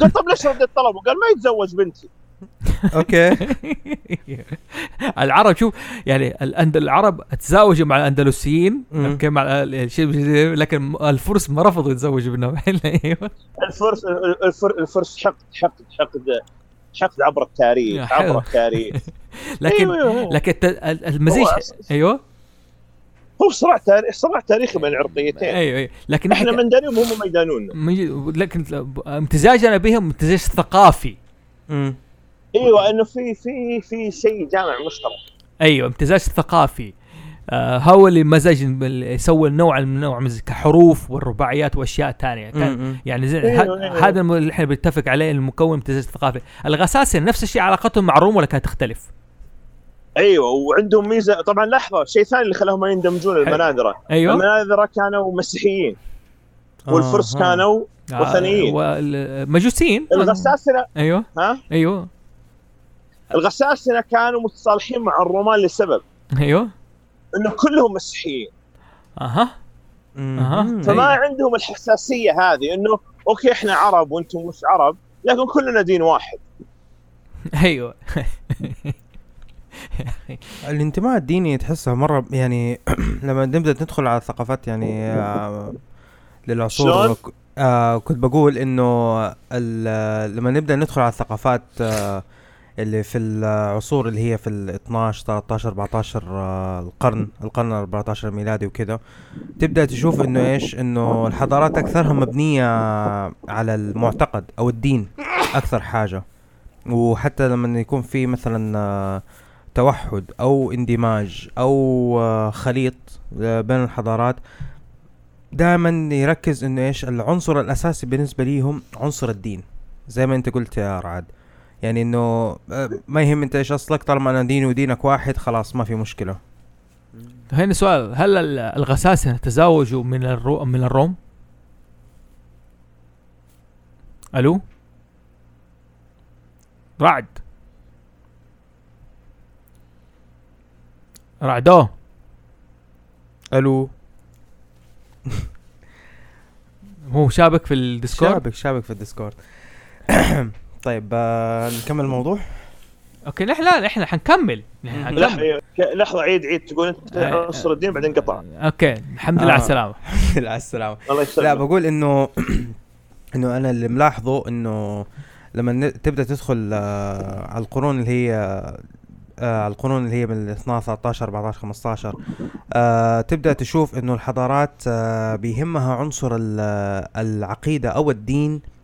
قال طب ليش رديت طلبه؟ قال ما يتزوج بنتي. okay العرب شوف يعني العرب تزاوجوا مع الأندلسيين. okay مع ال- الشيء لكن الفرس ما رفضوا يتزوجوا منهم إيوه الفرس الفر الفرس حقد حقد حقد حقد عبر التاريخ. عبر التاريخ لكن أيوة، أيوة. لكن المزيج. إيوه هو صراع تاريخ صراع تاريخي بين العرقيتين إيوه إيوه لكن إحنا إحنا من دانيهم وهم ما يدانونا لكن امتزاجنا بهم امتزاج ثقافي مم. أيوه إنه في في في شيء جامع مشترك. أيوه امتزاج ثقافي. آه هو اللي مزج يسوي النوع من نوع من كحروف والرباعيات وأشياء ثانية. يعني زي أيوة، أيوة. هذا اللي إحنا بنتفق عليه المكون امتزاج ثقافي. الغساسنه نفس الشيء علاقتهم مع الروم ولا كانت تختلف؟ أيوه وعندهم ميزة. طبعا لحظة شيء ثاني اللي خلاهم ما يندمجون المناذرة. أيوه. المناذرة كانوا مسيحيين. والفرس آه. كانوا وثنيين. والمجوسيين الغساسنه أيوه. ها؟ أيوه. الغساسنه كانوا متصالحين مع الرومان لسبب. أيوه. إنه كلهم مسيحيين. أها. مم. فما أيوة. عندهم الحساسية هذه إنه أوكي إحنا عرب وأنتم مش عرب لكن كلنا دين واحد. أيوه. الانتماء الديني تحسها مرة يعني لما نبدأ ندخل على الثقافات يعني آه، للعصور آه كنت بقول إنه ال- لما نبدأ ندخل على الثقافات آه اللي في العصور اللي هي في ال 12 13 14 آه القرن القرن ال 14 الميلادي وكذا تبدأ تشوف إنه إيش؟ إنه الحضارات اكثرها مبنية على المعتقد أو الدين أكثر حاجة. وحتى لما يكون في مثلا آه توحد أو اندماج أو آه، خليط آه، بين الحضارات دائما يركز إنه إيش؟ العنصر الأساسي بالنسبة ليهم عنصر الدين زي ما أنت قلت يا رعد. يعني إنه آه، ما يهم أنت إيش أصلك طالما أنا ديني ودينك واحد خلاص ما في مشكلة. هنا سؤال هل ال- الغساسنه تزاوجوا من الرو من الروم؟ ألو؟ رعد. رعدو. ألو؟ هو شابك في الديسكورد؟ شابك شابك في الديسكورد. طيب آه نكمل الموضوع؟ okay نحن لا نحن حنكمل. حنكمل. لحظه لحظة عيد عيد. تقول انت آه. عنصر الدين بعدين قطع. okay الحمد لله آه. على السلامه على السلامة. الله لا بقول إنه إنه أنا اللي ملاحظه إنه لما تبدأ تدخل آه على القرون اللي هي آه على القرون اللي هي من 12 13 14 15 آه تبدأ تشوف إنه الحضارات آه بيهمها عنصر ال- العقيدة أو الدين آه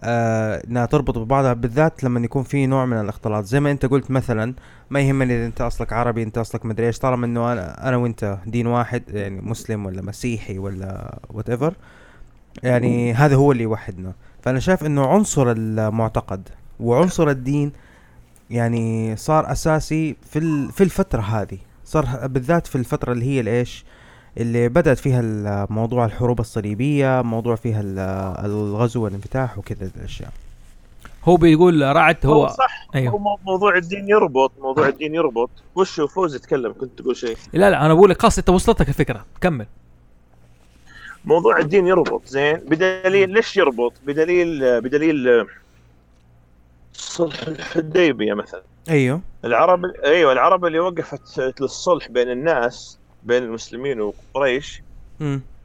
إنها تربط ببعضها بالذات لما يكون في نوع من الاختلاط. زي ما أنت قلت مثلا ما يهمني إذا أنت أصلك عربي أنت أصلك مدري إيش طالما إنه أنا أنا وأنت دين واحد يعني مسلم ولا مسيحي ولا وات ايفر يعني هذا هو اللي يوحدنا. فأنا شايف إنه عنصر المعتقد وعنصر الدين يعني صار أساسي في في الفترة هذه. صار بالذات في الفترة اللي هي الإيش؟ اللي بدأت فيها موضوع الحروب الصليبية موضوع فيها ال- الغزو والانفتاح وكذا الأشياء. هو بيقول رعد هو صح أيوه. هو مو- موضوع الدين يربط موضوع الدين يربط. وش فوز يتكلم كنت تقول شيء. لا لا أنا بقول لك خلاص أنت وصلتك الفكرة. كمل. موضوع الدين يربط زين. بدليل ليش يربط؟ بدليل بدليل صلح الحديبية مثلا. أيوه. العرب أيوه العرب اللي وقفت للصلح بين الناس بين المسلمين وقريش.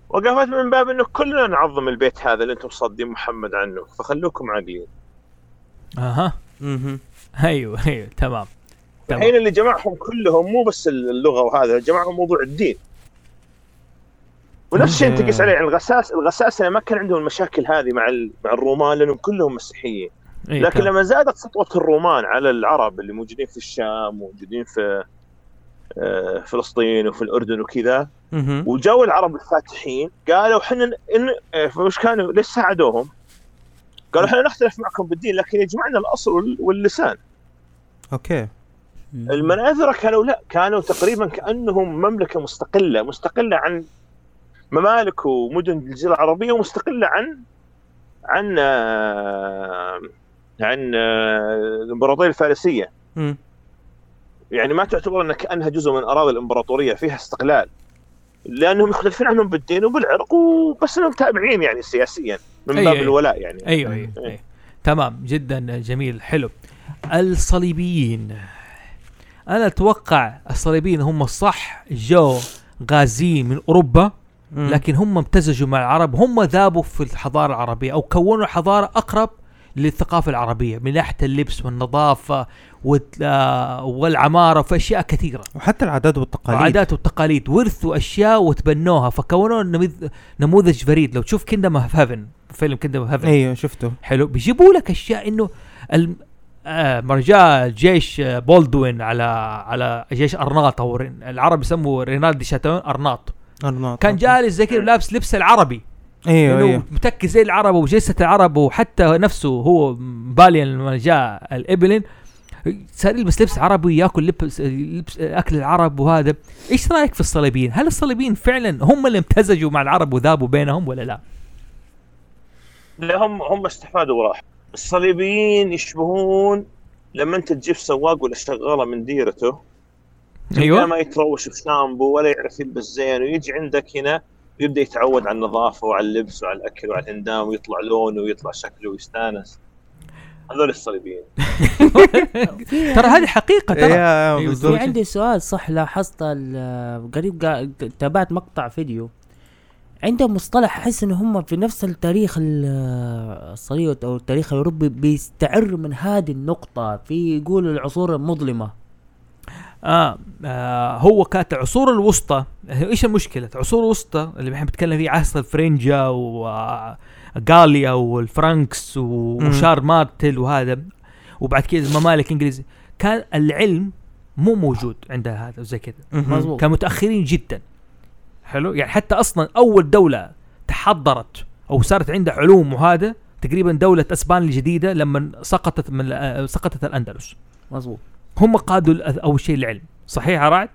وقفت من باب إنه كلنا نعظم البيت هذا اللي أنتم صادين محمد عنه فخلوكم عاقلين. أها. أها أيوه أيوه تمام. الحين اللي جمعهم كلهم مو بس اللغة وهذا جمعهم موضوع الدين. ونفس الشيء. تقيس عليه يعني الغساس الغساسنه ما كان عندهم المشاكل هذه مع مع الرومان لأنهم كلهم مسيحيين. أيوة لكن. لما زادت سطوة الرومان على العرب اللي موجودين في الشام موجودين في فلسطين وفي الأردن وكذا. وجو العرب الفاتحين قالوا إحنا ان آه، وش كانوا ليش ساعدوهم؟ قالوا إحنا نختلف معكم بالدين لكن يجمعنا الأصل وال- واللسان. أوكي. المناذرة كانوا لا كانوا تقريبا كأنهم مملكة مستقلة مستقلة عن ممالك ومدن الجزيرة العربية ومستقلة عن عن آه، عن آه، الامبراطوريه الفارسية. يعني ما تعتبر انها كانها جزء من أراضي الإمبراطورية فيها استقلال. لأنهم مختلفين عنهم بالدين وبالعرق وبس إنهم تابعين يعني سياسيا من أي- باب أي. الولاء يعني. أيوه أيوه أيوة. تمام جدا جميل حلو. الصليبيين. أنا أتوقع الصليبيين هم الصح جو غازيين من أوروبا لكن هم امتزجوا مع العرب هم ذابوا في الحضارة العربية أو كونوا حضارة أقرب للثقافة العربية من ناحية اللبس والنظافة والت- آه، والعمارة في أشياء كثيرة. وحتى العادات والتقاليد. العادات والتقاليد ورثوا أشياء وتبنوها فكونوا نموذج فريد. لو تشوف Kingdom of Heaven فيلم Kingdom of Heaven أيوه شفته. حلو. بيجيبوا لك أشياء إنه الم... آه مرجع جيش آه، بولدوين على على جيش أرناط أو العرب يسموه رينالد شاتيون أرناط. أرناط. كان جالس زي كذا لابس لبس العربي. أيوه انه أيوه متكي زي العرب وجلسة العرب وحتى نفسه هو باليا لما جاء الابلين صار يلبس لبس عربي ياكل لبس لبس أكل العرب وهذا. إيش رأيك في الصليبيين؟ هل الصليبيين فعلا هم اللي امتزجوا مع العرب وذابوا بينهم ولا لا؟ لا هم هم استفادوا وراح. الصليبيين يشبهون لما أنت تجيب سواق ولا شغالة من ديرته أيوه. ما يتروش بشامبو ولا يعرف يلبس زين ويجي عندك هنا يبدأ يتعود على النظافة وعلى اللبس وعلى الأكل وعلى الهندام ويطلع لونه ويطلع شكله ويستانس. هذول الصليبيين. ترى هذه حقيقة ترى. يا أيوة، في عندي سؤال صح لاحظت ال- قريب قا- تابعت مقطع فيديو. عندهم مصطلح أحس إن هم في نفس التاريخ ال- الصليبي أو التاريخ الأوروبي بيستعر من هذه النقطة في يقول العصور المظلمة. آه, آه هو كانت العصور الوسطى. إيش المشكلة؟ العصور الوسطى اللي إحنا بنتكلم فيه عصر الفرنجا وغاليا والفرنكس و- مم. وشار مارتل وهذا. وبعد كده الممالك الانجليزيه كان العلم مو موجود عندها هذا وزي كذا. مظبوط. كانوا متأخرين جدا. حلو؟ يعني حتى أصلا أول دولة تحضرت أو صارت عندها علوم وهذا تقريبا دولة أسبانيا الجديدة لما سقطت من آه، سقطت الأندلس. مظبوط. هم قادوا أول شيء العلم. صحيح يا رعد؟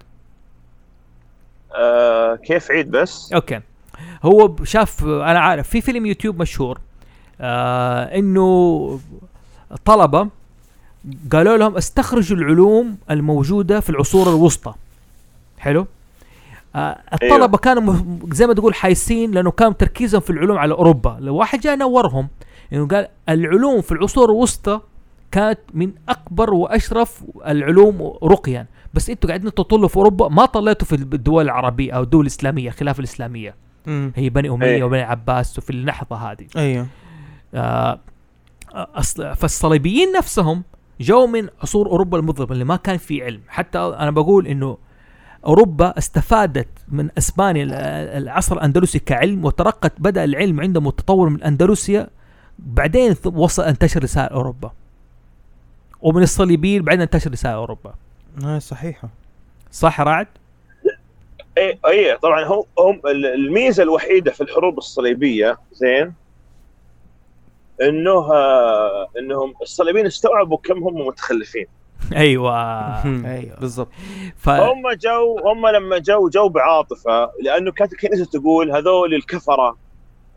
آه كيف عيد بس؟ أوكي. هو شاف أنا عارف في فيلم يوتيوب مشهور آه إنه طلبة قالوا لهم استخرجوا العلوم الموجودة في العصور الوسطى. حلو؟ آه الطلبة أيوه. كانوا زي ما تقول حايسين لأنه كان تركيزهم في العلوم على أوروبا. لو واحد جاء نورهم إنه قال العلوم في العصور الوسطى كانت من أكبر وأشرف العلوم رقيا. بس أنتوا قاعدين تطلوا في أوروبا ما طليتوا في الدول العربية أو الدول الإسلامية خلاف الإسلامية. مم. هي بني أمية إيه. وبني عباس وفي اللحظة هذه. أيوه آه أصل فالصليبيين نفسهم جو من عصور أوروبا المظلمة اللي ما كان في علم. حتى أنا بقول إنه أوروبا استفادت من إسبانيا ال- العصر الأندلسي كعلم وترقت بدأ العلم عندهم التطور من أندلسيا بعدين وصل أنتشر لسائر أوروبا. ومن الصليبيين بعدين انتشر لسائر أوروبا. آه صحيحة. صح رعد؟ اي اي طبعا هم هم ال- الميزة الوحيدة في الحروب الصليبية زين إنه آه، إنهم الصليبيين استوعبوا كم هم متخلفين. أيوه. أيوه. بالظبط ف... هم جو هم لما جو جو بعاطفة لأنه كانت الكنيسة تقول هذول الكفرة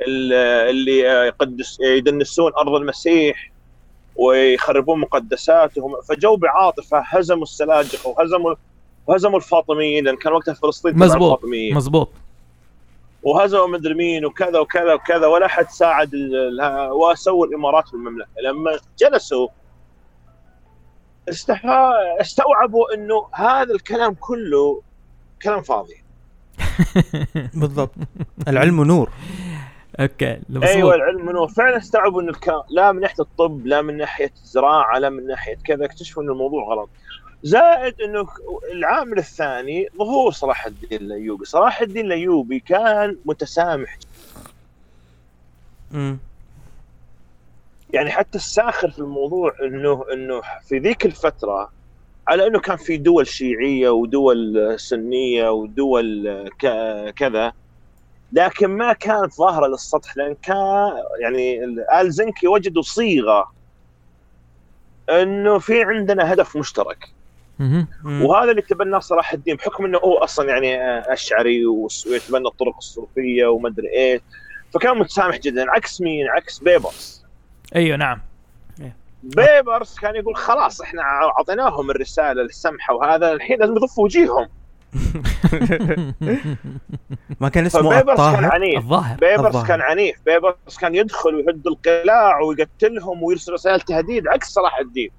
ال- اللي آه، يقدس يدنسون أرض المسيح ويخربون مقدساتهم. فجو بعاطفه هزموا السلاجقه وهزموا وهزموا الفاطميين لأن كان وقتها فلسطين مزبوط الفاطميين. مزبوط. وهزموا مدري مين وكذا وكذا وكذا ولا حد ساعد وسووا الإمارات في المملكة. لما جلسوا استفا... استوعبوا إنه هذا الكلام كله كلام فاضي. بالضبط. العلم نور. okay. أيوه العلم إنه فعلا استوعبوا إنه لا من ناحية الطب لا من ناحية الزراعة لا من ناحية كذا اكتشفوا إنه الموضوع غلط زائد إنه العامل الثاني ظهور صلاح الدين الأيوبي، صلاح الدين الأيوبي كان متسامح مم. يعني حتى الساخر في الموضوع إنه إنه في ذيك الفترة على إنه كان في دول شيعية ودول سنية ودول كذا لكن ما كانت ظاهرة للسطح لأن كان يعني ال زنكي وجدوا صيغة إنه في عندنا هدف مشترك. وهذا اللي تبناه صلاح الدين بحكم إنه هو أصلا يعني أشعري ويتبنى الطرق الصوفية ومدري إيه فكان متسامح جدا عكس مين؟ عكس بيبرس. أيوه نعم. بيبرس كان يقول خلاص إحنا أعطيناهم الرسالة السمحة وهذا الحين لازم يضفوا وجيههم. ما كان اسمه فبيبرس كان الظاهر عنيف. الظاهر بيبرس الظاهر. كان عنيف. بيبرس كان يدخل ويهد القلاع ويقتلهم ويرسل رسائل تهديد عكس صلاح الدين.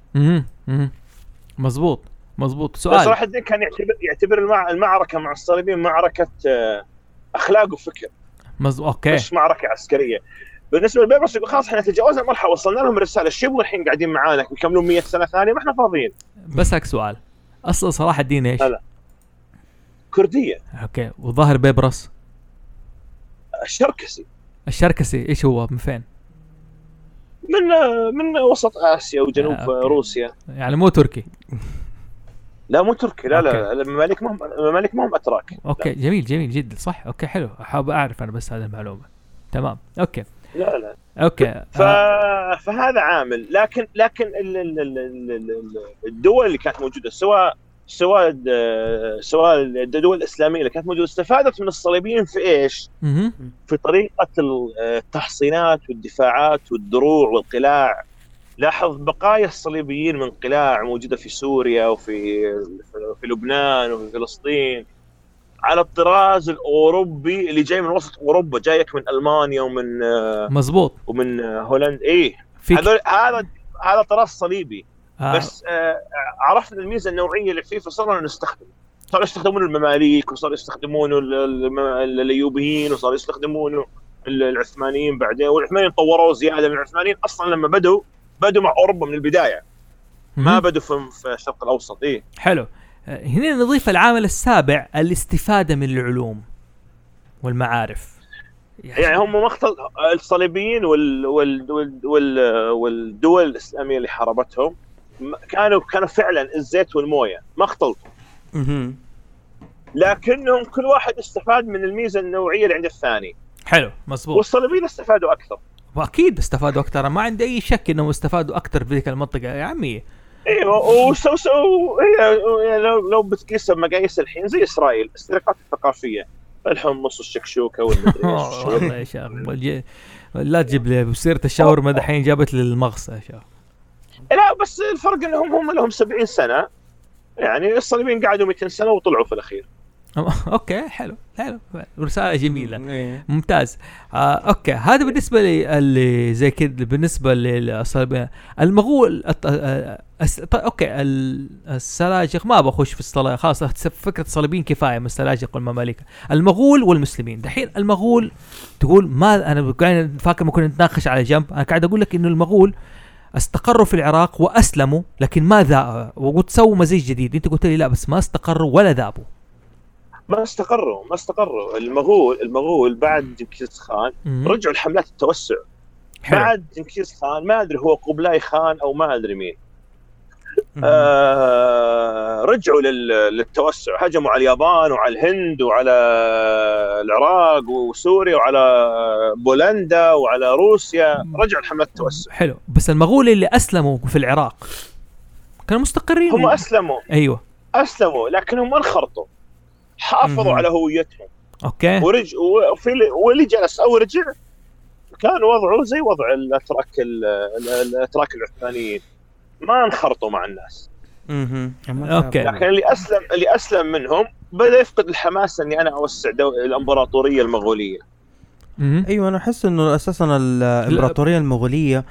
مزبوط مزبوط صلاح سؤال. الدين كان يعتبر يعتبر المع- المعركة مع الصليبيين معركة آه، أخلاق وفكر. مز... okay. مش معركة عسكرية. بالنسبة لبيبرس يقول خلاص إحنا تجاوزنا المرحله وصلنا لهم الرساله إيش يبغوا الحين قاعدين معانا؟ يكملون 100 سنة ثانية ما إحنا فاضيين. بسألك سؤال. أصل صلاح الدين إيش؟ هلا. كردية. okay. وظاهر بيبرس الشركسي. الشركسي. إيش هو؟ من فين؟ من من وسط آسيا وجنوب آه،. روسيا. يعني مو تركي. لا مو تركي. لا لا okay. لا، المماليك ما هم المماليك ما هم اتراك okay. جميل جميل جدا. صح. okay حلو. حاب أعرف أنا بس هذه المعلومة. تمام. okay. لا لا. okay. ف... آه. فهذا عامل. لكن لكن ال... ال... ال... ال... ال- الدول اللي كانت موجودة سواء سواء سواء الدول الإسلامية اللي كانت موجودة استفادت من الصليبيين في إيش؟ في طريقة التحصينات والدفاعات والدروع والقلاع. لاحظ بقايا الصليبيين من قلاع موجودة في سوريا وفي في لبنان وفي فلسطين على الطراز الأوروبي اللي جاي من وسط أوروبا جايك من ألمانيا ومن مزبوط. ومن هولندا إيه. هذول هذا هذا طراز صليبي. آه. بس آه عرفنا الميزة النوعية اللي فيه فصرنا نستخدم. صاروا يستخدمون المماليك وصاروا يستخدمونه الأيوبيين وصاروا يستخدمونه ال- العثمانيين بعدين. والعثمانيين طوروا زيادة من العثمانيين. أصلا لما بدوا بدوا مع أوروبا من البداية. ما. بدوا في الشرق الأوسط إيه. حلو. آه، هنا نضيف العامل السابع الاستفادة من العلوم والمعارف. يعني هم مختل الصليبيين وال... وال... وال... وال... والدول الإسلامية اللي حاربتهم كانوا كانوا فعلا الزيت والموية ما اختلطوا. لكنهم كل واحد استفاد من الميزة النوعية اللي عند الثاني. حلو مزبوط والصليبيين استفادوا أكثر. وأكيد استفادوا أكثر. ما عندي أي شك إنهم استفادوا أكثر في ذيك المنطقة يا عمي. أيوه وسو سو لو لو بتقيسها بمقاييس الحين زي إسرائيل السرقات الثقافية. الحمص والشكشوكه والمدري إيش. والله يا شيخ لا تجيب لي بسيره الشاورما دحين جابت لي المغص يا شيخ. لا بس الفرق إنهم هم لهم 70 سنة. يعني الصليبيين قعدوا 200 سنة وطلعوا في الأخير. okay حلو حلو. رسالة جميلة. إيه. ممتاز. آه okay. هذا بالنسبة لي اللي زي كذا بالنسبة للصليبين المغول الط- آه، الس- ط- okay. ال- السلاجق ما بخش في الصلاة خلاص فكرة الصليبيين كفاية من السلاجق والمماليك. المغول والمسلمين. دحين المغول تقول ما أنا فاكر ما كنا نتناقش على جنب أنا قاعد أقول لك إنه المغول استقروا في العراق واسلموا لكن ما ذا وقلت سووا مزيج جديد. أنت قلت لي لا بس ما استقروا ولا ذابوا. ما استقروا ما استقروا. المغول المغول بعد جنكيز خان. رجعوا لحملات التوسع. حلو. بعد جنكيز خان ما أدري هو قبلاي خان أو ما أدري مين. آه رجعوا لل- للتوسع. هجموا على اليابان وعلى الهند وعلى العراق وسوريا وعلى بولندا وعلى روسيا. رجعوا لحملة التوسع. حلو. بس المغول اللي أسلموا في العراق كانوا مستقرين هم أسلموا. أيوه. أسلموا لكنهم ما انخرطوا. حافظوا. على هويتهم. okay. ورج وفي واللي جلس أو رجع كان وضعه زي وضع الأتراك ال- ال- الأتراك العثمانيين. ما انخرطوا مع الناس مهم. okay. لكن اللي اسلم اللي أسلم منهم بدأ يفقد الحماس إني أنا أوسع دو... الإمبراطورية المغولية. أيوه أنا أحس إنه أساسا الإمبراطورية المغولية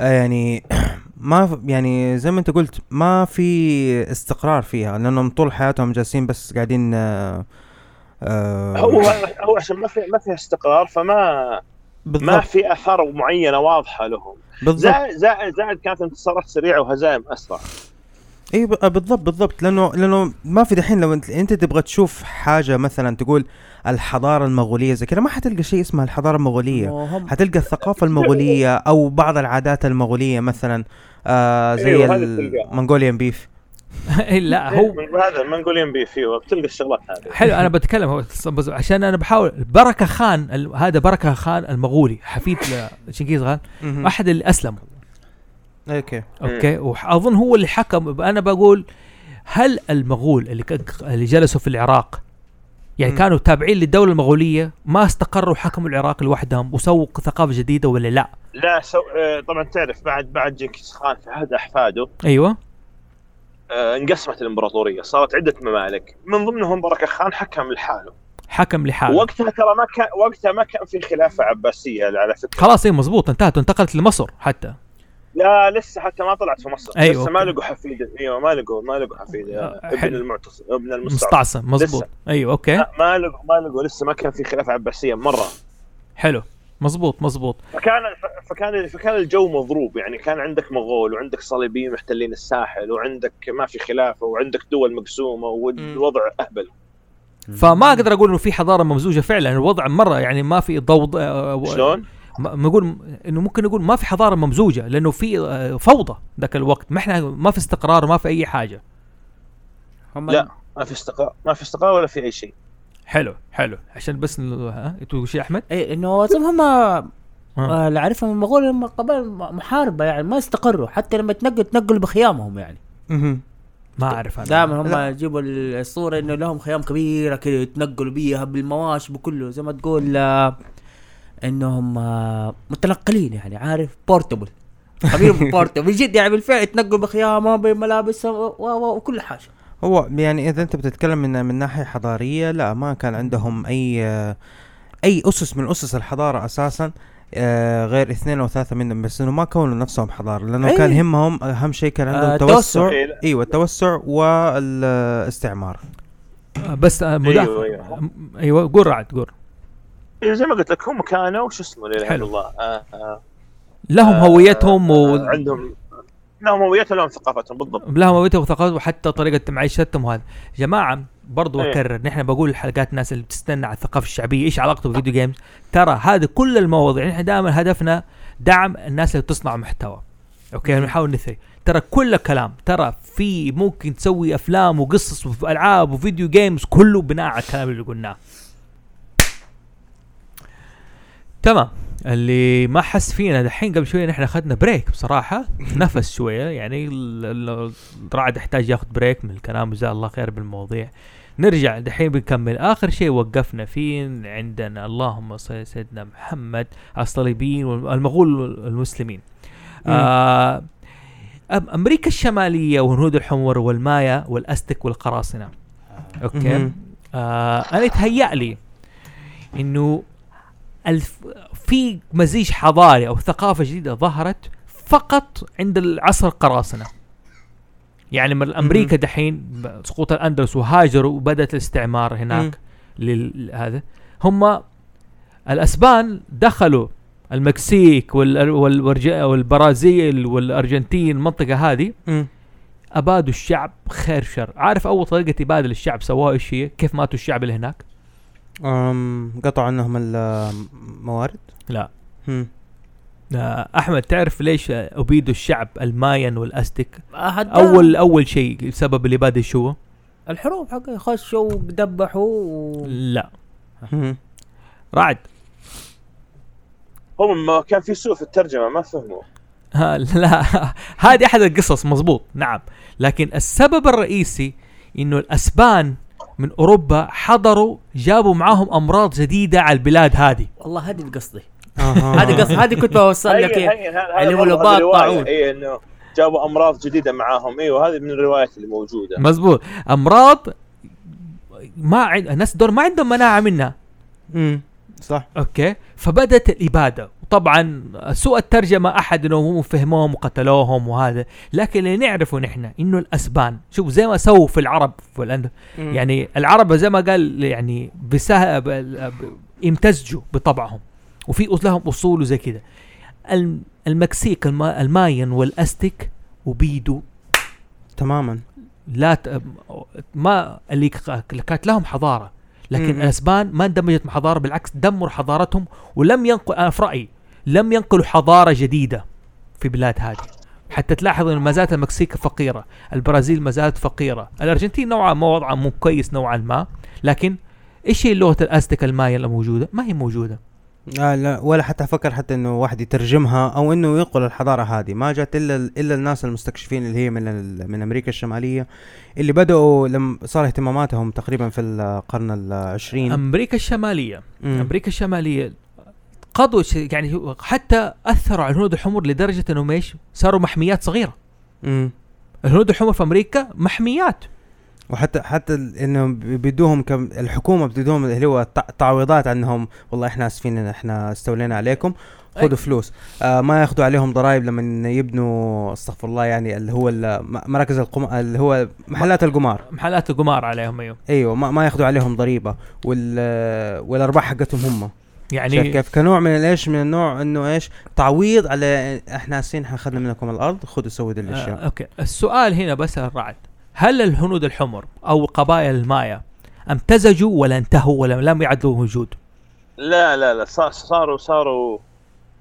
آه، يعني ما يعني زي ما أنت قلت ما في استقرار فيها لأنهم طول حياتهم جالسين بس قاعدين آه، آه، هو هو عشان ما في ما فيها استقرار فما ما بالضبط في آثار معينة واضحة لهم بالضبط. زائد زائد زائد كانت انتصارات سريعة وهزائم أسرع. إي ب- بالضبط بالضبط. لأنه لأنه ما في دحين لو انت أنت تبغى تشوف حاجة مثلا تقول الحضارة المغولية زي كذا ما حتلقى شيء اسمه الحضارة المغولية. حتلقى الثقافة المغولية أو بعض العادات المغولية مثلا آه زي أيوة،. المنغوليان بيف لا هو هذا المنغوليان بيف فيه بتلقى الشغلات هذه. حلو أنا بتكلم هو بس عشان أنا بحاول بركة خان ال- هذا بركة خان المغولي حفيد لشنكيز خان أحد اللي أسلموا. okay. okay؟ واظن هو اللي حكم أنا بقول هل المغول اللي ك- اللي جلسوا في العراق يعني. كانوا تابعين للدولة المغولية ما استقروا وحكموا العراق لوحدهم وسووا ثقافة جديدة ولا لا؟ لا سو... آه، طبعا تعرف بعد بعد جنكيز خان في عهد أحفاده أيوه. انقسمت الامبراطورية صارت عدة ممالك. من ضمنهم بركه خان حكم لحاله. حكم لحاله. وقتها ترى ما كان وقتها ما كان في خلافة عباسية على فكرة. خلاص إيه مزبوط انتهت وانتقلت لمصر حتى. لا لسه حتى ما طلعت في مصر. أيوة، لسه ما. لقوا حفيد أيوه ما لقوا ما لقوا حفيد آه، آه، ابن. المعتصم ابن المستعصم. مزبوط لسه. أيوه أوكي. ما لقوا ما لقوا لسه ما كان في خلافة عباسية مرة. حلو. مزبوط مزبوط فكان فكان فكان الجو مضروب يعني كان عندك مغول وعندك صليبيين محتلين الساحل وعندك ما في خلافة وعندك دول مقسومة والوضع أهبل. فما أقدر أقول إنه في حضارة ممزوجة فعلا الوضع مرة يعني ما في ضوض آه، شلون؟ ما نقول إنه ممكن نقول ما في حضارة ممزوجة لأنه في آه، فوضى ذاك الوقت. ما إحنا ما في استقرار ما في أي حاجة. هم لا ما في استقرار ما في استقرار ولا في أي شيء. حلو حلو. عشان بس ها تقول شيء أحمد؟ اي إنه هم آه، اللي أعرفهم المغول هم قبائل محاربة يعني ما استقروا. حتى لما تنقل تنقلوا بخيامهم يعني. مهم. ما أعرف أنا. دائما هم. يجيبوا الصورة إنه لهم خيام كبيرة كذا يتنقلوا بيها بالمواشي بكله. زي ما تقول آه، إنهم آه، متنقلين يعني عارف؟ بورتبل قبيله بورتبل بجد يعني بالفعل يتنقلوا بخيامهم بملابسهم وكل حاجة. هو يعني إذا أنت بتتكلم من من ناحية حضارية لا ما كان عندهم أي أي أسس من أسس الحضارة أساسا آه، غير اثنين أو ثلاثة منهم بس إنه ما كونوا نفسهم حضارة لأنه أي. كان يهمهم أهم شيء كان عندهم آه، توسع. إيوه التوسع والاستعمار. آه، بس آه، مدافع. إيوه إيوه. إيوه قول رعد قول. إيه، زي ما قلت لك هم كانوا شو اسمه لا اله. الا الله. آه آه. لهم آه، هويتهم و... آه عندهم لهم هويتهم لهم ثقافتهم بالضبط. لهم هويتهم وثقافتهم وحتى طريقة معيشتهم وهذا. جماعة برضو إيه. أكرر نحن بقول الحلقات الناس اللي بتستنى على الثقافة الشعبية إيش علاقته بالفيديو جيمز ترى هذه كل المواضيع نحن دائما هدفنا دعم الناس اللي بتصنع محتوى. okay نحاول نثري. ترى كل كلام ترى في ممكن تسوي أفلام وقصص والعاب و video games كله بناء على الكلام اللي قلناه. تمام. اللي ما حس فينا دحين قبل شوية نحن أخذنا break بصراحة. نفس شوية. يعني ال- ال- الرعد يحتاج ياخذ break من الكلام جزاه الله خير بالمواضيع. نرجع دحين بنكمل. آخر شيء وقفنا فيه عندنا اللهم صل سيدنا محمد الصليبيين والمغول المسلمين. آه أمريكا الشمالية والهنود الحمر والمايا والأستك والقراصنة. أوكي. آه أنا يتهيأ لي إنه ألف في مزيج حضاري أو ثقافة جديدة ظهرت فقط عند العصر القراصنه يعني من أمريكا دحين سقوط الأندلس وهاجروا وبدأت الاستعمار هناك لهذا هم الأسبان دخلوا المكسيك والبرازيل والأرجنتين المنطقة هذه. أبادوا الشعب خير شر. عارف أول طريقة اباده للشعب سووها إيش هي؟ كيف ماتوا الشعب اللي هناك؟ قطعوا عنهم الموارد لا. مم. آه، أحمد تعرف ليش أبيدوا الشعب الماين والأستك؟ أول أول شيء السبب اللي بادئ شو الحروب حق خشوا ذبحوا و... لا. رعد. هم ما كان في سوء في الترجمة ما فهموا. ها لا. هذه أحد القصص مزبوط نعم. لكن السبب الرئيسي إنه الأسبان من أوروبا حضروا جابوا معاهم أمراض جديدة على البلاد هذه. والله هذه أها. هذه قصدي هذه كنت بوصل لك إيه. اللي هو رواية. الطاعون. اي إنه جابوا أمراض جديدة معاهم. أيوه هذه من الروايات اللي موجودة. مزبوط. أمراض ما عند الناس دول ما عندهم مناعة منها. مم. صح. أوكي. فبدت الإبادة. طبعا سوء الترجمة أحد إنه هم فهموهم وقتلوهم وهذا. لكن اللي نعرفه نحن إنه الأسبان. شوف زي ما سووا في العرب في الأند... يعني العرب زي ما قال يعني بسه... امتزجوا بطبعهم. وفي لهم أصول وزي كذا الم- المكسيك الم... المايا والأزتيك وأبيدوا تماما لا ت... ما اللي كانت لهم حضارة لكن مم. الأسبان ما اندمجت مع حضارة بالعكس دمروا حضارتهم ولم ينقل أنا في رأيي لم ينقلوا حضارة جديدة في بلاد هذه حتى تلاحظ إن ما زالت المكسيك فقيرة، البرازيل ما زالت فقيرة، الأرجنتين نوعا ما وضعها مو كويس نوعا ما، لكن إيش هي لغة الأستيك المايا الموجودة؟ ما هي موجودة. آه لا ولا حتى أفكر حتى إنه واحد يترجمها أو إنه ينقل الحضارة هذه ما جات إلا إلا الناس المستكشفين اللي هي من من أمريكا الشمالية اللي بدأوا لما صار اهتماماتهم تقريبا في القرن العشرين أمريكا الشمالية مم. أمريكا الشمالية قضوا يعني حتى أثروا على الهنود الحمر لدرجة إنهم إيش؟ صاروا محميات صغيرة. مم. الهنود الحمر في أمريكا محميات وحتى حتى انهم بي- بيدوهم كم الحكومة بتدوهم اللي هو تع- تعويضات عنهم. والله إحنا آسفين إن إحنا استولينا عليكم. خذوا فلوس. آه ما ياخذوا عليهم ضرائب لما يبنوا استغفر الله يعني اللي هو مراكز القمار اللي هو محلات القمار. محلات القمار عليهم أيوه. أيوه ما, ما ياخذوا عليهم ضريبة. وال والأرباح حقتهم هم. يعني كيف؟ كنوع من إيش من النوع إنه إيش؟ تعويض على إحنا آسفين أخذنا منكم الأرض خذوا سووا دي آه الاشياء أوكي. السؤال هنا بس الرعد. هل الهنود الحمر أو قبائل المايا امتزجوا ولا انتهوا ولا لم يعدوا وجود؟ لا لا لا صار صاروا صاروا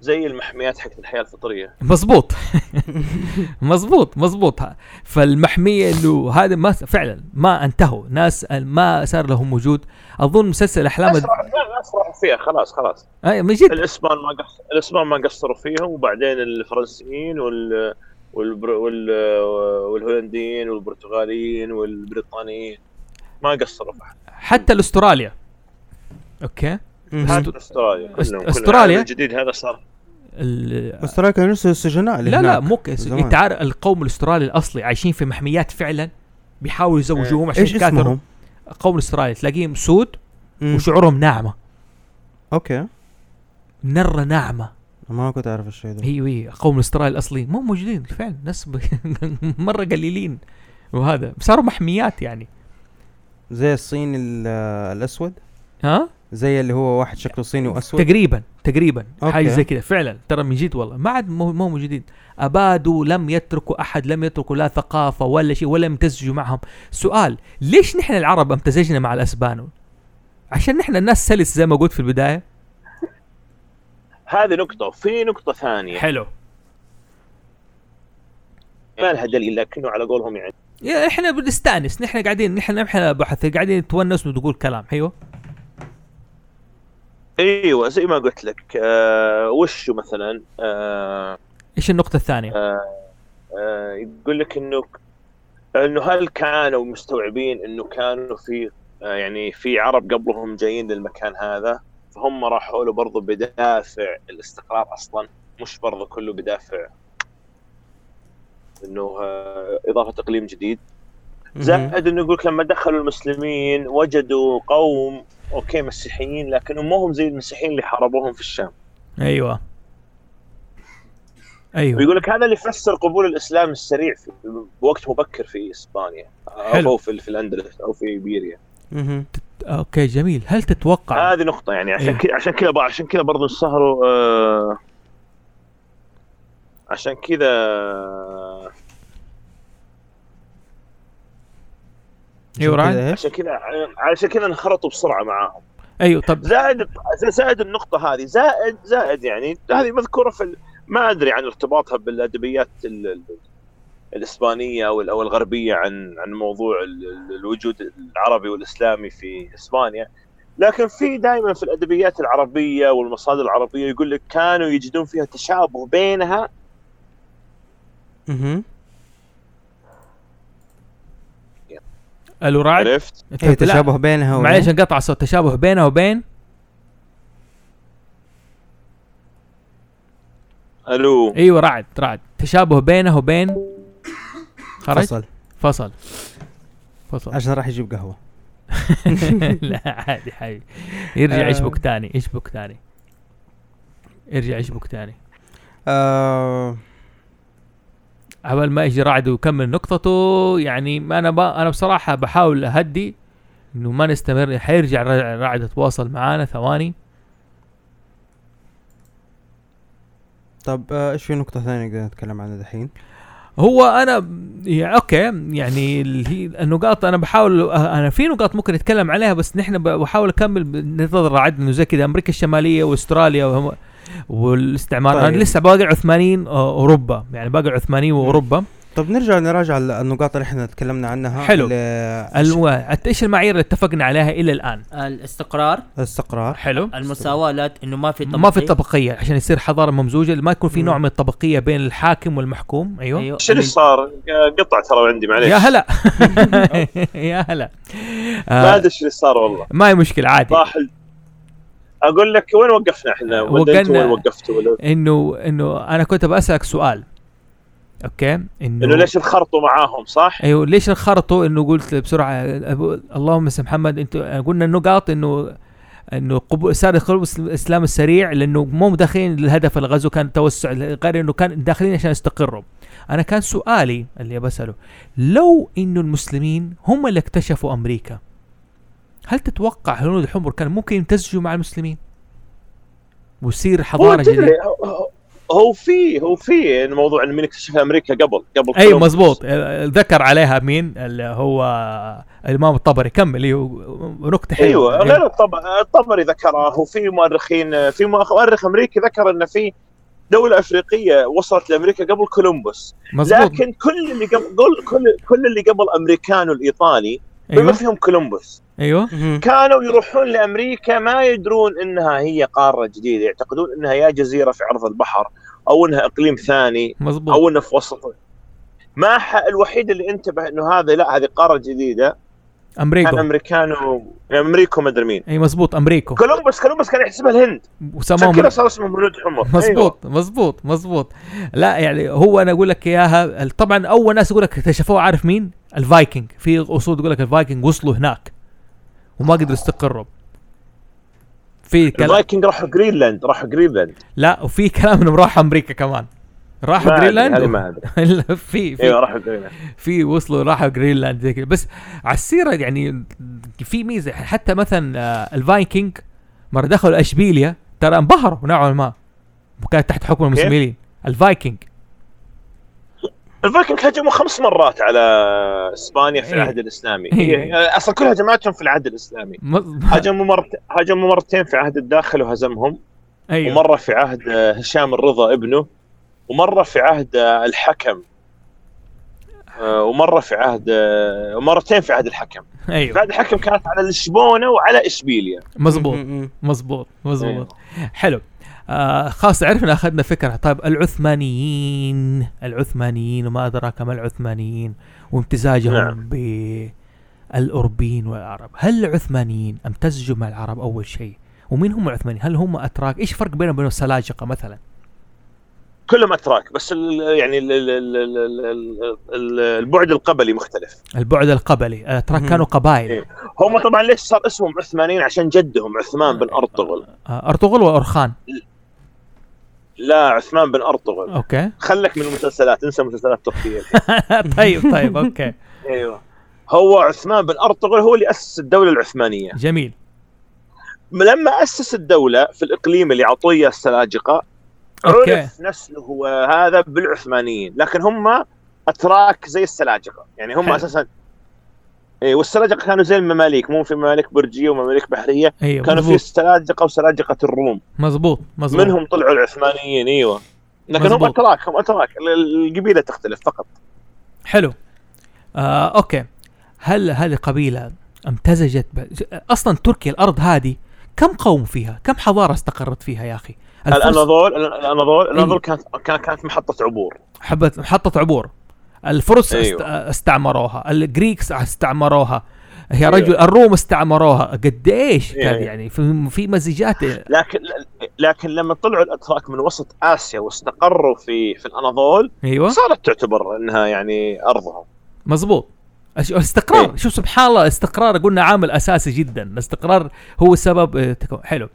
زي المحميات حقت الحياة الفطرية. مزبوط مزبوط مزبوط فالمحمية إنه هذا ما فعلا ما انتهوا. ناس ما صار لهم وجود. أظن مسلسل أحلام الناس راحوا فيها خلاص خلاص. أي من جد. الإسبان ما قص... الإسبان ما قصروا فيهم وبعدين الفرنسيين وال والبر... وال... والهولنديين والبرتغاليين والبريطانيين ما قصروا. حتى الأستراليا أوكي. حتى استراليا كلهم أستراليا؟ كلهم. الجديد هذا صار ال- أستراليا كانوا لسه السجناء لا لا. مو. انت عارف القوم الأسترالي الأصلي عايشين في محميات فعلا بيحاولوا يزوجوهم عشان إيش اسمهم؟ القوم الأسترالي تلاقيهم سود. وشعورهم ناعمة okay مرة ناعمة ما كنت أعرف الشيء ده. هي هي القوم الاسترالي الاصلي مو موجودين فعلا ناس ب... مرة قليلين. وهذا صاروا محميات يعني. زي الصيني ال- الأسود؟ ها؟ زي اللي هو واحد شكله صيني وأسود؟ تقريبا تقريبا. حاجة زي كذا فعلا. ترى من جد والله. ما عاد مو مو موجودين. أبادوا لم يتركوا أحد لم يتركوا لا ثقافة ولا شيء ولا امتزجوا معهم. سؤال ليش نحن العرب امتزجنا مع الاسبان عشان نحن الناس سلس زي ما قلت في البداية. هذه نقطة في نقطة ثانية. حلو. ما لها دليل لكنه على قولهم يعني. يا إحنا بنستأنس نحن قاعدين نحن إحنا بحث قاعدين نتونس ونقول كلام أيوه؟ أيوه زي ما قلت لك آه وشو مثلا؟ آه إيش النقطة الثانية؟ آه يقول لك إنه إنه هل كانوا مستوعبين إنه كانوا في آه يعني في عرب قبلهم جايين للمكان هذا؟ فهم راحوا له برضه بدافع الاستقرار أصلا مش برضه كله بدافع إنه آه إضافة إقليم جديد. زائد إنه يقول لما دخلوا المسلمين وجدوا قوم أوكي مسيحيين لكنهم ما هم زي المسيحيين اللي حاربوهم في الشام أيوه أيوه ويقول لك هذا اللي يفسر قبول الإسلام السريع في بوقت مبكر في إسبانيا حلو. أو في في الأندلس أو في إيبيريا. أوكي جميل هل تتوقع هذه نقطة يعني عشان إيه. كذا عشان كذا عشان كذا برضه انصهروا آه عشان كذا أيوه عشان كذا؟ عشان كذا عشان كذا انخرطوا بسرعة معاهم أيوه طب زائد زائد النقطة هذه زائد زائد يعني هذه مذكورة في ال- ما أدري عن ارتباطها بالأدبيات ال- ال- الإسبانية أو أو الغربية عن عن موضوع ال- ال- الوجود العربي والإسلامي في إسبانيا. لكن في دائما في الأدبيات العربية والمصادر العربية يقول لك كانوا يجدون فيها تشابه بينها. مهم. ألو رعد عرفت؟ لا، تشابه بينها وبين- معليش انقطع الصوت. تشابه بينها وبين؟ ألو. أيوه رعد رعد تشابه بينه وبين؟ خرج فصل. فصل. فصل. عشان راح يجيب قهوة. لا عادي حبيبي. يرجع آه. يشبك تاني؟ يشبك تاني؟ يرجع يشبك تاني؟ آه. عبال ما يجي رعد ويكمل نقطته يعني ما أنا با أنا بصراحة بحاول أهدي إنه ما نستمر. حيرجع رع- رعد يتواصل معانا ثواني. طب آه، إيش في نقطة ثانية نقدر نتكلم عنها دحين؟ هو أنا يعني أوكي يعني هي النقاط أنا بحاول أنا في نقاط ممكن نتكلم عليها بس نحن بحاول أكمل نظر رعد إنه زي كذا أمريكا الشمالية وأستراليا وهم والاستعمار طيب. أنا لسه باقي عثمانيين أوروبا يعني باقي عثمانيين وأوروبا طب نرجع نراجع ال- النقاط اللي إحنا تكلمنا عنها حلو. إيش المعايير اللي اتفقنا عليها إلى الآن. الاستقرار. الاستقرار. حلو. المساواة لا إنه ما في ما في طبقية. طبقية عشان يصير حضارة ممزوجة ما يكون في. نوع من الطبقية بين الحاكم والمحكوم. أيوه, أيوه. إيش اللي صار؟ قطع ترى عندي معليش. يا هلا. يا هلا. ما آه. أدري إيش اللي صار والله. ما هي مشكلة عادي. راح ال- أقول لك وين وقفنا إحنا؟ وقلنا- وين وقفتوا؟ انه إنه أنا كنت بسالك سؤال. okay؟ إنه إنه ليش انخرطوا معاهم صح؟ أيوه ليش انخرطوا؟ إنه قلت بسرعة أبو- اللهم صلي محمد إنتوا قلنا النقاط انه إنه قبول صار قبول الإسلام السريع لأنه مو داخلين للهدف الغزو كان توسع غير إنه كان داخلين عشان يستقروا. أنا كان سؤالي اللي بساله لو إنه المسلمين هم اللي اكتشفوا أمريكا هل تتوقع هنود الحمر كان ممكن يمتزجوا مع المسلمين؟ ويصير حضارة جديدة؟ هو- في هو في موضوع إن مين اكتشف أمريكا قبل قبل أي كولومبوس. مزبوط ذكر عليها مين؟ اللي هو الإمام الطبري. كمل أيوه نكتة حلوة. أيوه غير الطب... الطبري ذكرها. وفي مؤرخين في مؤرخ أمريكي ذكر إن في دولة أفريقية وصلت لأمريكا قبل كولومبوس. مزبوط لكن كل اللي قبل كل كل اللي قبل امريكان والايطالي بما فيهم كولومبوس. أيوه. كانوا يروحون لأمريكا ما يدرون إنها هي قارة جديدة يعتقدون إنها يا جزيرة في عرض البحر أو إنها إقليم ثاني مزبوط أو إنه في وسط. ما. الوحيد اللي انتبه إنه هذا لا هذه قارة جديدة. أمريكو. امريكانو أمريكو ما أدري مين. إي مزبوط أمريكو. كولومبوس كولومبوس كان يحسبها الهند. عشان وسموهم كذا صار اسمهم هنود حمر. أيوه. مزبوط مزبوط مزبوط لا يعني هو أنا أقول لك إياها طبعا أول ناس يقول لك اكتشفوها عارف مين؟ الفايكنج. في أصول تقول لك الفايكنج وصلوا هناك وما قدروا يستقروا. في كلام الفايكنج راحوا جرينلاند راحوا جرينلاند. لا وفي كلام انهم راحوا أمريكا كمان. راحوا جرينلاند؟ و- ما أدري. في في أيوه راحوا جرينلاند. في وصلوا راحوا جرينلاند زي كذا. بس على السيرة يعني في ميزة حتى مثلا آه، الفايكنج مرة دخلوا إشبيليا ترى انبهروا نوعا ما. وكانت تحت حكم؟ المسلمين. الفايكنج. الفايكنج هجموا خمس مرات على إسبانيا في إيه. العهد الإسلامي. إيه. هي أصلا كل هجماتهم في العهد الإسلامي. هجموا مرت... هجموا مرتين في عهد الداخل وهزمهم. أيوه. ومرة في عهد آه، هشام الرضا ابنه. ومرة في عهد الحكم. آه، ومرة في عهد ومرتين في عهد الحكم. في أيوه. عهد الحكم كانت على لشبونة وعلى اشبيليا مزبوط. مزبوط مزبوط حلو. آه خلاص عرفنا أخذنا فكرة. طيب العثمانيين العثمانيين وما أدراك ما العثمانيين وامتزاجهم نعم. بالاوروبيين والعرب. هل العثمانيين امتزجوا مع العرب أول شيء؟ ومين هم العثمانيين؟ هل هم أتراك؟ إيش الفرق بينهم وبين السلاجقه مثلا؟ كلهم أتراك بس ال يعني ال ال ال ال ال ال البعد القبلي مختلف. البعد القبلي. الاتراك مهم. كانوا قبائل. إيه. هم طبعا ليش صار اسمهم عثمانيين؟ عشان جدهم عثمان بن أرطغرل. آه أرطغرل واورخان لا عثمان بن أرطغرل. okay. خلك من المسلسلات انسى مسلسلات تركية. طيب طيب okay. أيوه. هو عثمان بن أرطغرل هو اللي أسس الدولة العثمانية. جميل. لما أسس الدولة في الإقليم اللي عطية السلاجقة okay. عرف نسله وهذا بالعثمانيين. لكن هم أتراك زي السلاجقة. يعني هم حلو. أساسا اي والسلاجقة كانوا زي المماليك. مو في ممالك برجية وممالك بحرية. أيوه كانوا في مزبوط السلاجقه وسلاجقة الروم. مزبوط مزبوط منهم طلعوا العثمانيين أيوه. لكن هم مزبوط. أتراك هم أتراك. ال- القبيلة تختلف فقط. حلو. آه okay. هل هذه القبيله امتزجت ب... أصلا تركيا الأرض هذه كم قوم فيها؟ كم حضارة استقرت فيها يا أخي؟ الاناضول الاناضول إيه. الأناضول كانت كانت محطة عبور. حبت محطة عبور. الفرس. است... استعمروها. ال Greeks استعمروها. هي أيوة. رجل الروم استعمروها. قديش. كان يعني في في مزيجات. لكن لكن لما طلعوا الأتراك من وسط آسيا واستقروا في في الأناضول أيوه. صارت تعتبر إنها يعني أرضهم. مزبوط الاستقرار إيه. شوف سبحان الله الاستقرار قلنا عامل أساسي جدا. الاستقرار هو سبب آه، حلو.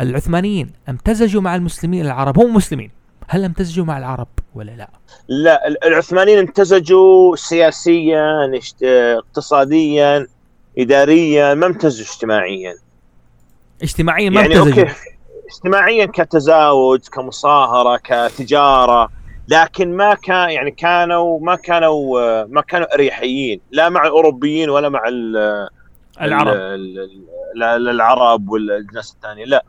العثمانيين امتزجوا مع المسلمين العرب هم مسلمين. هل امتزجوا مع العرب ولا لا؟ لا ال- العثمانيين امتزجوا سياسيا اقتصاديا اداريا ما امتزجوا اجتماعيا. اجتماعيا ما يعني امتزجوا. أوكي اجتماعيا كتزاوج كمصاهرة كتجارة لكن ما كان يعني كانوا ما كانوا ما كانوا أريحيين لا مع الأوروبيين ولا مع ال- العرب. ال- ال- ال- العرب والناس الثانية لا.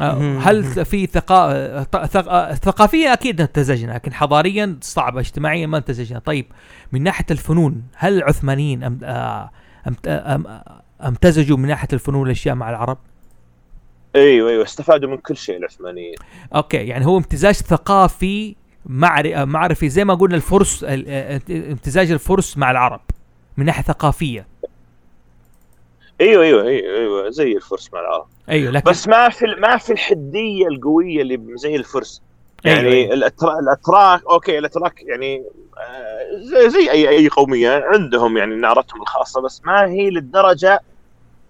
آه، مهم. هل في ثقا... آه، ثقافيا أكيد امتزجنا لكن حضاريا صعبة اجتماعيا ما امتزجنا طيب من ناحية الفنون هل العثمانيين أم... آه، أمت... أم... امتزجوا من ناحية الفنون والاشياء مع العرب؟ أيوه أيوه استفادوا من كل شيء العثمانيين. okay يعني هو امتزاج ثقافي معرفي زي ما قلنا الفرس ال- امتزاج الفرس مع العرب من ناحية ثقافية. أيوه أيوه أيوه, أيوة زي الفرس مع العرب. أيوه لكن بس ما في ما في الحدية القوية اللي زي الفرس. أيوة، يعني أيوة. الأترا- الأتراك okay الأتراك يعني آه، زي, زي أي أي قومية عندهم يعني نعرتهم الخاصة بس ما هي للدرجة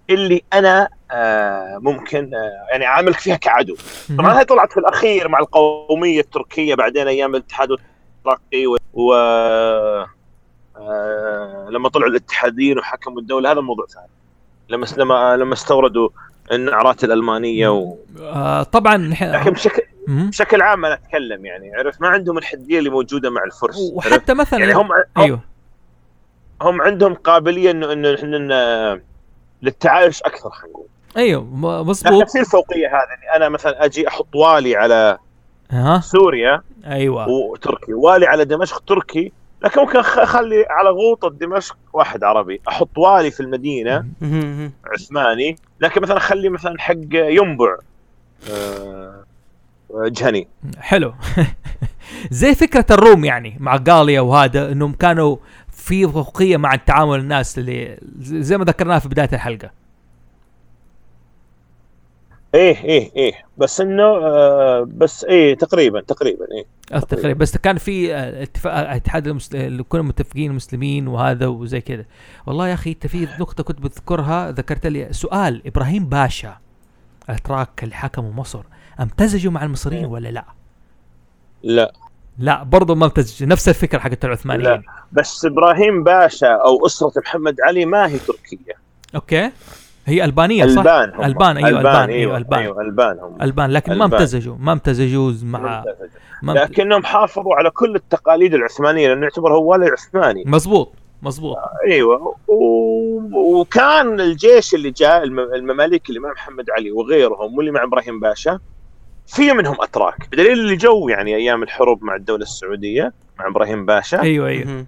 اللي أنا آه، ممكن آه، يعني عاملك فيها كعدو. طبعا هي طلعت في الأخير مع القومية التركية بعدين أيام الاتحاد الترقي و, و... لما طلعوا الاتحاديين وحكموا الدولة هذا موضوع ثاني. لما لما لما استوردوا النعرات الألمانية و... آه طبعا لكن بشكل. بشكل عام أنا أتكلم يعني عرفت؟ ما عندهم الحدية اللي موجودة مع الفرس؟ وحتى مثلا يعني هم أيوه. هم عندهم قابلية انه إنه إحنا للتعايش أكثر خلينا نقول. أيوه مظبوط. في الفوقية هذه إني أنا مثلا أجي أحط والي على ها سوريا أيوه. وتركي والي على دمشق تركي لكن ممكن أخلي على غوطة دمشق واحد عربي. أحط والي في المدينة. عثماني. لكن مثلا اخلي مثلا حق ينبع آه، جهني. حلو. زي فكرة الروم يعني مع غاليا وهذا إنهم كانوا في فوقيه مع التعامل الناس اللي زي ما ذكرناها في بداية الحلقة. إيه إيه إيه. بس إنه آه بس إيه تقريبا تقريبا إيه. تقريبا. بس كان في آه، اتفاق اتحاد المسل... اللي كنا متفقين المسلمين وهذا وزي كذا. والله يا أخي انت في نقطة كنت بتذكرها ذكرت لي سؤال إبراهيم باشا. الاتراك اللي حكموا مصر أمتزجوا مع المصريين مم. ولا لا؟ لا. لا برضه ما امتزجوا. نفس الفكرة حقت العثمانيين. لا. بس إبراهيم باشا أو أسرة محمد علي ما هي تركية. أوكي. هي ألبانية صح؟ ألبان هم. ألبان أيوه ألبان أيوه أيوه ألبان. أيوه ألبان هم. ألبان لكن ما ألبان. امتزجوا ما امتزجوا مع ما لكنهم حافظوا على كل التقاليد العثمانية لأنه يعتبر هو والي عثماني. مظبوط مظبوط. أيوه و... وكان الجيش اللي جاء الم... المماليك اللي مع محمد علي وغيرهم واللي مع إبراهيم باشا في منهم أتراك. بدليل اللي جو يعني أيام الحروب مع الدولة السعودية مع إبراهيم باشا. أيوه أيوه.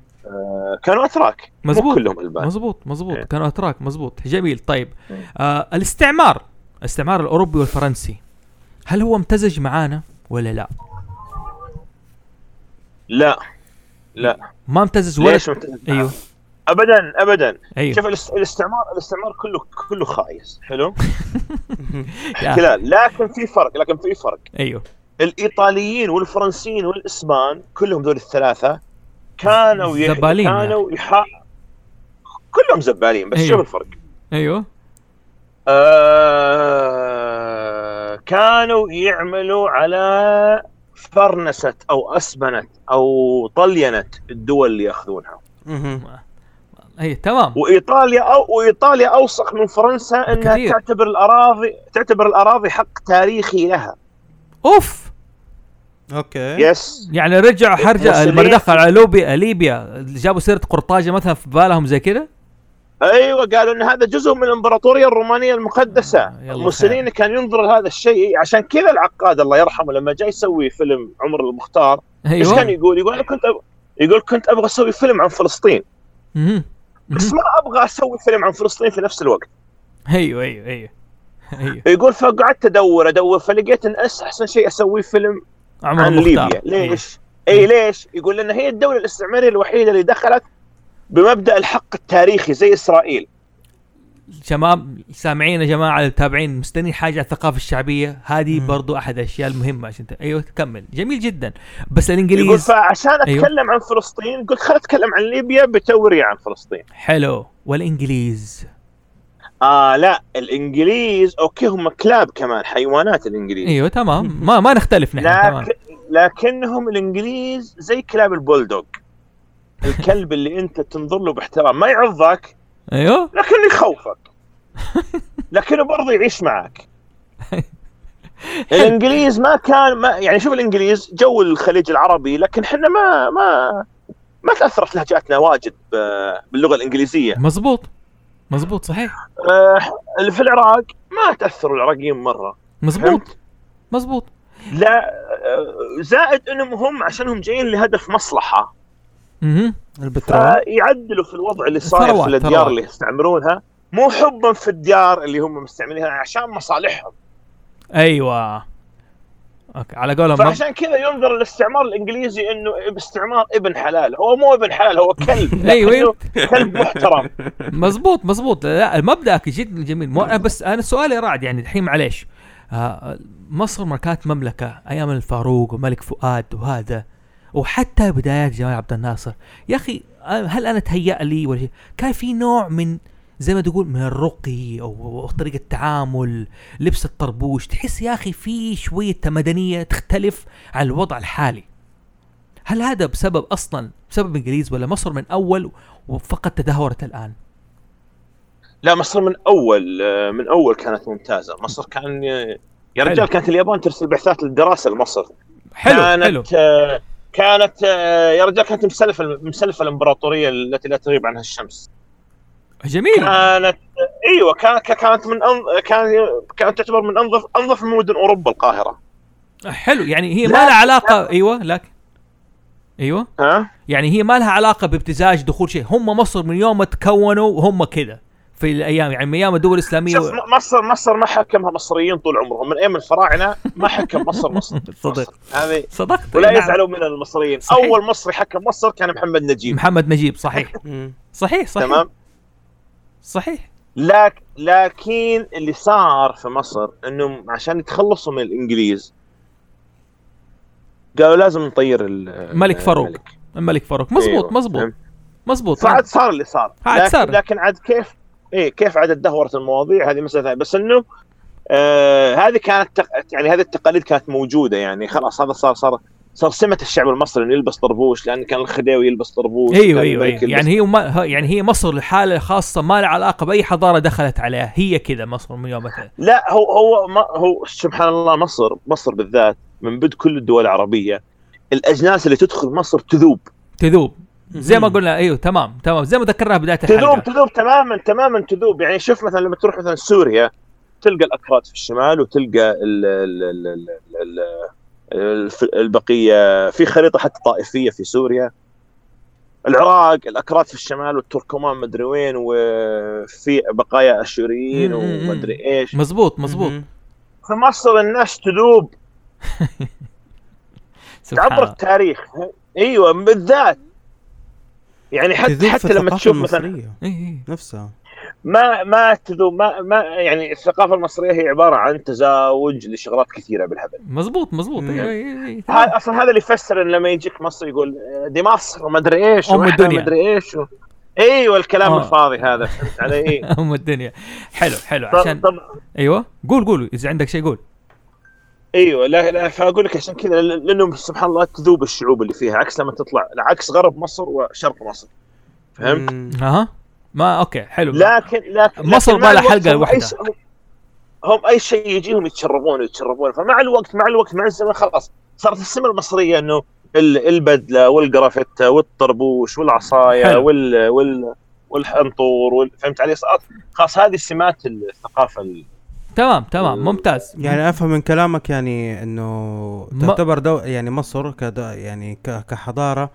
كانوا أتراك. مو مظبوط. كلهم ألبان. مظبوط مظبوط إيه. كانوا أتراك مظبوط جميل. طيب. مم. آه الاستعمار. الاستعمار الأوروبي والفرنسي. هل هو امتزج معانا ولا لا؟ لا. لا. ما امتزج ولا ليش ممتاز؟ أيوه. ابدا ابدا. أيوه. شوف الاست- الاستعمار الاستعمار كله كله خايس. حلو؟ خلال لكن في فرق لكن في فرق. أيوه. الإيطاليين والفرنسيين والإسبان كلهم دول الثلاثة كانوا. زبالين يا كانوا يح... كلهم زبالين بس أيوه. شوف الفرق أيوه آه... كانوا يعملوا على فرنسة أو اسبنة أو طلينة الدول اللي يأخذونها. أي تمام وإيطاليا أو وإيطاليا أوسخ من فرنسا إنها كثير. تعتبر الاراضي تعتبر الأراضي حق تاريخي لها أوف okay. Yes يعني رجع حرجع المسلمين- لما دخل على لوبيا ليبيا جابوا سيرة قرطاجة مثلا في بالهم زي كده أيوه قالوا إن هذا جزء من الإمبراطورية الرومانية المقدسة. آه، موسوليني كان ينظر لهذا الشيء. عشان كذا العقاد الله يرحمه لما جاي يسوي فيلم عمر المختار إيش كان أيوه يقول؟ يقول أنا كنت أب... يقول كنت أبغى أسوي فيلم عن فلسطين. بس ما أبغى أسوي فيلم عن فلسطين في نفس الوقت. أيوه أيوه أيوه أيوه. يقول فقعدت أدور أدور فلقيت إن أس- أحسن شيء أسوي فيلم عمر عن المختار. ليبيا. ليش؟ اي ليش؟ يقول لأن هي الدولة الاستعمارية الوحيدة اللي دخلت بمبدأ الحق التاريخي زي إسرائيل. شباب سامعين يا جماعة المتابعين مستنين حاجة على الثقافة الشعبية. هذه مم. برضو أحد الأشياء المهمة عشان ت... أيوه كمل. جميل جدا. بس يقول الانجليز فعشان أيوه. أتكلم عن فلسطين قلت خل أتكلم عن ليبيا بتوريه عن فلسطين. حلو. والإنجليز. آه لا الإنجليز okay هم كلاب كمان حيوانات الإنجليز. أيوه تمام. ما ما نختلف نحن تمام. لكن لكنهم الإنجليز زي كلاب البولدوغ. الكلب اللي أنت تنظر له باحترام. ما يعضك أيوه. لكنه يخوفك. لكنه برضه يعيش معك. الإنجليز ما كان ما يعني شوف الإنجليز جو الخليج العربي لكن إحنا ما ما ما تأثرت لهجاتنا واجد باللغة الإنجليزية. مزبوط. مزبوط صحيح. آه، اللي في العراق ما تأثروا العراقيين مرة. مزبوط؟ مزبوط. لا آه، زائد إنهم هم عشانهم جايين لهدف مصلحة. أها البترول. فيعدلوا في الوضع اللي صاير في الديار. اللي يستعمرونها مو حبا في الديار اللي هم مستعملينها عشان مصالحهم. أيوه. أوكي على قولهم فعشان كذا ينظر الاستعمار الإنجليزي إنه استعمار ابن حلال. هو مو ابن حلال هو كلب. لكنه كلب محترم. مزبوط مزبوط لا المبدا جدا جميل. مو بس أنا سؤالي رعد يعني الحين معليش. آه، مصر ما كانت مملكة أيام الفاروق وملك فؤاد وهذا وحتى بدايات جمال عبد الناصر. يا أخي آه، هل أنا تهيأ لي ولا؟ كان في نوع من زي ما تقول من الرقي أو طريقة تعامل لبس الطربوش. تحس يا أخي في شوية مدنية تختلف عن الوضع الحالي. هل هذا بسبب أصلا بسبب إنجليز ولا مصر من أول وفقط تدهورت الآن؟ لا مصر من أول من أول كانت ممتازة. مصر كان يا. رجال كانت اليابان ترسل بعثات للدراسة لمصر. حلو كانت حلو. كانت يا رجال كانت مسلفة مسلفة الإمبراطورية التي لا تغيب عنها الشمس. جميل. كانت إيوه كانت كانت من أنظ... كان كانت تعتبر من انظف أنظف مدن أوروبا القاهرة. حلو. يعني هي ما لها علاقه إيوه لكن إيوه. ها؟ يعني هي ما لها علاقة بابتزاج دخول شيء. هم مصر من يوم ما تكونوا وهم كذا. في الأيام يعني من أيام الدول الإسلامية م- مصر مصر ما حكمها مصريين طول عمرهم. من أيام الفراعنة ما حكم مصر مصر. صدق. هذه صدقت. ولا نعم. يزعلوا من المصريين. صحيح. أول مصري حكم مصر كان محمد نجيب. محمد نجيب صحيح. صحيح صحيح. تمام؟ صحيح لك لكن اللي صار في مصر إنهم عشان يتخلصوا من الإنجليز قالوا لازم نطير ال- ملك فاروق. الملك. الملك فاروق مزبوط أيوة. مزبوط؟ مزبوط فعاد صار اللي صار لكن, صار. لكن عاد كيف إيه كيف عاد تدهورت المواضيع هذه مسألة ثانية بس إنه آه هذه كانت تق... يعني هذه التقاليد كانت موجودة يعني خلاص هذا صار صار صار سمه الشعب المصري إنه يلبس طربوش لأن كان الخديوي يلبس طربوش أيوه أيوه, أيوة. يعني هي ما ها- يعني هي مصر لحالة خاصة ما لها علاقة بأي حضارة دخلت عليها. هي كذا مصر من يوم ما لا هو هو ما هو سبحان الله مصر مصر بالذات من بدء كل الدول العربية الأجناس اللي تدخل مصر تذوب. تذوب. زي ما. قلنا أيوه تمام تمام. زي ما ذكرناها بداية تذوب الحلقة. تذوب تماما تماما تذوب. يعني شوف مثلا لما تروح مثلا سوريا تلقى الأكراد في الشمال وتلقى ال ال ال ال ال البقية في خريطة حتى طائفية في سوريا العراق الأكراد في الشمال والتركمان مدري وين وفي بقايا أشوريين. ومدري إيش مزبوط مزبوط. في مصر الناس تذوب عبر. التاريخ إيوه بالذات يعني حتى حتى لما تشوف مثلا إيه إيه. نفسها ما ما تذوب ما ما يعني الثقافة المصرية هي عبارة عن تزاوج لشغلات كثيرة بالهبل مزبوط مزبوط. أيوه أيوه أيوه تمام. هذا أصلا هذا اللي يفسر إن لما يجيك مصر يقول آه، دي مصر وما أدري إيش وإحنا الدنيا. ما أدري إيش و... إيوه الكلام آه. الفاضي هذا فهمت علي؟ إيه. أم الدنيا حلو حلو عشان طب أيوه قول قول إذا عندك شيء قول إيوه لا لا فأقول لك عشان كذا لأنه سبحان الله تذوب الشعوب اللي فيها عكس لما تطلع عكس غرب مصر وشرق مصر فهمت؟ أها ما okay حلو لكن لكن مصر ما لها هم لوحدها. أي شيء- هم أي شيء يجيهم يتشربون يتشربون فمع الوقت مع الوقت مع الزمن خلاص صارت السمة المصرية إنه ال- البدلة والقرافته والطربوش والعصاية. وال وال والحنطور وال- فهمت علي؟ صارت خلاص هذه سمات الثقافة ال- تمام تمام ممتاز يعني أفهم من كلامك يعني إنه تعتبر دو يعني مصر كد يعني ك- كحضارة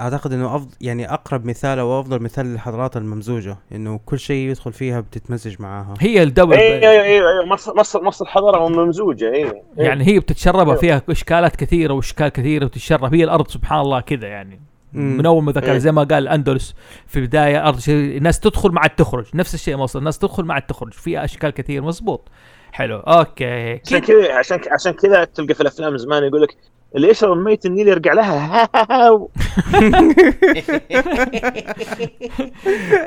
أعتقد إنه افضل يعني أقرب مثال أو أفضل مثال للحضارات الممزوجة إنه كل شيء يدخل فيها بتتمزج معاها هي الدولة اي اي اي اي مصر مصر مصر حضاره ممزوجة اي يعني هي بتتشربها أيوه. فيها إشكالات كثيرة وإشكال كثيرة وتتشرب هي الأرض سبحان الله كذا يعني مم. من أول ما ذكر إيه. زي ما قال الاندلس في البداية أرض شيء الناس تدخل ما عاد تخرج نفس الشيء مصر الناس تدخل ما عاد تخرج فيها إشكال كثير مزبوط حلو okay عشان. كذا عشان عشان كذا تلقى في الأفلام زمان يقول لك اللي يشرب ميت النيل يرجع لها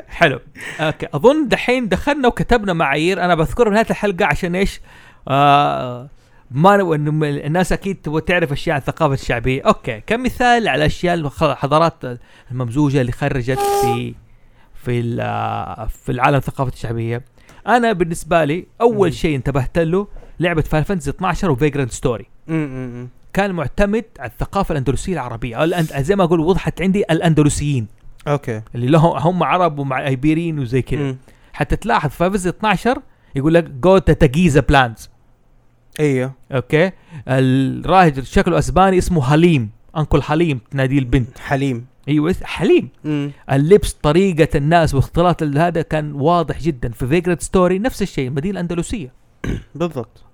حلو okay اظن دحين دخلنا وكتبنا معايير أنا بذكرها بنهايه الحلقة عشان إيش؟ ما الناس أكيد تبغى تعرف اشياء الثقافه الشعبيه، okay كمثال على الاشياء الخ- الحضارات الممزوجه اللي خرجت في في في العالم الثقافه الشعبيه. أنا بالنسبة لي اول. شيء انتبهت له لعبه Final Fantasy 12 و Vagrant Story. كان معتمد على الثقافة الأندلسية العربية. أو زي ما أقول وضحت عندي الأندلسيين. okay. اللي لهم هم عرب ومع أيبيريين وزي كذا. حتى تلاحظ في فيز 12 يقول لك go to Giza Plains أيوه. okay؟ الراهج شكله أسباني اسمه حليم. uncle حليم تناديه البنت. حليم. أيوه حليم. مم. اللبس طريقة الناس واختلاط هذا كان واضح جدا. في Vagrant Story نفس الشيء المدينة الأندلسية. بالضبط.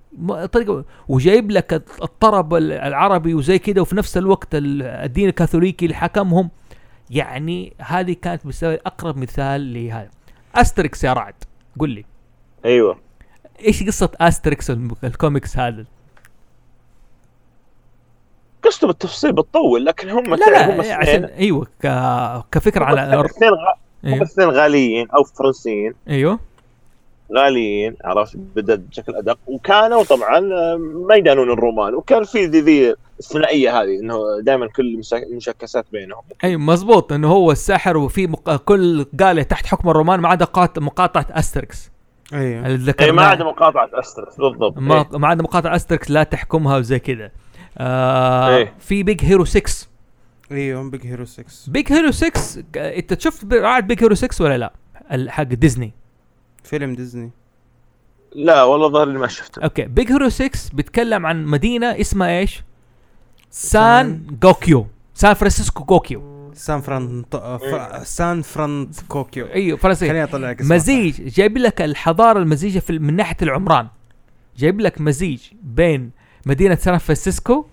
طريقه وجايب لك الطرب ال- العربي وزي كده وفي نفس الوقت ال- الدين الكاثوليكي اللي حكمهم. يعني هذه كانت بالنسبة أقرب مثال لهذا. أستريكس يا رعد قل لي. أيوه. إيش قصة أستريكس الكوميكس هذا؟ قصته بالتفصيل بتطول لكن هم لا تعرف هم لا عشان أيوه ك... كفكرة هم على اثنين غ- هم أيوه. غاليين أو فرنسيين. أيوه. غاليين عرفت؟ بدأت بشكل أدق. وكانوا طبعا آه، ما يدانون الرومان. وكان في ذي ذي الثنائيه هذه إنه دائما كل مشاكسات بينهم. أيوه مزبوط إنه هو الساحر وفي مق... كل قالة تحت حكم الرومان ما عدا قات... مقاطعة أستريكس. أيوه اي ذكرناه ما عدا مقاطعة أستريكس بالضبط. ما إيه. ما عدا مقاطعة أستريكس لا تحكمها وزي كذا. آه إيه. في بيج هيرو 6 أيوه بيج هيرو 6 بيج هيرو 6 ك- إنت شفت رعد بيج هيرو 6 ولا لا؟ حق ديزني فيلم ديزني. لا والله ظهر لي ما شفته. أوكي. بيج هيرو 6 بيتكلم عن مدينة اسمها إيش؟ سان طوكيو سان فرانسيسكو طوكيو سان فران ف... سان فرانسوكيو. أيوه فرنسي خليني أطلع لك مزيج. جايب لك الحضارة المزيجة في من ناحية العمران. جايب لك مزيج بين مدينة سان فرانسيسكو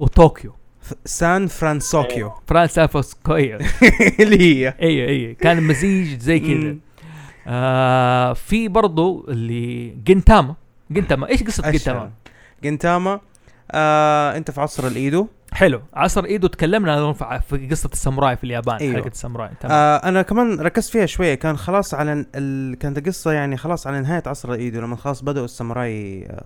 وطوكيو. سان فرانسوكيو. فرانس سان فرانسيسكو أيوه اللي هي. أيوه أيوه. كان مزيج زي كذا. آه في برضو اللي جينتاما جينتاما إيش قصة. جينتاما؟ جينتاما آه أنت في عصر الإيدو حلو عصر إيدو تكلمنا في قصة الساموراي في اليابان أيوه. حلقة الساموراي تمام آه أنا كمان ركزت فيها شوية كان خلاص على ال-. كانت القصة يعني خلاص على نهاية عصر الإيدو لما خلاص بدأوا الساموراي آه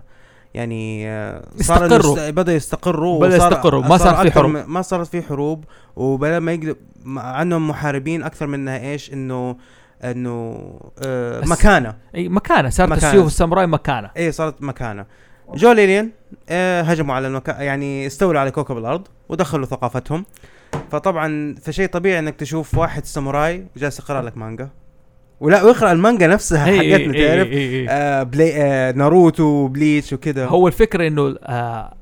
يعني آه صار استقروا. است- بدأوا يستقروا وصار- يستقروا، ما صار في حروب. ما صارت في حروب وبلا ما يقدر عنهم محاربين أكثر منها إيش إنه انه آه مكانة. إي مكانة. صارت مكانة. السيوف الساموراي مكانة. إي صارت مكانة. جو ال aliens آه هجموا على المكان يعني استولوا على كوكب الأرض ودخلوا ثقافتهم. فطبعا فشيء طبيعي إنك تشوف واحد ساموراي جالس يقرأ لك مانجا. ولا ويقرأ المانجا نفسها حقتنا تعرف. آه بلاي آه ناروتو وبليتش وكذا هو الفكرة إنه آه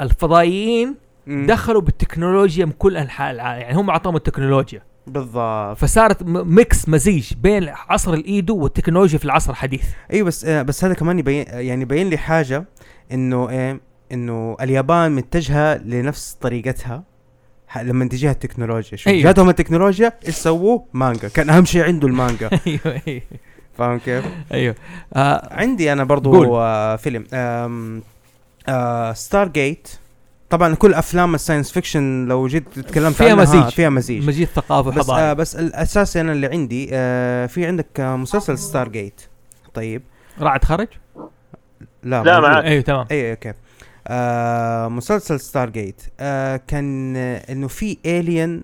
الفضائيين. دخلوا بالتكنولوجيا من كل أنحاء العالم. يعني هم اعطاهم التكنولوجيا. بالضبط فصارت mix مزيج بين عصر الإيدو والتكنولوجيا في العصر الحديث أيوه بس آه بس هذا كمان يبين يعني يبين لي حاجة إنه إيه إنه اليابان متجهة لنفس طريقتها لما تجيها التكنولوجيا شوف أيوه. جاتهم التكنولوجيا إيش سووا؟ مانجا كان أهم شيء عنده المانجا أيوه أيوه فاهم كيف؟ أيوه آه عندي أنا برضو. آه فيلم آم آه ستار جيت طبعا كل أفلام ال science fiction لو جيت تكلمت فيها عنها مزيج. فيها مزيج. مزيج ثقافه بس آه وحضاره بس الأساسي أنا اللي عندي آه في عندك آه مسلسل ستار جيت طيب. رعد خرج لا لا،. معك. أيوه تمام. اي أوكي. آه مسلسل ستار جيت آه كان آه إنه في alien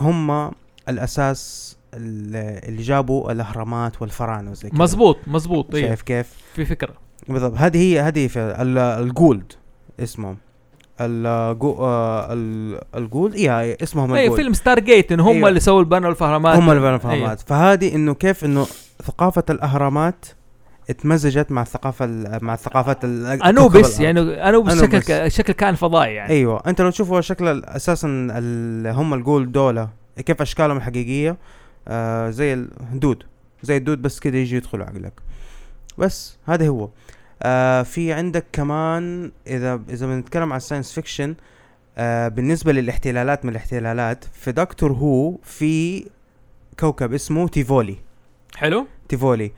هم الأساس ال- اللي جابوا الأهرامات والفراعنة وزي كذا. مزبوط مزبوط أيوه شايف كيف؟ في فكرة. بالضبط. هذه هي هذه في ال- الجواولد اسمهم الجو آه ال- الجول إيه اسمهم اي الجول. فيلم ستار جيت ان هم أيوة. اللي سووا البنوا الأهرامات هم اللي بنوا أيوة. فهذه إنه كيف إنه ثقافة الأهرامات اتمزجت مع الثقافة ال- مع ثقافه أنوبس يعني. أنوبس أنوبس. شكل شكل كان فضائي يعني. أيوه. أنت لو تشوفوا شكل أساسا هم الجول دولا. كيف أشكالهم الحقيقيه آه زي الدود زي الدود بس كده يجي يدخل عقلك. بس هذا هو. آه في عندك كمان اذا إذا بنتكلم عن ال science fiction آه بالنسبة للاحتلالات من الاحتلالات في دكتور هو في كوكب اسمه تيفولي حلو. تيفولي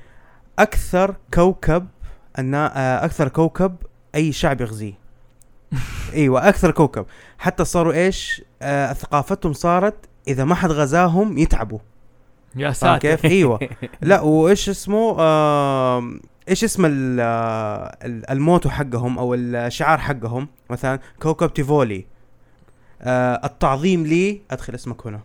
أكثر كوكب النا... آه، أكثر كوكب أي شعب يغزيه. أيوه أكثر كوكب. حتى صاروا إيش؟ آه ثقافتهم صارت إذا ما حد غزاهم يتعبوا. يا ساتر كيف؟ أيوه. لا وإيش اسمه؟ آه إيش اسم ال- ال- الموتو حقهم أو الشعار حقهم؟ مثلا كوكب تيفولي. آه التعظيم لي أدخل اسمك هنا.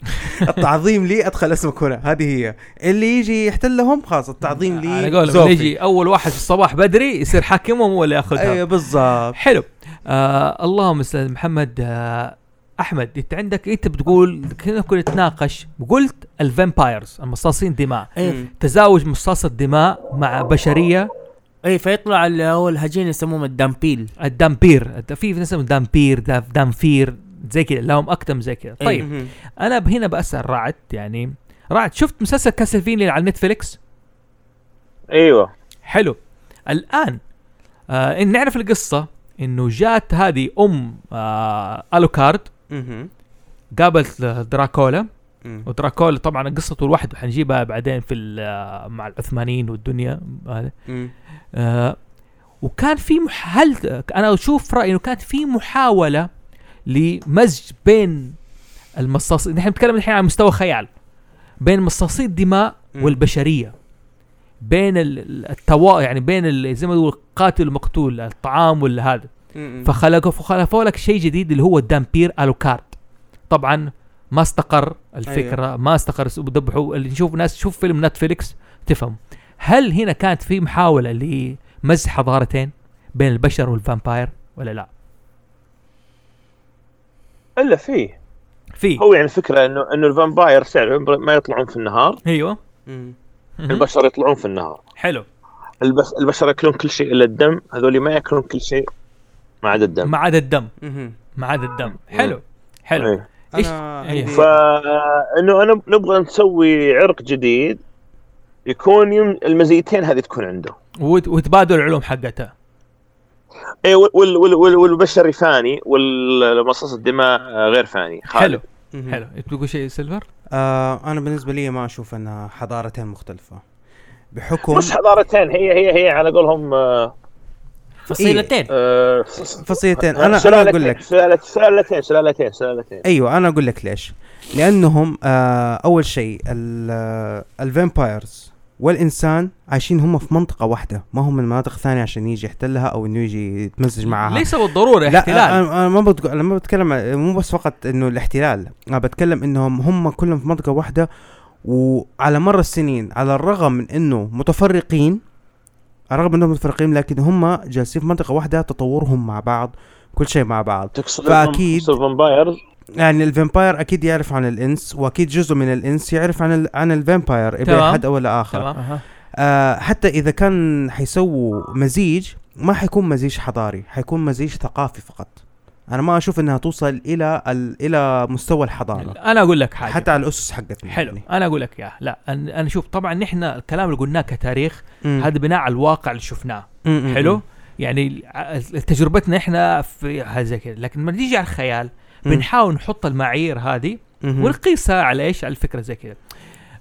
التعظيم لي أدخل اسمك هنا. هذه هي. اللي يجي يحتلهم خلاص التعظيم لي على قولهم زوفي. يجي أول واحد في الصباح بدري يصير حاكمهم هو اللي ياخذها أيوه بالضبط. حلو. آه اللهم أستاذ محمد. آه أحمد أنت عندك أنت بتقول كنا كنا نتناقش قلت ال vampires المصاصين دماء مم. تزاوج مصاص الدماء مع بشرية إيه فيطلع اللي هو الهجين يسموهم ال dhampir ال dhampir في ناس اسمهم dhampir دا- dhampir زي كذا لهم اكتم زي كذا إيه. طيب مهم. أنا هنا بسأل رعد يعني رعد شفت مسلسل كاسلفيني اللي على نتفليكس أيوه حلو الآن آه إن نعرف القصة إنه جات هذه أم آه الوكارد. قابلت دراكولا. ودراكولا طبعا قصته لوحده حنجيبها بعدين في آه، مع العثمانيين والدنيا هذا. آه وكان في. هل أنا أشوف رأيي إنه كانت في محاولة لمزج بين المصاص نحن بنتكلم الحين عن مستوى خيال بين مصاصي الدماء مم. والبشرية بين ال- ال- التوا يعني بين زي ما تقول قاتل ومقتول الطعام ولا هذا مم. فخلقوا فخلقوا لك شيء جديد اللي هو الدامبير الوكارد طبعا ما استقر الفكرة أيوه. ما استقر ذبحوا اللي نشوف ناس تشوف فيلم نتفليكس تفهم. هل هنا كانت في محاولة لمزج حضارتين بين البشر وال vampire ولا لا؟ إلا فيه في. هو يعني الفكرة انه إنه ال vampire سعر ما يطلعون في النهار. أيوه. البشر يطلعون في النهار. حلو. البشر يأكلون كل شيء إلا الدم. هذول ما يأكلون كل شيء. ما عدا الدم. ما عدا الدم. ما عدا الدم. حلو. حلو. إيه. إيش- أنا إيه. فانه أنا نبغى نسوي عرق جديد يكون يم... المزيتين هذه تكون عنده. وت- وتبادل العلوم حقتها اي وال... وال... وال... والبشري فاني والمصاص الدماء غير فاني خالد. حلو. حلو. تقول شيء سيلفر؟ آه أنا بالنسبة لي ما أشوف إنها حضارتين مختلفة. بحكم مش حضارتين هي هي هي على قولهم آه، فصيلتين. آه، فصيلتين. أنا أنا أقول لك. سلالتين سلالتين سلالتين أيوه أنا أقول لك ليش. لأنهم آه أول شيء ال- الفامبايرز والإنسان عايشين هم في منطقة واحدة. ما هم من مناطق ثانية عشان يجي يحتلها أو إنه يجي يتمزج معها. ليس بالضرورة لا احتلال أنا ما بتق... لما بتكلم مو بس فقط إنه الاحتلال. أنا بتكلم إنهم هم كلهم في منطقة واحدة وعلى مر السنين على الرغم من إنه متفرقين الرغم انهم متفرقين لكن هم جالسين في منطقة واحدة تطورهم مع بعض كل شيء مع بعض. تقصد تقصد ال vampires يعني ال vampire أكيد يعرف عن الإنس وأكيد جزء من الإنس يعرف عن ال... عن ال vampire تمام. بأحد أو الآخر تمام. آه حتى إذا كان حيسووا مزيج ما حيكون مزيج حضاري حيكون مزيج ثقافي فقط. أنا ما أشوف إنها توصل إلى ال... إلى مستوى الحضارة أنا أقول لك حاجة حتى على الأسس حقتنا حلو يعني. أنا أقول لك يا لا أنا شوف طبعا نحن الكلام اللي قلناه كتاريخ. هذا بناء على الواقع اللي شفناه مم، حلو. يعني تجربتنا إحنا في هذا زي كذا لكن لما نيجي على الخيال مم. بنحاول نحط المعايير هذه. ونقيسها على إيش على الفكرة زي كذا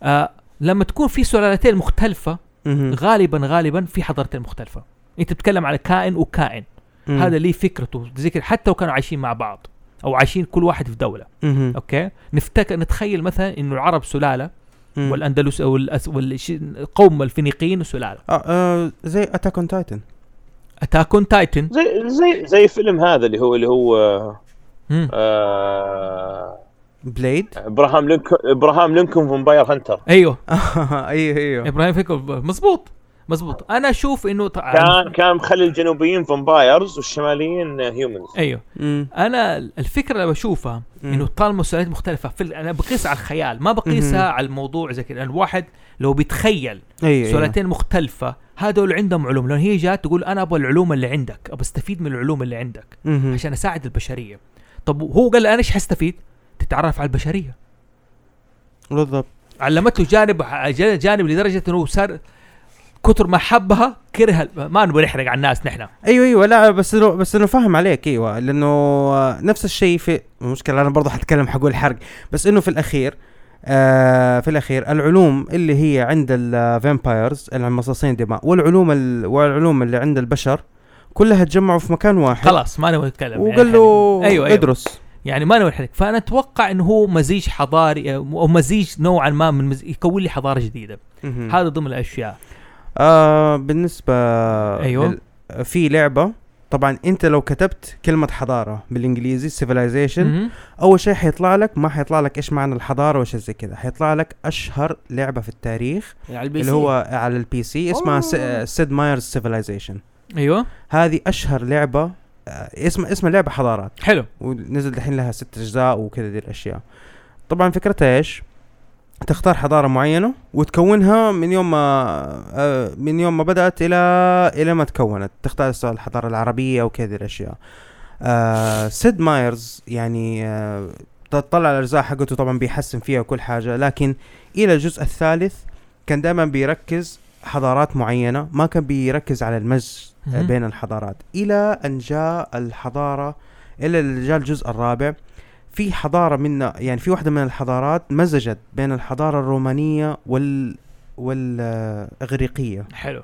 آه لما تكون في سلالتين مختلفة مم. غالبا غالبا في حضارتين مختلفة أنت بتتكلم على كائن وكائن مم. هذا ليه فكرته زي حتى لو كانوا عايشين مع بعض أو عايشين كل واحد في دولة. مم. أوكي؟ نفتكر نتخيل مثلا إنه العرب سلالة مم. والأندلس أو الأس والش- القوم الفينيقيين سلالة. آه آه زي Attack on Titan, Attack on Titan زي زي زي فيلم هذا اللي هو اللي هو. آه Blade إبراهام لينكولن إبراهام لينكولن Vampire Hunter. أيوه. أيوه أيوه. إبراهيم فيكو مزبوط مزبوط. أنا أشوف إنه ط- كان كان مخلي الجنوبيين vampires والشماليين humans أيوه. مم. أنا الفكرة اللي بشوفها مم. إنه طالما مسؤوليات مختلفة. في ال- أنا بقيسها على الخيال ما بقيسها على الموضوع زي كذا. الواحد لو بيتخيل أيوه سؤالتين مختلفة هذول عندهم علوم. لأن هي جات تقول أنا أبغى العلوم اللي عندك أبغى أستفيد من العلوم اللي عندك مهم. عشان أساعد البشرية. طب هو قال أنا إيش حستفيد تتعرف على البشرية. بالضبط. علمته جانب جانب لدرجة إنه صار كتر ما حبها كره ما نبغى نحرق على الناس نحن. أيوه أيوه. لا بس انه بس إنه فاهم عليك. أيوه. لأنه نفس الشيء في المشكلة أنا برضه حتكلم حقول حرق. بس إنه في الأخير آه في الأخير العلوم اللي هي عند الفامبايرز المصاصين دماء والعلوم ال والعلوم اللي عند البشر كلها تجمعوا في مكان واحد. خلاص ما نبغى نتكلم. وقال له يعني أيوه أيوه. إدرس. يعني ما نبغى نحرق. فأنا أتوقع إنه هو مزيج حضاري أو مزيج نوعا ما من مز... يكون لي حضارة جديدة. هذا ضمن الأشياء. آه بالنسبة أيوة. لل- في لعبة طبعا أنت لو كتبت كلمة حضارة بالإنجليزي civilization مهم. أول شيء حيطلع لك ما حيطلع لك إيش معنى الحضارة وش زي كذا حيطلع لك أشهر لعبة في التاريخ على ال P اللي. هو على ال PC اسمها. Sid Meier's Civilization أيوه هذه أشهر لعبة آه، اسم اسم اللعبة حضارات حلو ونزل دحين لها ست أجزاء وكذا دي الأشياء طبعا فكرتها إيش تختار حضارة معينة وتكونها من يوم ما آه، من يوم ما بدأت إلى إلى ما تكونت. تختار الحضارة العربية وكذا الأشياء. آه سيد مايرز يعني آه تطلع الأجزاء حقته طبعا بيحسن فيها وكل حاجة لكن إلى الجزء الثالث كان دائما بيركز حضارات معينة ما كان بيركز على المزج. بين الحضارات. إلى أن جاء الحضارة إلى جاء الجزء الرابع في حضارة من يعني في واحدة من الحضارات مزجت بين الحضارة الرومانية وال والإغريقية. حلو.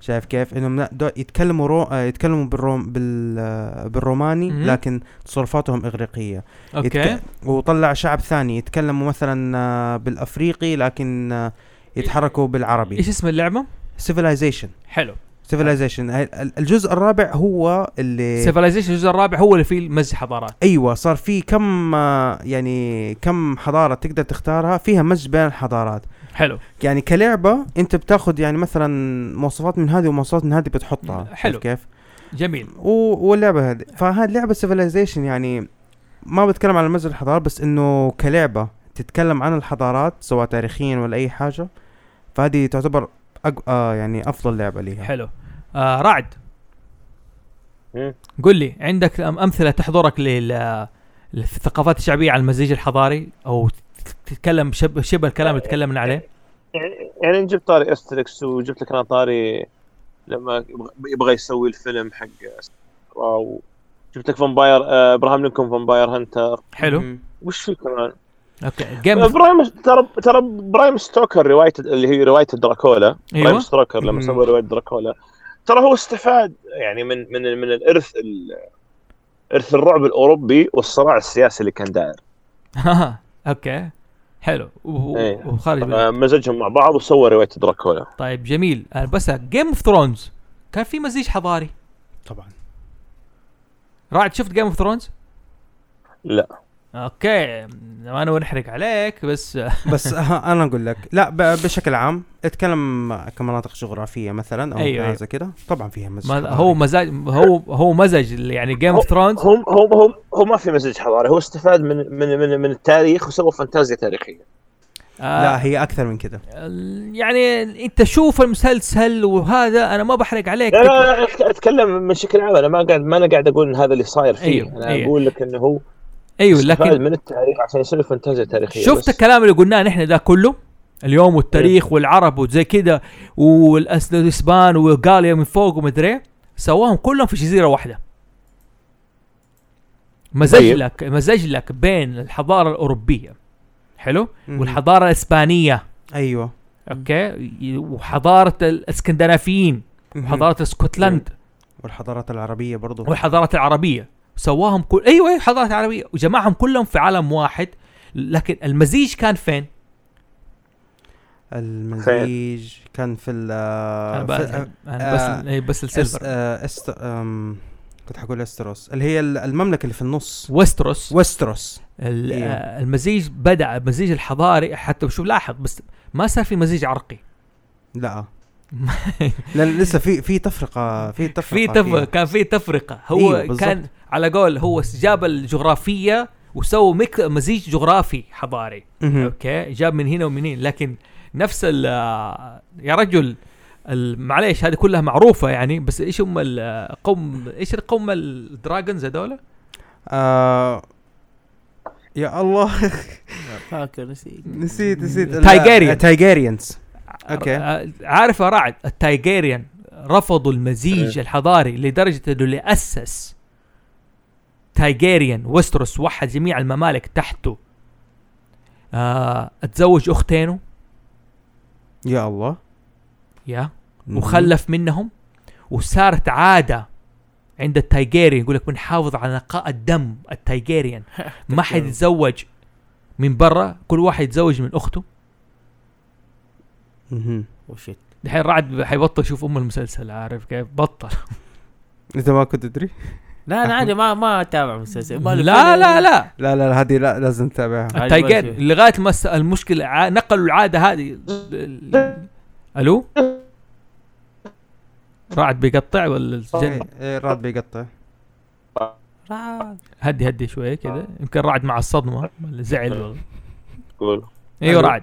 شايف كيف؟ انهم يتكلموا رو... يتكلموا بالروم بال... بالروماني مهم. لكن تصرفاتهم إغريقية. أوكي. يتك... وطلع شعب ثاني يتكلموا مثلا بالأفريقي لكن يتحركوا بالعربي. إيش اسم اللعبة؟ Civilization حلو. Civilization الجزء الرابع هو اللي Civilization الجزء الرابع هو اللي فيه مزج حضارات. أيوه صار في كم يعني كم حضارة تقدر تختارها؟ فيها مزج بين الحضارات. حلو. يعني كلعبة أنت بتاخذ يعني مثلا مواصفات من هذه ومواصفات من هذه بتحطها. حلو. كيف؟ جميل. و- واللعبة هذه. فهذه لعبه سيفيلايزيشن يعني ما بتكلم عن مزج الحضارات بس إنه كلعبة تتكلم عن الحضارات سواء تاريخيا ولا أي حاجة. فهذه تعتبر أق... آه يعني أفضل لعبة ليها. حلو. آه رعد. قل لي عندك أم- أمثلة تحضرك لل للثقافات الشعبية على المزيج الحضاري؟ أو تتكلم شبه شبه الكلام اللي تكلمنا عليه؟ يعني يعني جبت طاري أستريكس وجبت لك أنا طاري لما يبغى- يبغى يسوي الفيلم حق WoW. جبت لك Vampire آه، ابراهام لينكولن Vampire Hunter. حلو. وش في كمان؟ أوكي Game. برام ترى ترى برام ستوكر روايه اللي هي رواية دراكولا أيوة. برام ستوكر لما. سوى رواية دراكولا ترى هو استفاد يعني من من من الإرث ال- إرث الرعب الأوروبي والصراع السياسي اللي كان داير. أوكي. حلو. وخارج آه، مزجهم مع بعض وسوى رواية دراكولا طيب جميل. آه، بس Game of Thrones كان في مزيج حضاري. طبعا. رعد شفت Game of Thrones؟ لا. أوكي ما أنا نحرق عليك بس آه، بس آه، أنا أقول لك. لا ب- بشكل عام اتكلم كمناطق جغرافية مثلا أو أيوة، أيوة. زي كده. طبعا فيها مزج حضاري. هو مزج هو هو مزج يعني Game of Thrones هم هم هم هو ما في مزج حضاري هو استفاد من من من, من التاريخ وسوى فانتازيا تاريخية. لا هي أكثر من كده. يعني أنت شوف المسلسل وهذا أنا ما بحرق عليك لا لا, لا أتكلم من شكل عام. أنا ما قاعد ما أنا قاعد أقول إن هذا اللي صاير فيه. أيوه، أنا أيوه. أقول لك إنه هو أيوه لكن من التاريخ عشان يسوي فانتازيا تاريخية شفت بس. الكلام اللي قلناه نحن ده كله؟ اليوم والتاريخ والعرب وزي كده والأسبان وغاليا من فوق ومدري سواهم كلهم في جزيرة واحدة. مزج طيب. لك مزج لك بين الحضارة الأوروبية حلو؟ مم. والحضارة الإسبانية. أيوه. أوكي؟ وحضارة الإسكندنافيين. وحضارة اسكتلند والحضارات العربية برضو. والحضارات العربية. سواهم كل أيوه أيوه حضارات عربيه وجمعهم كلهم في عالم واحد لكن المزيج كان فين؟ المزيج كان في ال في- بس آه، إيه، بس. السيلفر آه، است... أم... كنت حقول إستروس اللي هي ال- المملكة اللي في النص وستروس ال- إيه. آه، المزيج بدأ المزيج الحضاري حتى شوف لاحظ بس ما صار في مزيج عرقي لا لا لسه في في تفرقة في تفرقة في تف... فيها. كان في تفرقة هو بالضبط. كان على قول هو جاب الجغرافية وسووا mix مزيج جغرافي حضاري. أوكي جاب من هنا ومن هنا لكن نفس ال يا رجل معليش هذه كلها معروفة يعني بس إيش هم القوم إيش القوم ال dragons هذول؟ آه يا الله فاكر نسيت نسيت نسيت Targaryen. Targaryens أوكي. عارف يا رعد ال Targaryen رفضوا المزيج الحضاري لدرجة إنه اللي أسس Targaryen ويستروس وحد جميع الممالك تحته. آه اتزوج أختينه؟ يا الله. يا. وخلف منهم وصارت عاده عند ال Targaryen يقول لك بنحافظ على نقاء الدم ال Targaryen. ما حد يتزوج من برا كل واحد يتزوج من أخته. وشت دحين رعد حيبطل يشوف أم المسلسل عارف كيف؟ بطل. إنت ما كنت تدري؟ لا أنا عادي ما ما أتابع مسلسل. ما لا فيلم. لا لا. لا لا هذه لا لازم تتابعها. ماشي. لغاية ما المشكلة نقلوا العادة هذه. ال- ألو؟ رعد بيقطع ولا الجن إيه إيه، راد بيقطع. رعد. هدي هدي شوية كذا. يمكن رعد مع الصدمة ولا زعل. ولا قول. أيوه. رعد.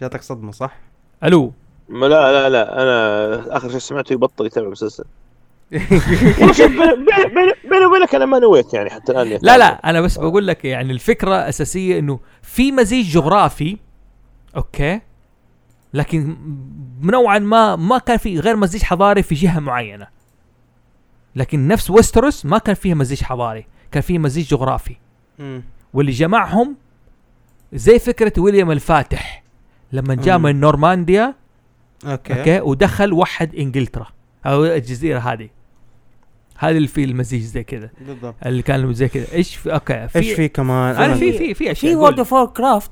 جاتك صدمة صح؟ ألو. ما لا لا لا أنا آخر شيء سمعته يبطل يتابع مسلسل. والله شوف بيني- وبينك أنا ما نويت يعني حتى الآن لا لا أنا بس بقول لك يعني الفكرة أساسية إنه في مزيج جغرافي أوكي؟ لكن نوعا ما ما كان في غير مزيج حضاري في جهة معينة. لكن نفس ويستروس ما كان فيها مزيج حضاري كان فيه مزيج جغرافي. واللي جمعهم زي فكرة ويليام الفاتح. لما جاء. من نورمانديا أوكي. أوكي ودخل وحد إنجلترا. أو الجزيرة هذه. هذا اللي فيه المزيج زي كذا. بالضبط. اللي كان زي كذا. إيش في أوكي إيش في كمان؟ أنا في في في أشياء. في. World of craft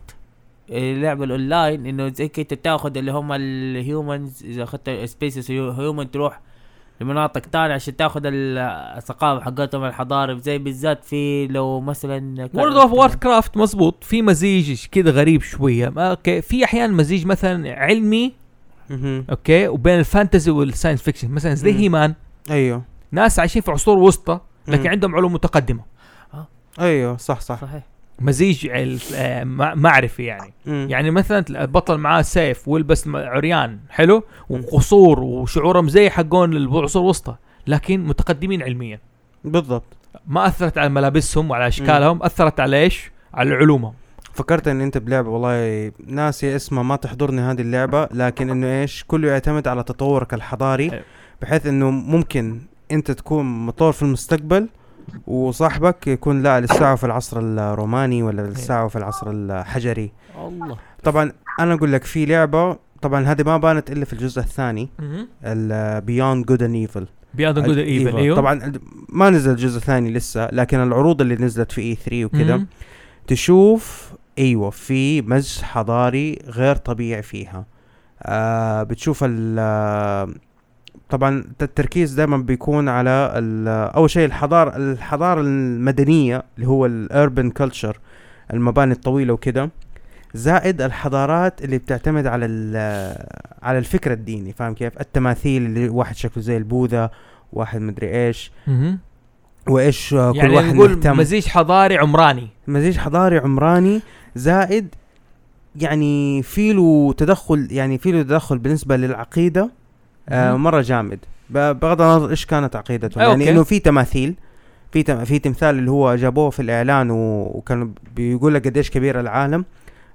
اللعبه الأونلاين إنه زي كده تاخذ اللي هم ال humans إذا أخذت species human تروح لمناطق تانية عشان تاخذ ال- الثقافة حقتهم الحضاري زي بالذات في لو مثلا World of War craft مزبوط. في مزيج كذا غريب شوية. أوكي. في أحيانا مزيج مثلا علمي. أوكي وبين ال fantasy وال science fiction مثلا زي. He-Man أيوه. ناس عايشين في عصور وسطى لكن مم. عندهم علوم متقدمة. أيوه صح صح. صحيح. مزيج آه، مع- معرفي يعني. مم. يعني مثلا البطل معاه سيف ويلبس م- عريان حلو؟ وقصور وشعورهم زي حقون العصور الوسطى لكن متقدمين علميا. بالضبط. ما أثرت على ملابسهم وعلى أشكالهم أثرت على إيش؟ على علومهم. فكرت ان أنت بلعبة والله ناسي اسمها ما تحضرني هذه اللعبة لكن إنه إيش؟ كله يعتمد على تطورك الحضاري أيوة. بحيث إنه ممكن أنت تكون مطور في المستقبل وصاحبك يكون لا لسه في العصر الروماني ولا لسه في العصر الحجري. الله. طبعا أنا أقول لك في لعبة طبعا هذه ما بانت إلا في الجزء الثاني ال Beyond Good and Evil, Beyond Good Evil أيوه. طبعا ما نزل الجزء الثاني لسه لكن العروض اللي نزلت في E3 وكذا. تشوف أيوه في مزج حضاري غير طبيعي فيها. آه بتشوف ال آه، طبعا التركيز دائما بيكون على ال- أول شيء الحضاره الحضارة المدنية اللي هو ال urban culture المباني الطويلة وكده. زائد الحضارات اللي بتعتمد على ال- على الفكر الديني فاهم كيف؟ التماثيل اللي واحد شكله زي البوذا واحد مدري إيش. وإيش كل يعني واحد نقول مهتم. مزيج حضاري عمراني. مزيج حضاري عمراني. زائد يعني في له تدخل يعني في له تدخل بالنسبة للعقيدة. آه. مرة جامد. بغض النظر إيش كانت عقيدتهم. أيوة، يعني أوكي. إنه في تماثيل في تم في تمثال اللي هو جابوه في الإعلان و- وكانوا بيقول لك قديش كبير العالم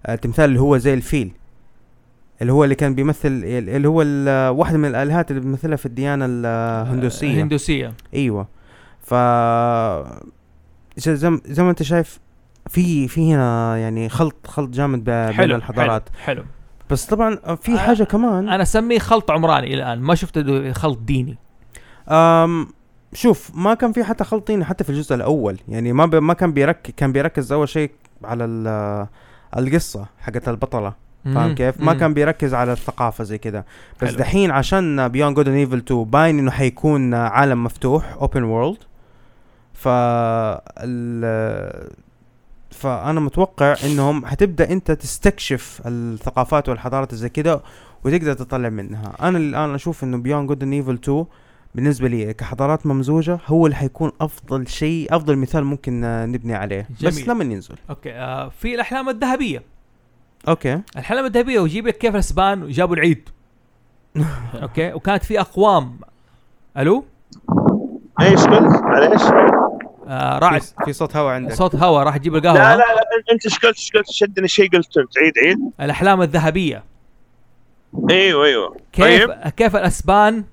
آه التمثال اللي هو زي الفيل. اللي هو اللي كان بيمثل اللي هو واحدة من الآلهات اللي بيمثلها في الديانة الهندوسية. الهندوسية. أيوه. ف زي, ما أنت شايف في في هنا يعني خلط خلط جامد بين حلو الحضارات. حلو, حلو. بس طبعا في آه، حاجة كمان أنا أسميه خلط عمراني إلى الآن ما شفت خلط ديني أم شوف ما كان في حتى خلطين حتى في الجزء الأول يعني ما ب... ما كان بيركز كان بيركز أول شيء على ال- القصة حقت البطلة فاهم. كيف؟ ما. كان بيركز على الثقافة زي كده بس. دحين عشان Beyond Good Evil 2 باين إنه حيكون عالم مفتوح open world ف. فأنا متوقع إنهم حتبدأ أنت تستكشف الثقافات والحضارات زي كده وتقدر تطلع منها. أنا الآن أشوف إنه Beyond Good and Evil 2 بالنسبة لي كحضارات ممزوجة هو اللي حيكون أفضل شيء أفضل مثال ممكن نبني عليه. بس جميل. لما ينزل. okay آه في الأحلام الذهبية. okay. الأحلام الذهبية ويجيب لك كيف الأسبان جابوا العيد. okay وكانت في أقوام. ألو؟ إيش قلت؟ معليش. آه راعد في, صوت هواء عندك. صوت هواء راح يجيب القهوة. لا لا لا انت إيش قلت؟ إيش قلت؟ شدني شيء قلت انت عيد عيد. الأحلام الذهبية. أيوه أيوه. كيف طيب. كيف الأسبان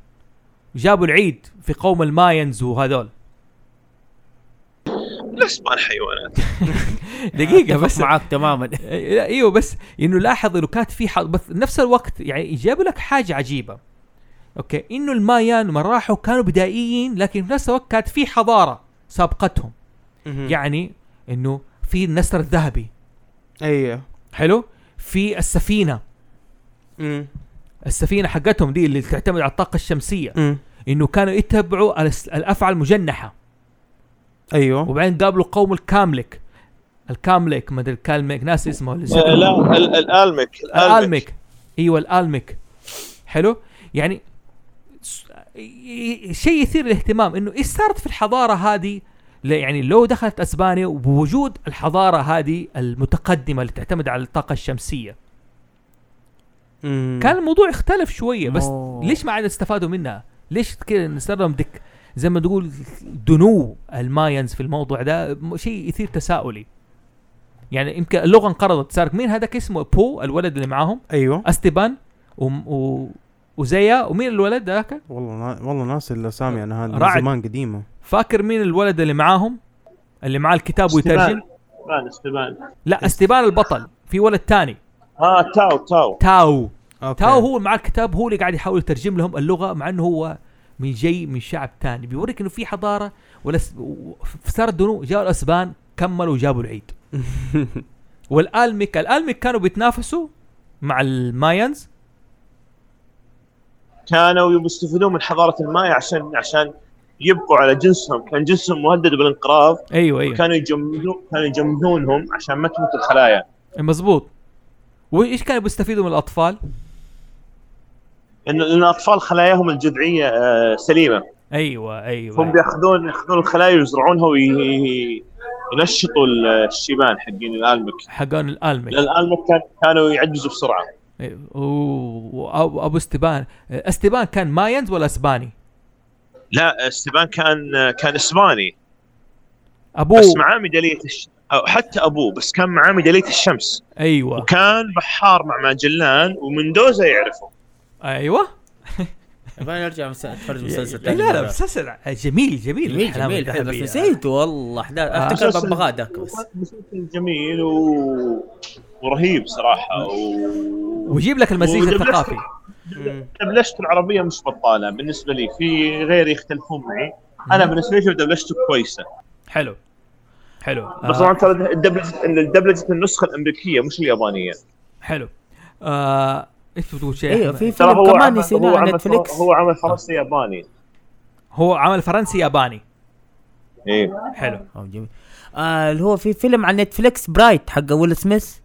جابوا العيد في قوم ال Mayans وهذول؟ الأسبان حيوانات. دقيقة بس. معاك تماما. لا، أيوه بس إنه لاحظ إنه كانت في حظ بس نفس الوقت يعني جابوا لك حاجة عجيبة. أوكي إنه المايان لما راحوا كانوا بدائيين لكن في نفس الوقت كانت في حضارة. سابقتهم. يعني إنه في النسر الذهبي. أيوه. حلو؟ في السفينة. مم. السفينة حقتهم دي اللي تعتمد على الطاقة الشمسية. مم. إنه كانوا يتبعوا الافعى المجنحة. أيوه. وبعدين قابلوا قوم الكاملك. الكاملك ما أدري الكالميك ناس اسمه آه، لا ال- الألمك. الألمك. أيوه الألمك. حلو؟ يعني شيء يثير الاهتمام إنه إيش صارت في الحضارة هذه؟ يعني لو دخلت أسبانيا وبوجود الحضارة هذه المتقدمة اللي تعتمد على الطاقة الشمسية. مم. كان الموضوع اختلف شوية بس أوه. ليش ما عاد استفادوا منها؟ ليش كذا صار لهم دك زي ما تقول دنو ال Mayans في الموضوع ده؟ شيء يثير تساؤلي. يعني يمكن اللغة انقرضت صار مين هذاك اسمه؟ بو الولد اللي معاهم؟ أيوه. استيبان و... و... وزيا ومين الولد ذاك والله نا... والله ناسي الاسامي أنا هذا من. زمان قديمة. فاكر مين الولد اللي معاهم؟ اللي معاه الكتاب ويترجم؟ استبان استبان. لا استيبان البطل. في ولد تاني. آه تاو تاو. تاو. okay. تاو هو معاه الكتاب هو اللي قاعد يحاول يترجم لهم اللغة مع إنه هو من جاي من شعب تاني. بيوريك إنه في حضارة ولا س... و- صار دنو جاءوا الأسبان كملوا وجابوا العيد. والالمك الالمك كانوا بيتنافسوا مع ال Mayans كانوا يستفيدون من حضارة المايا عشان عشان يبقوا على جنسهم. كان جنسهم مهدد بالانقراض. أيوه أيوه. كانوا يجمدون كانوا يجمدونهم عشان ما تموت الخلايا. مزبوط. وإيش كانوا بيستفيدوا من الأطفال؟ لأن الاطفال خلاياهم الجذعية آه، سليمة. أيوه هم أيوه بياخذون يأخذون الخلايا ويزرعونها وينشطوا الشيبان حقين الألمك. حقون الألمك. الألمك كان كانوا يعجزوا بسرعة. أيوة. أوه، وأبو- أبو استبان استبان كان ماينز ولا إسباني؟ لا استبان كان كان إسباني ابوه بس معاه ميدالية الش... أو حتى ابوه بس كان معاه ميدالية الشمس أيوه وكان بحار مع ماجلان ومندوزا يعرفه أيوه يبغى نرجع اتفرج لا مسلسل ثاني لا مرة. مسلسل جميل جميل جميل جميل حلو بس الذهبية. نسيت والله احداث آه. أفتكر مسلسل- ببغاء ذاك بس مسلسل جميل و... ورهيب صراحة. و... ويجيب لك المزيج الثقافي. دبلجته العربية مش بطالة. بالنسبة لي في غيري يختلفون معي. أنا بالنسبة لي دبلجته كويسة. حلو. حلو. بس آه. طبعا ترى دبلجه النسخة الأمريكية مش اليابانية. حلو. آه إيش بتقول شيء إيوه؟ في فيلم هو كمان عمل نسيناه هو على عمل نتفليكس. هو عمل فرنسي ياباني. هو عمل فرنسي ياباني. إيه. حلو. جميل. آه اللي هو في فيلم على نتفليكس Bright حق ويل سميث.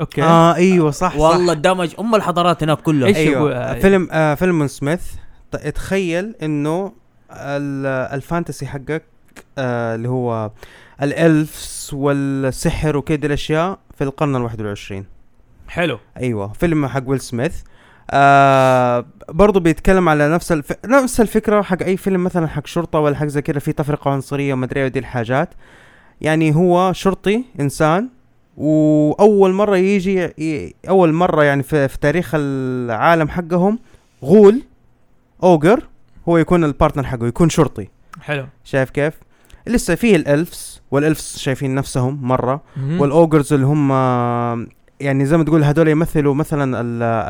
okay. آه إيوه صح والله صح. دمج أم الحضارات هناك كلها. أيوه. يقول- آه، فيلم آه فيلم من سميث. تخيل إنه ال- الفانتسي حقك آه اللي هو الالفس والسحر وكده الأشياء في القرن الواحد والعشرين. حلو. أيوه فيلم حق ويل سميث. آه برضه بيتكلم على نفس الف... نفس الفكرة حق أي فيلم مثلا حق شرطة ولا حق زي كده في تفرقة عنصرية وما أدري إيه ودي الحاجات. يعني هو شرطي إنسان وأول مرة يجي. أول مرة يعني في, في تاريخ العالم حقهم غول ogre هو يكون ال partner حقه يكون شرطي. حلو. شايف كيف؟ لسه فيه ال elves وال elves شايفين نفسهم مرة. وال ogres اللي هم يعني زي ما تقول هذول يمثلوا مثلا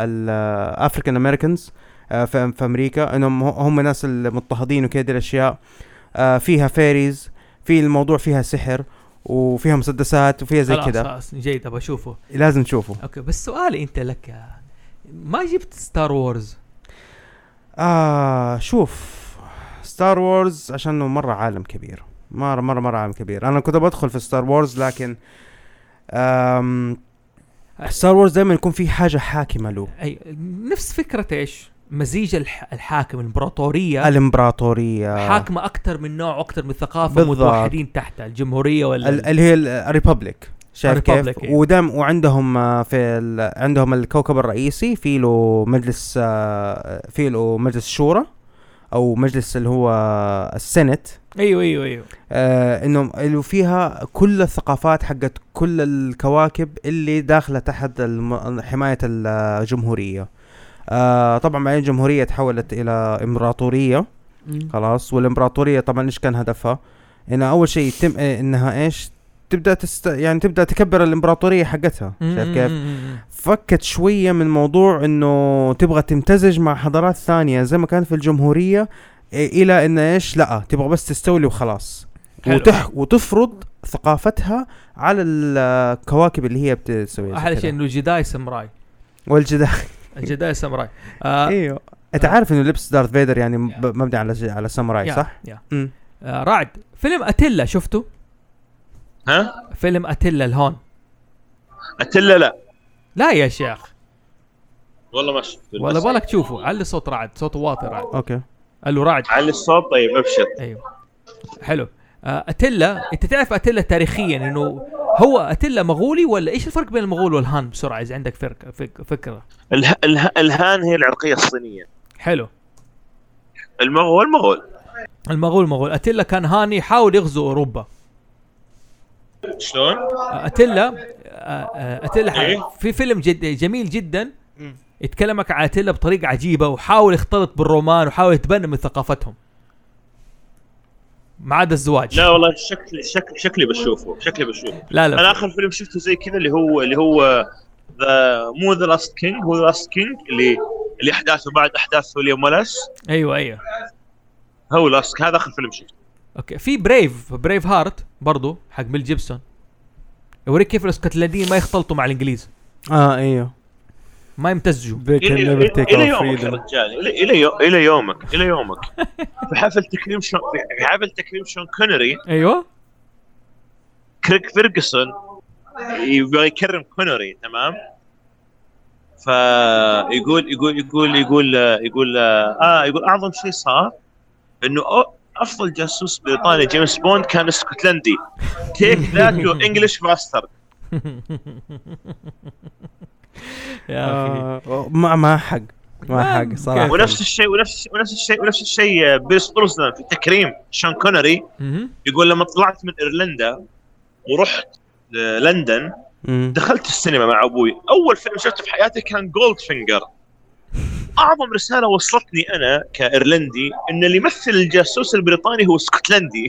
ال African Americans في في أمريكا إنهم هم ناس المضطهدين وكده الأشياء. آه، فيها fairies في الموضوع فيها سحر. وفيها مسدسات وفيها زي كذا. خلاص جيد أبغى أشوفه. لازم تشوفه. okay بس سؤالي أنت لك ما جبت Star Wars آه شوف Star Wars عشانه مرة عالم كبير. مرة مرة مرة عالم كبير. أنا كنت بدخل في Star Wars لكن Star Wars دائما يكون في حاجة حاكمة له. أي نفس فكرة إيش؟ مزيج الح... الحاكم الإمبراطورية. الإمبراطورية. حاكمة أكثر من نوع وأكثر من ثقافة. متوحدين تحتها الجمهورية ولا ال- اللي هي ال republic شايف كيف؟ إيه. ودم وعندهم في ال- عندهم الكوكب الرئيسي في له مجلس آه، في له مجلس شورى أو مجلس اللي هو السنت. أيوه أيوه أيوه. آه إنهم اللي فيها كل الثقافات حقت كل الكواكب اللي داخلة تحت الم- حماية الجمهورية. آه طبعا بعدين الجمهوريه تحولت إلى إمبراطورية. خلاص والإمبراطورية طبعا إيش كان هدفها؟ انها أول شيء يتم إيه، إنها إيش؟ تبدأ تست يعني تبدأ تكبر الإمبراطورية حقتها شايف كيف؟ فكت شوية من موضوع إنه تبغى تمتزج مع حضارات ثانية زي ما كان في الجمهورية إيه، إلى إن إيش؟ لأ تبغى بس تستولي وخلاص حلو. وتح وتفرض ثقافتها على الكواكب اللي هي بتسويها أحلى. شيء إنه الجداي ساموراي والجدار الجداي ساموراي. آه إيوه. أنت عارف إنه لبس دارث فيدر يعني مبني على على ساموراي صح؟ يا. آه رعد فيلم أتيلا شفته؟ ها؟ فيلم أتيلا الهون. اتلا لا. لا يا شيخ. والله ما شفت ولا بالك تشوفه علي صوت رعد صوته واطي رعد. okay. قال له رعد. علي الصوت طيب ابشر. أيوه. حلو. آه، أتيلا أنت تعرف أتيلا تاريخيا إنه هو أتيلا مغولي ولا إيش الفرق بين المغول والهان بسرعة إذا عندك فرق فك فكرة؟ اله... اله... الهان هي العرقية الصينية. حلو. المغول مغول المغول مغول. أتيلا كان هاني يحاول يغزو أوروبا. شلون؟ آه، أتيلا آه، آه، أتيلا إيه؟ في فيلم جد جميل جدا. يتكلمك عن أتيلا بطريقة عجيبة وحاول يختلط بالرومان وحاول يتبنى من ثقافتهم. ما عدا الزواج. لا والله شكلي شكلي شكلي بشوفه شكلي بشوفه. لا لا. أنا آخر فيلم شفته زي كذا اللي هو اللي هو ذا مو The Last King هو The Last King اللي اللي أحداثه بعد احداث ويليام والاس أيوه أيوه. هو last هذا آخر فيلم شفته. okay. في Brave Braveheart برضو حق ميل جيبسون. يوريك كيف الاسكتلنديين ما يختلطوا مع الإنجليز. آه أيوه. ما يمتزجوا. إلى يومك يا رجال. إلى إلى يو- إلى يومك إلى يومك. في حفل تكريم شون في حفل تكريم شون كونري أيوه. كريج فيرجسون يبغى يكرم كونري تمام؟ فيقول يقول يقول يقول يقول آه يقول أعظم شيء صار إنه أفضل جاسوس بريطاني جيمس بوند كان اسكتلندي. take that you English bastard يا أخي آه ما ما حق ما حق صراحة؟ ونفس الشيء ونفس ونفس الشيء ونفس الشيء بيرس بروسنان في تكريم شون كونري. يقول لما طلعت من إيرلندا ورحت لندن مم. دخلت السينما مع أبوي أول فيلم شفته في حياتي كان Goldfinger أعظم رسالة وصلتني أنا كإيرلندي إن اللي يمثل الجاسوس البريطاني هو اسكتلندي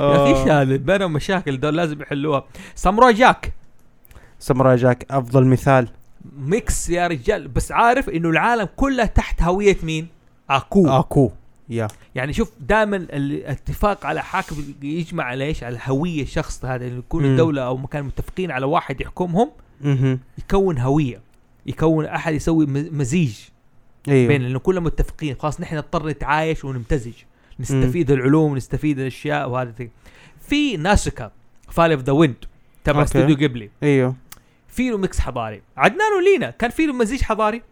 يا أخي إيش هذا بينهم مشاكل دول لازم يحلوها Samurai Jack Samurai Jack أفضل مثال mix يا رجال بس عارف إنه العالم كله تحت هوية مين؟ Aku Aku يا يعني شوف دائما الاتفاق على حاكم يجمع على إيش؟ على هوية الشخص هذا اللي يكون. الدولة أو مكان متفقين على واحد يحكمهم مهم. يكون هوية يكون أحد يسوي م- مزيج بين أيوه لأنه كلهم متفقين. خلاص نحن نضطر نتعايش ونمتزج نستفيد العلوم نستفيد الأشياء وهذا. في Nausicaa Valley of the Wind تبع. استوديو جيبلي أيوه. في له mix حضاري. عدنان ولينا كان في له مزيج حضاري؟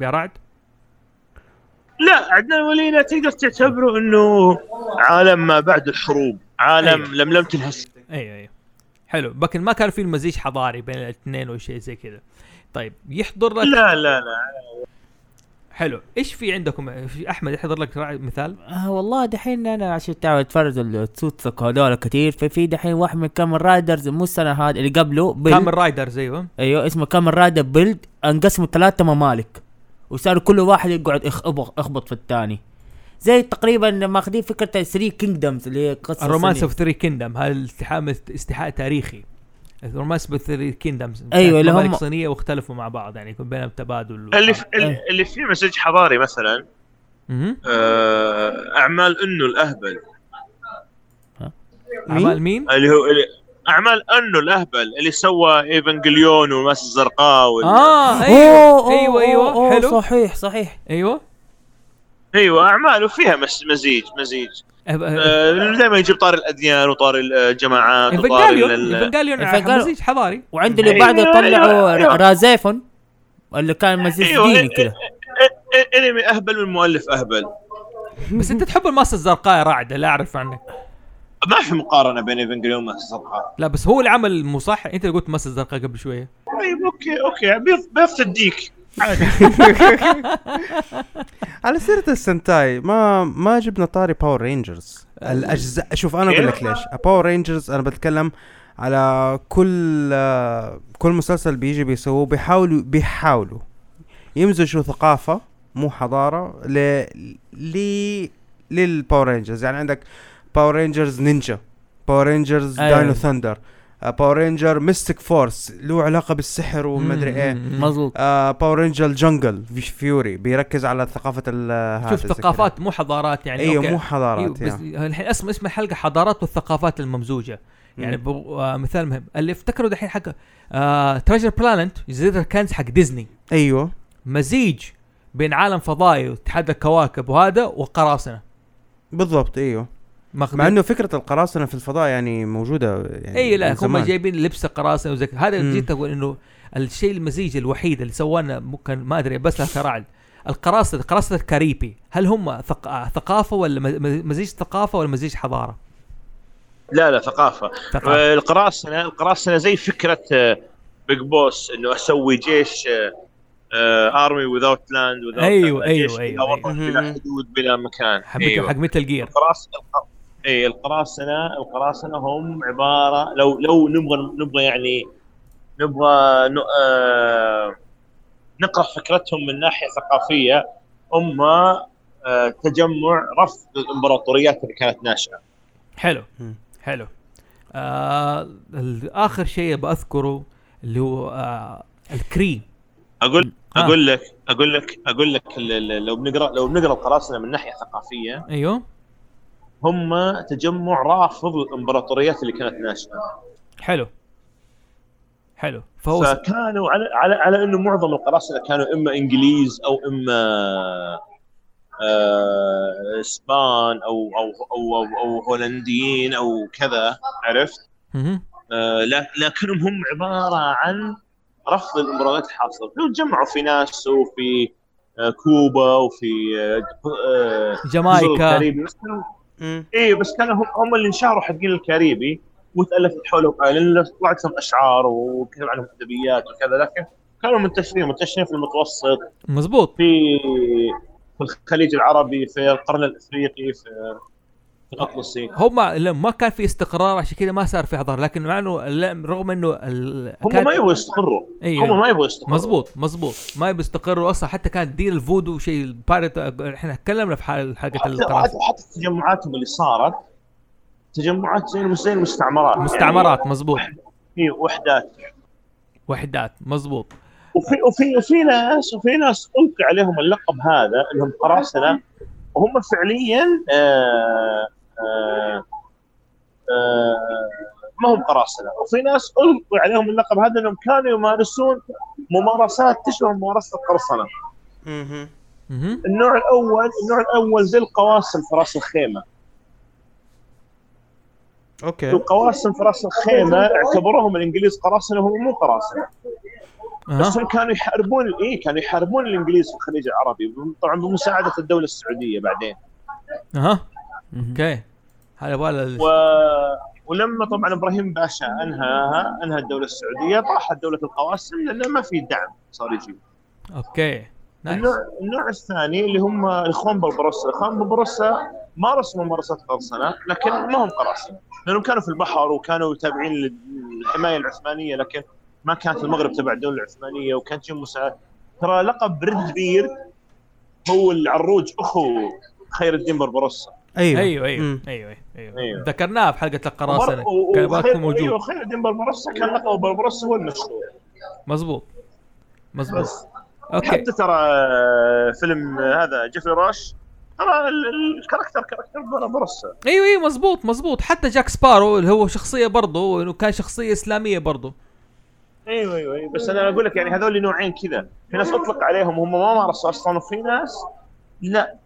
يا رعد. لا عدنان ولينا تقدر تعتبره إنه عالم ما بعد الحروب عالم أيوة. لملمة الهس. أيوه أيوه. حلو. لكن ما كان في مزيج حضاري بين الاثنين أو شيء زي كذا. طيب يحضر لك لا لا لا. حلو. إيش في عندكم؟ في أحمد يحضر لك مثال؟ آه والله دحين أنا عشان تعرف اتفرج ال tokusatsu هذول كثير ففي دحين واحد من Kamen Riders مو السنة هذه اللي قبله Build Kamen Riders أيوه. أيوه اسمه Kamen Rider Build أنقسموا ثلاثة ممالك. وصاروا كل واحد يقعد يخبط اخبط في الثاني. زي تقريبا ماخذين فكرة 3 Kingdoms اللي هي قصة ال Romance. of Three Kingdom هذا الاستحام استحاء تاريخي. ال Romance of Three Kingdoms أيوة، اللي هم- صينية واختلفوا مع بعض يعني يكون بينهم تبادل. اللي. في اللي- اللي فيه مزج حضاري مثلا. آه، أعمال أنو الأهبل. أعمال مين؟ اللي هو اللي أعمال أنو الأهبل اللي سوى Evangelion والماس الزرقاء وال... آه أيوه. أوه، أيوه أيوه. أوه، حلو. صحيح صحيح. أيوه. أيوه اعماله فيها مس- مزيج مزيج. دائما يجيب طار الأديان وطار الجماعات وطار Evangelion ال- Evangelion. مزيج حضاري. وعند اللي أيوة، بعده أيوة، طلعوا أيوة. RahXephon اللي كان مزيج أيوة، ديني إيه، كذا. أنمي أهبل من مؤلف أهبل. بس أنت تحب الماسة الزرقاء يا راعدة لا أعرف عنك. ما في مقارنة بين Evangelion وماسة الزرقاء لا بس هو اللي عمل مو صح؟ أنت اللي قلت ماسة الزرقاء قبل شوية. طيب أوكي أوكي. بيف بيف تديك. عادي على سيرة ال Sentai ما ما جبنا طاري Power Rangers الاجزاء شوف أنا أقول لك ليش. Power Rangers أنا بتكلم على كل كل مسلسل بيجي بيسووه بيحاولوا بيحاولوا يمزجوا ثقافة مو حضارة ل ل لل Power Rangers يعني عندك Power Rangers Ninja Power Rangers. Dino Thunder Power Ranger Mystic Force له علاقة بالسحر ومدري إيه. مظبوط. آه Power Ranger Jungle Fury بيركز على ثقافة ال شوف. ثقافات مو حضارات يعني إيوه. مو حضارات أيوة بس يعني. الحين اسم اسم الحلقة حضارات والثقافات الممزوجة. يعني. بو آه مثال مهم. اللي افتكروا دحين حق آه Treasure Planet جزيره الكنز حق ديزني إيوه. مزيج بين عالم فضائي واتحاد الكواكب وهذا وقراصنة. بالضبط إيوه. ماخذين مع إنه فكرة القراصنة في الفضاء يعني موجودة يعني إي لا هم. جايبين لبس قراصنه وزي كذا. هذا. جيت أقول إنه الشيء المزيج الوحيد اللي سوانا ممكن ما أدري بس لها كراعد القراصنة قراصنة الكاريبي هل هم ثق... آه، ثقافة ولا م- مزيج ثقافة ولا مزيج حضارة؟ لا لا ثقافة ثقافة القراصنة القراصنة زي فكرة Big Boss إنه أسوي جيش army without land أيوة، أيوة، بلا أيوة، وطن أيوة. بلا حدود بلا مكان حق أيوه حق Metal Gear القراصنة إي القراصنة القراصنة هم عبارة لو لو نبغى نبغى يعني نبغى آه، نقرأ فكرتهم من ناحية ثقافية هم آه، تجمع رفض الإمبراطوريات اللي كانت ناشئة. حلو. حلو. آه آخر شيء بذكره اللي هو آه الكري. أقول آه. أقول لك أقول لك أقول لك ال- ال- لو بنقرأ لو بنقرأ القراصنة من ناحية ثقافية أيوه. هم تجمع رافض الإمبراطوريات اللي كانت ناشئة. حلو. حلو. فهو فكانوا على على على إنه معظم القراصنة كانوا إما إنجليز أو إما آه، إسبان أو أو أو أو, أو هولنديين أو كذا عرفت. آه، لكنهم هم عبارة عن رفض الإمبراطوريات الحاصلة. لو تجمعوا في ناس وفي آه، كوبا وفي آه، آه، الكاريبي بس كانوا مم. إيه بس كانوا هم, هم اللي انشهروا حقين الكاريبي وتألفت حولهم لأن طلعت لهم أشعار وكتب عنهم أدبيات وكذا لكن كانوا منتشرين منتشرين في المتوسط مزبوط في في الخليج العربي في القرن الأفريقي في الاطلسي هم ما كان في استقرار عشان كذا ما صار في حضاره لكن مع إنه رغم إنه ال... هم ما يبغوا يستقروا. أيوه هم ما يبغوا يستقروا. مزبوط مزبوط ما بيستقروا أصلا. حتى كان دين الفودو شيء part إحنا تكلمنا في حال- حلقة حتى حتى, تجمعاتهم اللي صارت تجمعات زي زي المستعمرات مستعمرات مزبوط يعني في وحدات. وحدات مزبوط وفي وفي وفي ناس وفي ناس القي عليهم اللقب هذا انهم قراصنة وهم فعليا آه ما هم قراصنة. وفي ناس القي عليهم اللقب هذا إنهم كانوا يمارسون ممارسات تشبه ممارسة القرصنة. النوع الأول النوع الأول زي القواسم في رأس الخيمة. أوكي. القواسم في رأس الخيمة اعتبروهم الإنجليز قراصنة وهم مو قراصنة. بس أه. هم كانوا يحاربون إيه كانوا يحاربون الإنجليز في الخليج العربي طبعا بمساعدة الدولة السعودية بعدين. أها. okay. هذا يبغى و... ولما طبعا إبراهيم باشا أنهاها أنهى الدولة السعودية طاحت دولة القواسم لأنه ما في دعم صار يجي. okay. nice النوع النوع الثاني اللي هم الإخوان بربروسا الاخوان بربروسا مارسوا ممارسات قرصنة لكن ما هم قراصنة. لأنهم كانوا في البحر وكانوا تابعين للحماية العثمانية لكن ما كانت المغرب تبع الدولة العثمانية وكانت تجيب مساعد ترى لقب Red Beard هو العروج أخو خير الدين بربروسا أيوه. أيوه أيوه مم. أيوه أيوه أيوه. ذكرناه في حلقة القراصنه كان باكو موجود. أيوه خير الدين بربروسا كان لقبه بربروسا هو المشهور مزبوط. مزبوط. okay. حتى ترى فيلم هذا جيفري روش ترى ال- ال- ال character character بربروسا أيوه أيوه مزبوط مزبوط. حتى جاك سبارو اللي هو شخصية برضه إنه كان شخصية إسلامية برضه أيوه أيوه أيوه. بس أنا أقول لك يعني هذول نوعين كذا. في ناس أطلق عليهم هم ما مارسوا أصلا وفي ناس لا. آه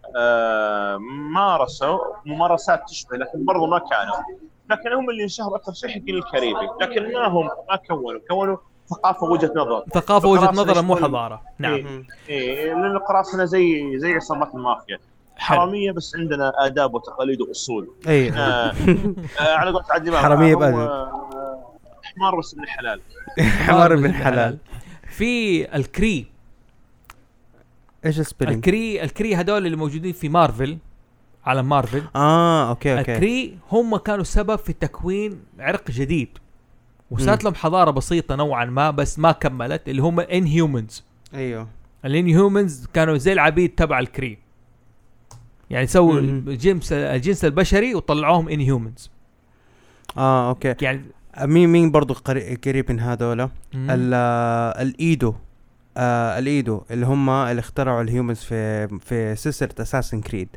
مارسوا ممارسات تشبه لكن برضو ما كانوا. لكن هم اللي انشهروا أكثر شيء حقين الكاريبي. لكن ما هم ما كونوا. كونوا ثقافة وجهة نظر. ثقافة وجهة نظر مو حضارة. نعم. إيه. إيه لأن القراصنة زي زي عصابات المافيا. حرامية بس عندنا آداب وتقاليد وأصول. اي آه آه على قولة حرامية هو، بأدب. آه، حمار بس ابن الحلال. حمار ابن حلال. في الكري إيش السبيلنج؟ الكري الكري هذول اللي موجودين في مارفل على مارفل. آه okay okay. ال Kree هم كانوا سبب في تكوين عرق جديد. وصارت. لهم حضارة بسيطة نوعا ما بس ما كملت اللي هم Inhumans أيوه. ال Inhumans كانوا زي العبيد تبع ال Kree. يعني سووا. الجنس الجنس البشري وطلعوهم Inhumans آه okay. يعني مين مين قري- قريب من هذولا؟ آه، الإيدو. آه الإيدو اللي هم اللي اخترعوا ال humans في في سلسلة Assassin's Creed.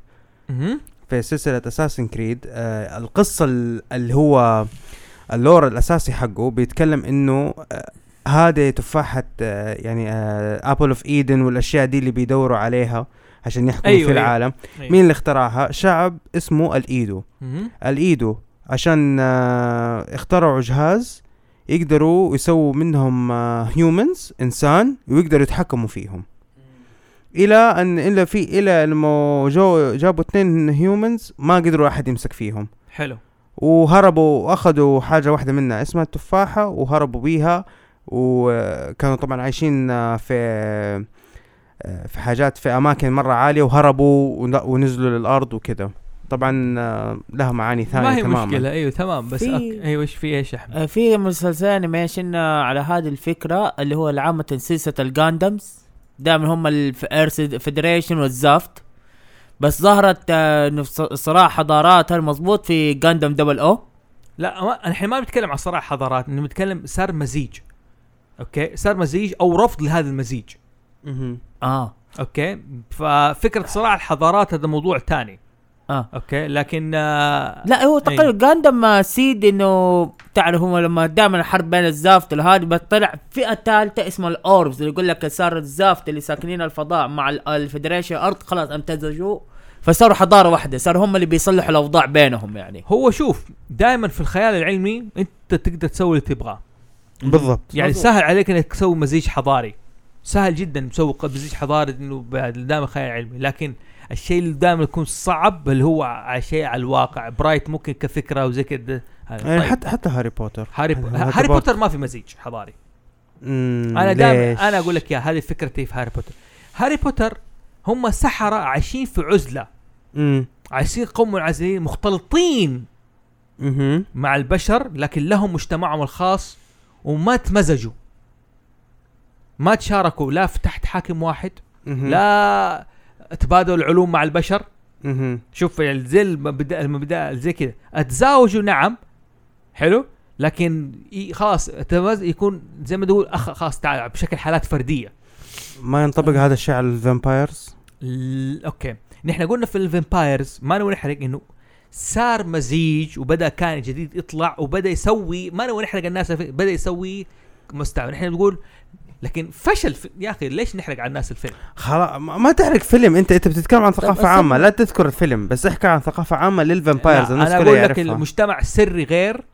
في سلسلة Assassin's Creed آه القصة ال- اللي هو ال lore الأساسي حقه بيتكلم إنه آه هذه تفاحة آه يعني آه Apple of Eden والأشياء دي اللي بيدوروا عليها عشان يحكموا أيوة، في أيوة. العالم أيوة. مين اللي اخترعها شعب اسمه الإيدو. الإيدو عشان آه اخترعوا جهاز يقدروا يسووا منهم هيومنز إنسان ويقدروا يتحكموا فيهم. إلى أن إلا في إلى لما جو جابوا اثنين هيومنز ما قدروا أحد يمسك فيهم. حلو. وهربوا واخذوا حاجة واحدة منها اسمها التفاحة وهربوا بيها. وكانوا طبعا عايشين آه، في آه، في حاجات في أماكن مرة عالية وهربوا ون- ونزلوا للأرض وكذا طبعا آه، لها معاني ثانية ما هي تماما. مشكلة. أيوه تمام. بس في-. أيوه إيش في إيش احمد آه، في مسلسل animation آه، على هذه الفكرة اللي هو عامه سلسله ال Gundams دائما هم ال Earth Federation وال ZAFT. بس ظهرت صراع حضارات المضبوط في Gundam Double O لا الحين ما بنتكلم عن صراع حضارات بنتكلم صار مزيج. okay؟ صار مزيج أو رفض لهذا المزيج. مهم. آه. okay؟ ففكرة صراع الحضارات هذا موضوع تاني. آه. okay لكن آه لا هو أي. تقريبا Gundam Seed إنه تعرف هم لما دائما الحرب بين ال ZAFT والهادي بس طلع فئة ثالثة اسمها ال Orbs اللي يقول لك صار ال ZAFT اللي ساكنين الفضاء مع ال- ال federation الأرض خلاص امتزجوا فصاروا حضارة واحدة صاروا هم اللي بيصلحوا الأوضاع بينهم يعني. هو شوف دائما في الخيال العلمي أنت تقدر تسوي اللي تبغاه. بالضبط. يعني مظبوط. سهل عليك إنك تسوي مزيج حضاري. سهل جدا تسوي مزيج حضاري إنه دائما خيال علمي لكن الشيء اللي دائما يكون صعب اللي هو على شيء على الواقع برايت ممكن كفكرة وزي كده هذا. يعني طيب. حتى حتى هاري بوتر هاري بو... هاري بوتر ما في مزيج حضاري مم، أنا دائما؟ أنا أقول لك يا هذه فكرتي في هاري بوتر هاري بوتر هم سحرة عايشين في عزلة مم. عايشين قوم منعزلين مختلطين مهم. مع البشر لكن لهم مجتمعهم الخاص وما تمزجوا ما تشاركوا لا في تحت حاكم واحد مهم. لا تبادلوا العلوم مع البشر. شوف يعني زي المبدا المبدأ زي كذا. أتزاوجوا نعم حلو لكن خلاص يكون زي ما تقول اخ خلاص تعال بشكل حالات فردية. ما ينطبق هذا الشيء على ال vampires؟ ال- okay. نحن قلنا في ال vampires ما نبغى نحرق إنه صار مزيج وبدأ كائن جديد يطلع وبدأ يسوي ما نبغى نحرق الناس بدا يسوي مستوى نحن نقول لكن فشل في يا أخي ليش نحرق على الناس الفيلم؟ خلاص ما ما تحرق فيلم. انت أنت بتتكلم عن ثقافة بس عامة. لا تذكر الفيلم بس احكي عن ثقافة عامة لل vampires الناس أنا أقول لك المجتمع السري غير.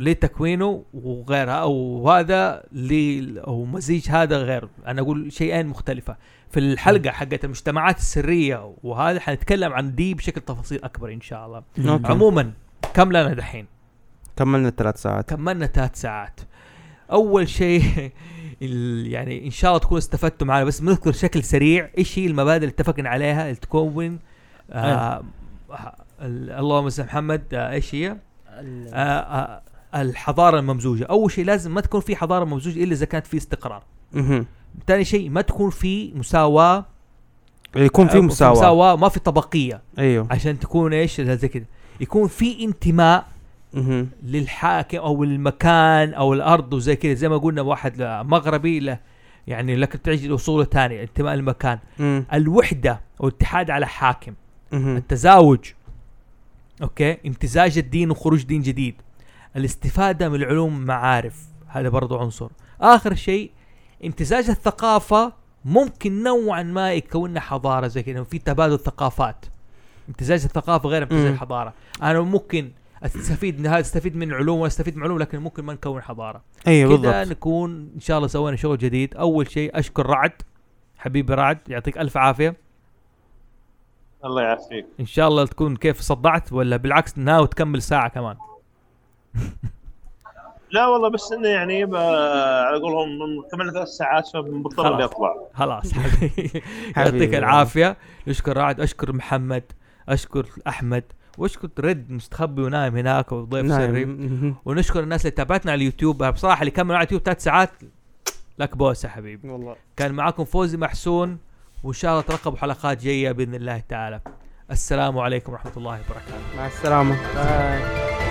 لتكوينه وغيرها وهذا ل أو مزيج هذا غير. أنا أقول شيئين مختلفة. في الحلقة حقت المجتمعات السرية وهذا حنتكلم عن دي بشكل تفاصيل أكبر إن شاء الله. أوكي. عموما كم لنا دحين؟ كملنا الثلاث ساعات. كملنا ثلاث ساعات. أول شيء يعني إن شاء الله تكونوا استفدتوا معنا بس بنذكر بشكل سريع إيش هي المبادئ اللي اتفقنا عليها اللي تكون آه ال- اللهم صل محمد. آه إيش هي؟ آه آه الحضارة الممزوجة. أول شيء لازم ما تكون في حضارة ممزوجة إلا إذا كانت في استقرار. ثاني شيء ما تكون في مساواة يكون في آه، مساواة. مساواة ما في طبقية. أيوه. عشان تكون إيش؟ زي كذا يكون في انتماء. للحاكم أو المكان أو الأرض وزي كذا. زي ما قلنا واحد مغربي له يعني لك تعيش الاصول ثانية انتماء للمكان مم. الوحدة والاتحاد على حاكم. مهم. التزاوج أوكي؟ امتزاج الدين وخروج دين جديد. الاستفادة من العلوم معارف هذا برضو عنصر. آخر شيء امتزاج الثقافة ممكن نوعا ما يكوننا حضارة زي كذا في تبادل ثقافات. امتزاج الثقافة غير امتزاج مم. الحضاره أنا ممكن استفيد من هذا أستفيد من علوم واستفيد من علوم لكن ممكن ما نكون حضارة. أيوه كذا بالضبط. نكون إن شاء الله سوينا شغل جديد. أول شيء أشكر رعد حبيبي رعد يعطيك ألف عافية. الله يعافيك. إن شاء الله تكون كيف صدعت ولا بالعكس ناوي تكمل ساعة كمان. لا والله بس إنه يعني على قولهم كملنا ثلاث ساعات فمضطر اني خلاص. اطلع خلاص. حبيبي. يعطيك العافية. اشكر رعد أشكر محمد أشكر أحمد. واشكر رد مستخبي ونايم هناك وضيف سري ونشكر الناس اللي تابعتنا على اليوتيوب. بصراحة اللي كملوا على اليوتيوب ثلاث ساعات لك بوسة حبيبي. والله. كان معاكم فوزي محسون وإن شاء الله ترقبوا حلقات جاية بإذن الله تعالى. السلام عليكم ورحمة الله وبركاته. مع السلامة. آه.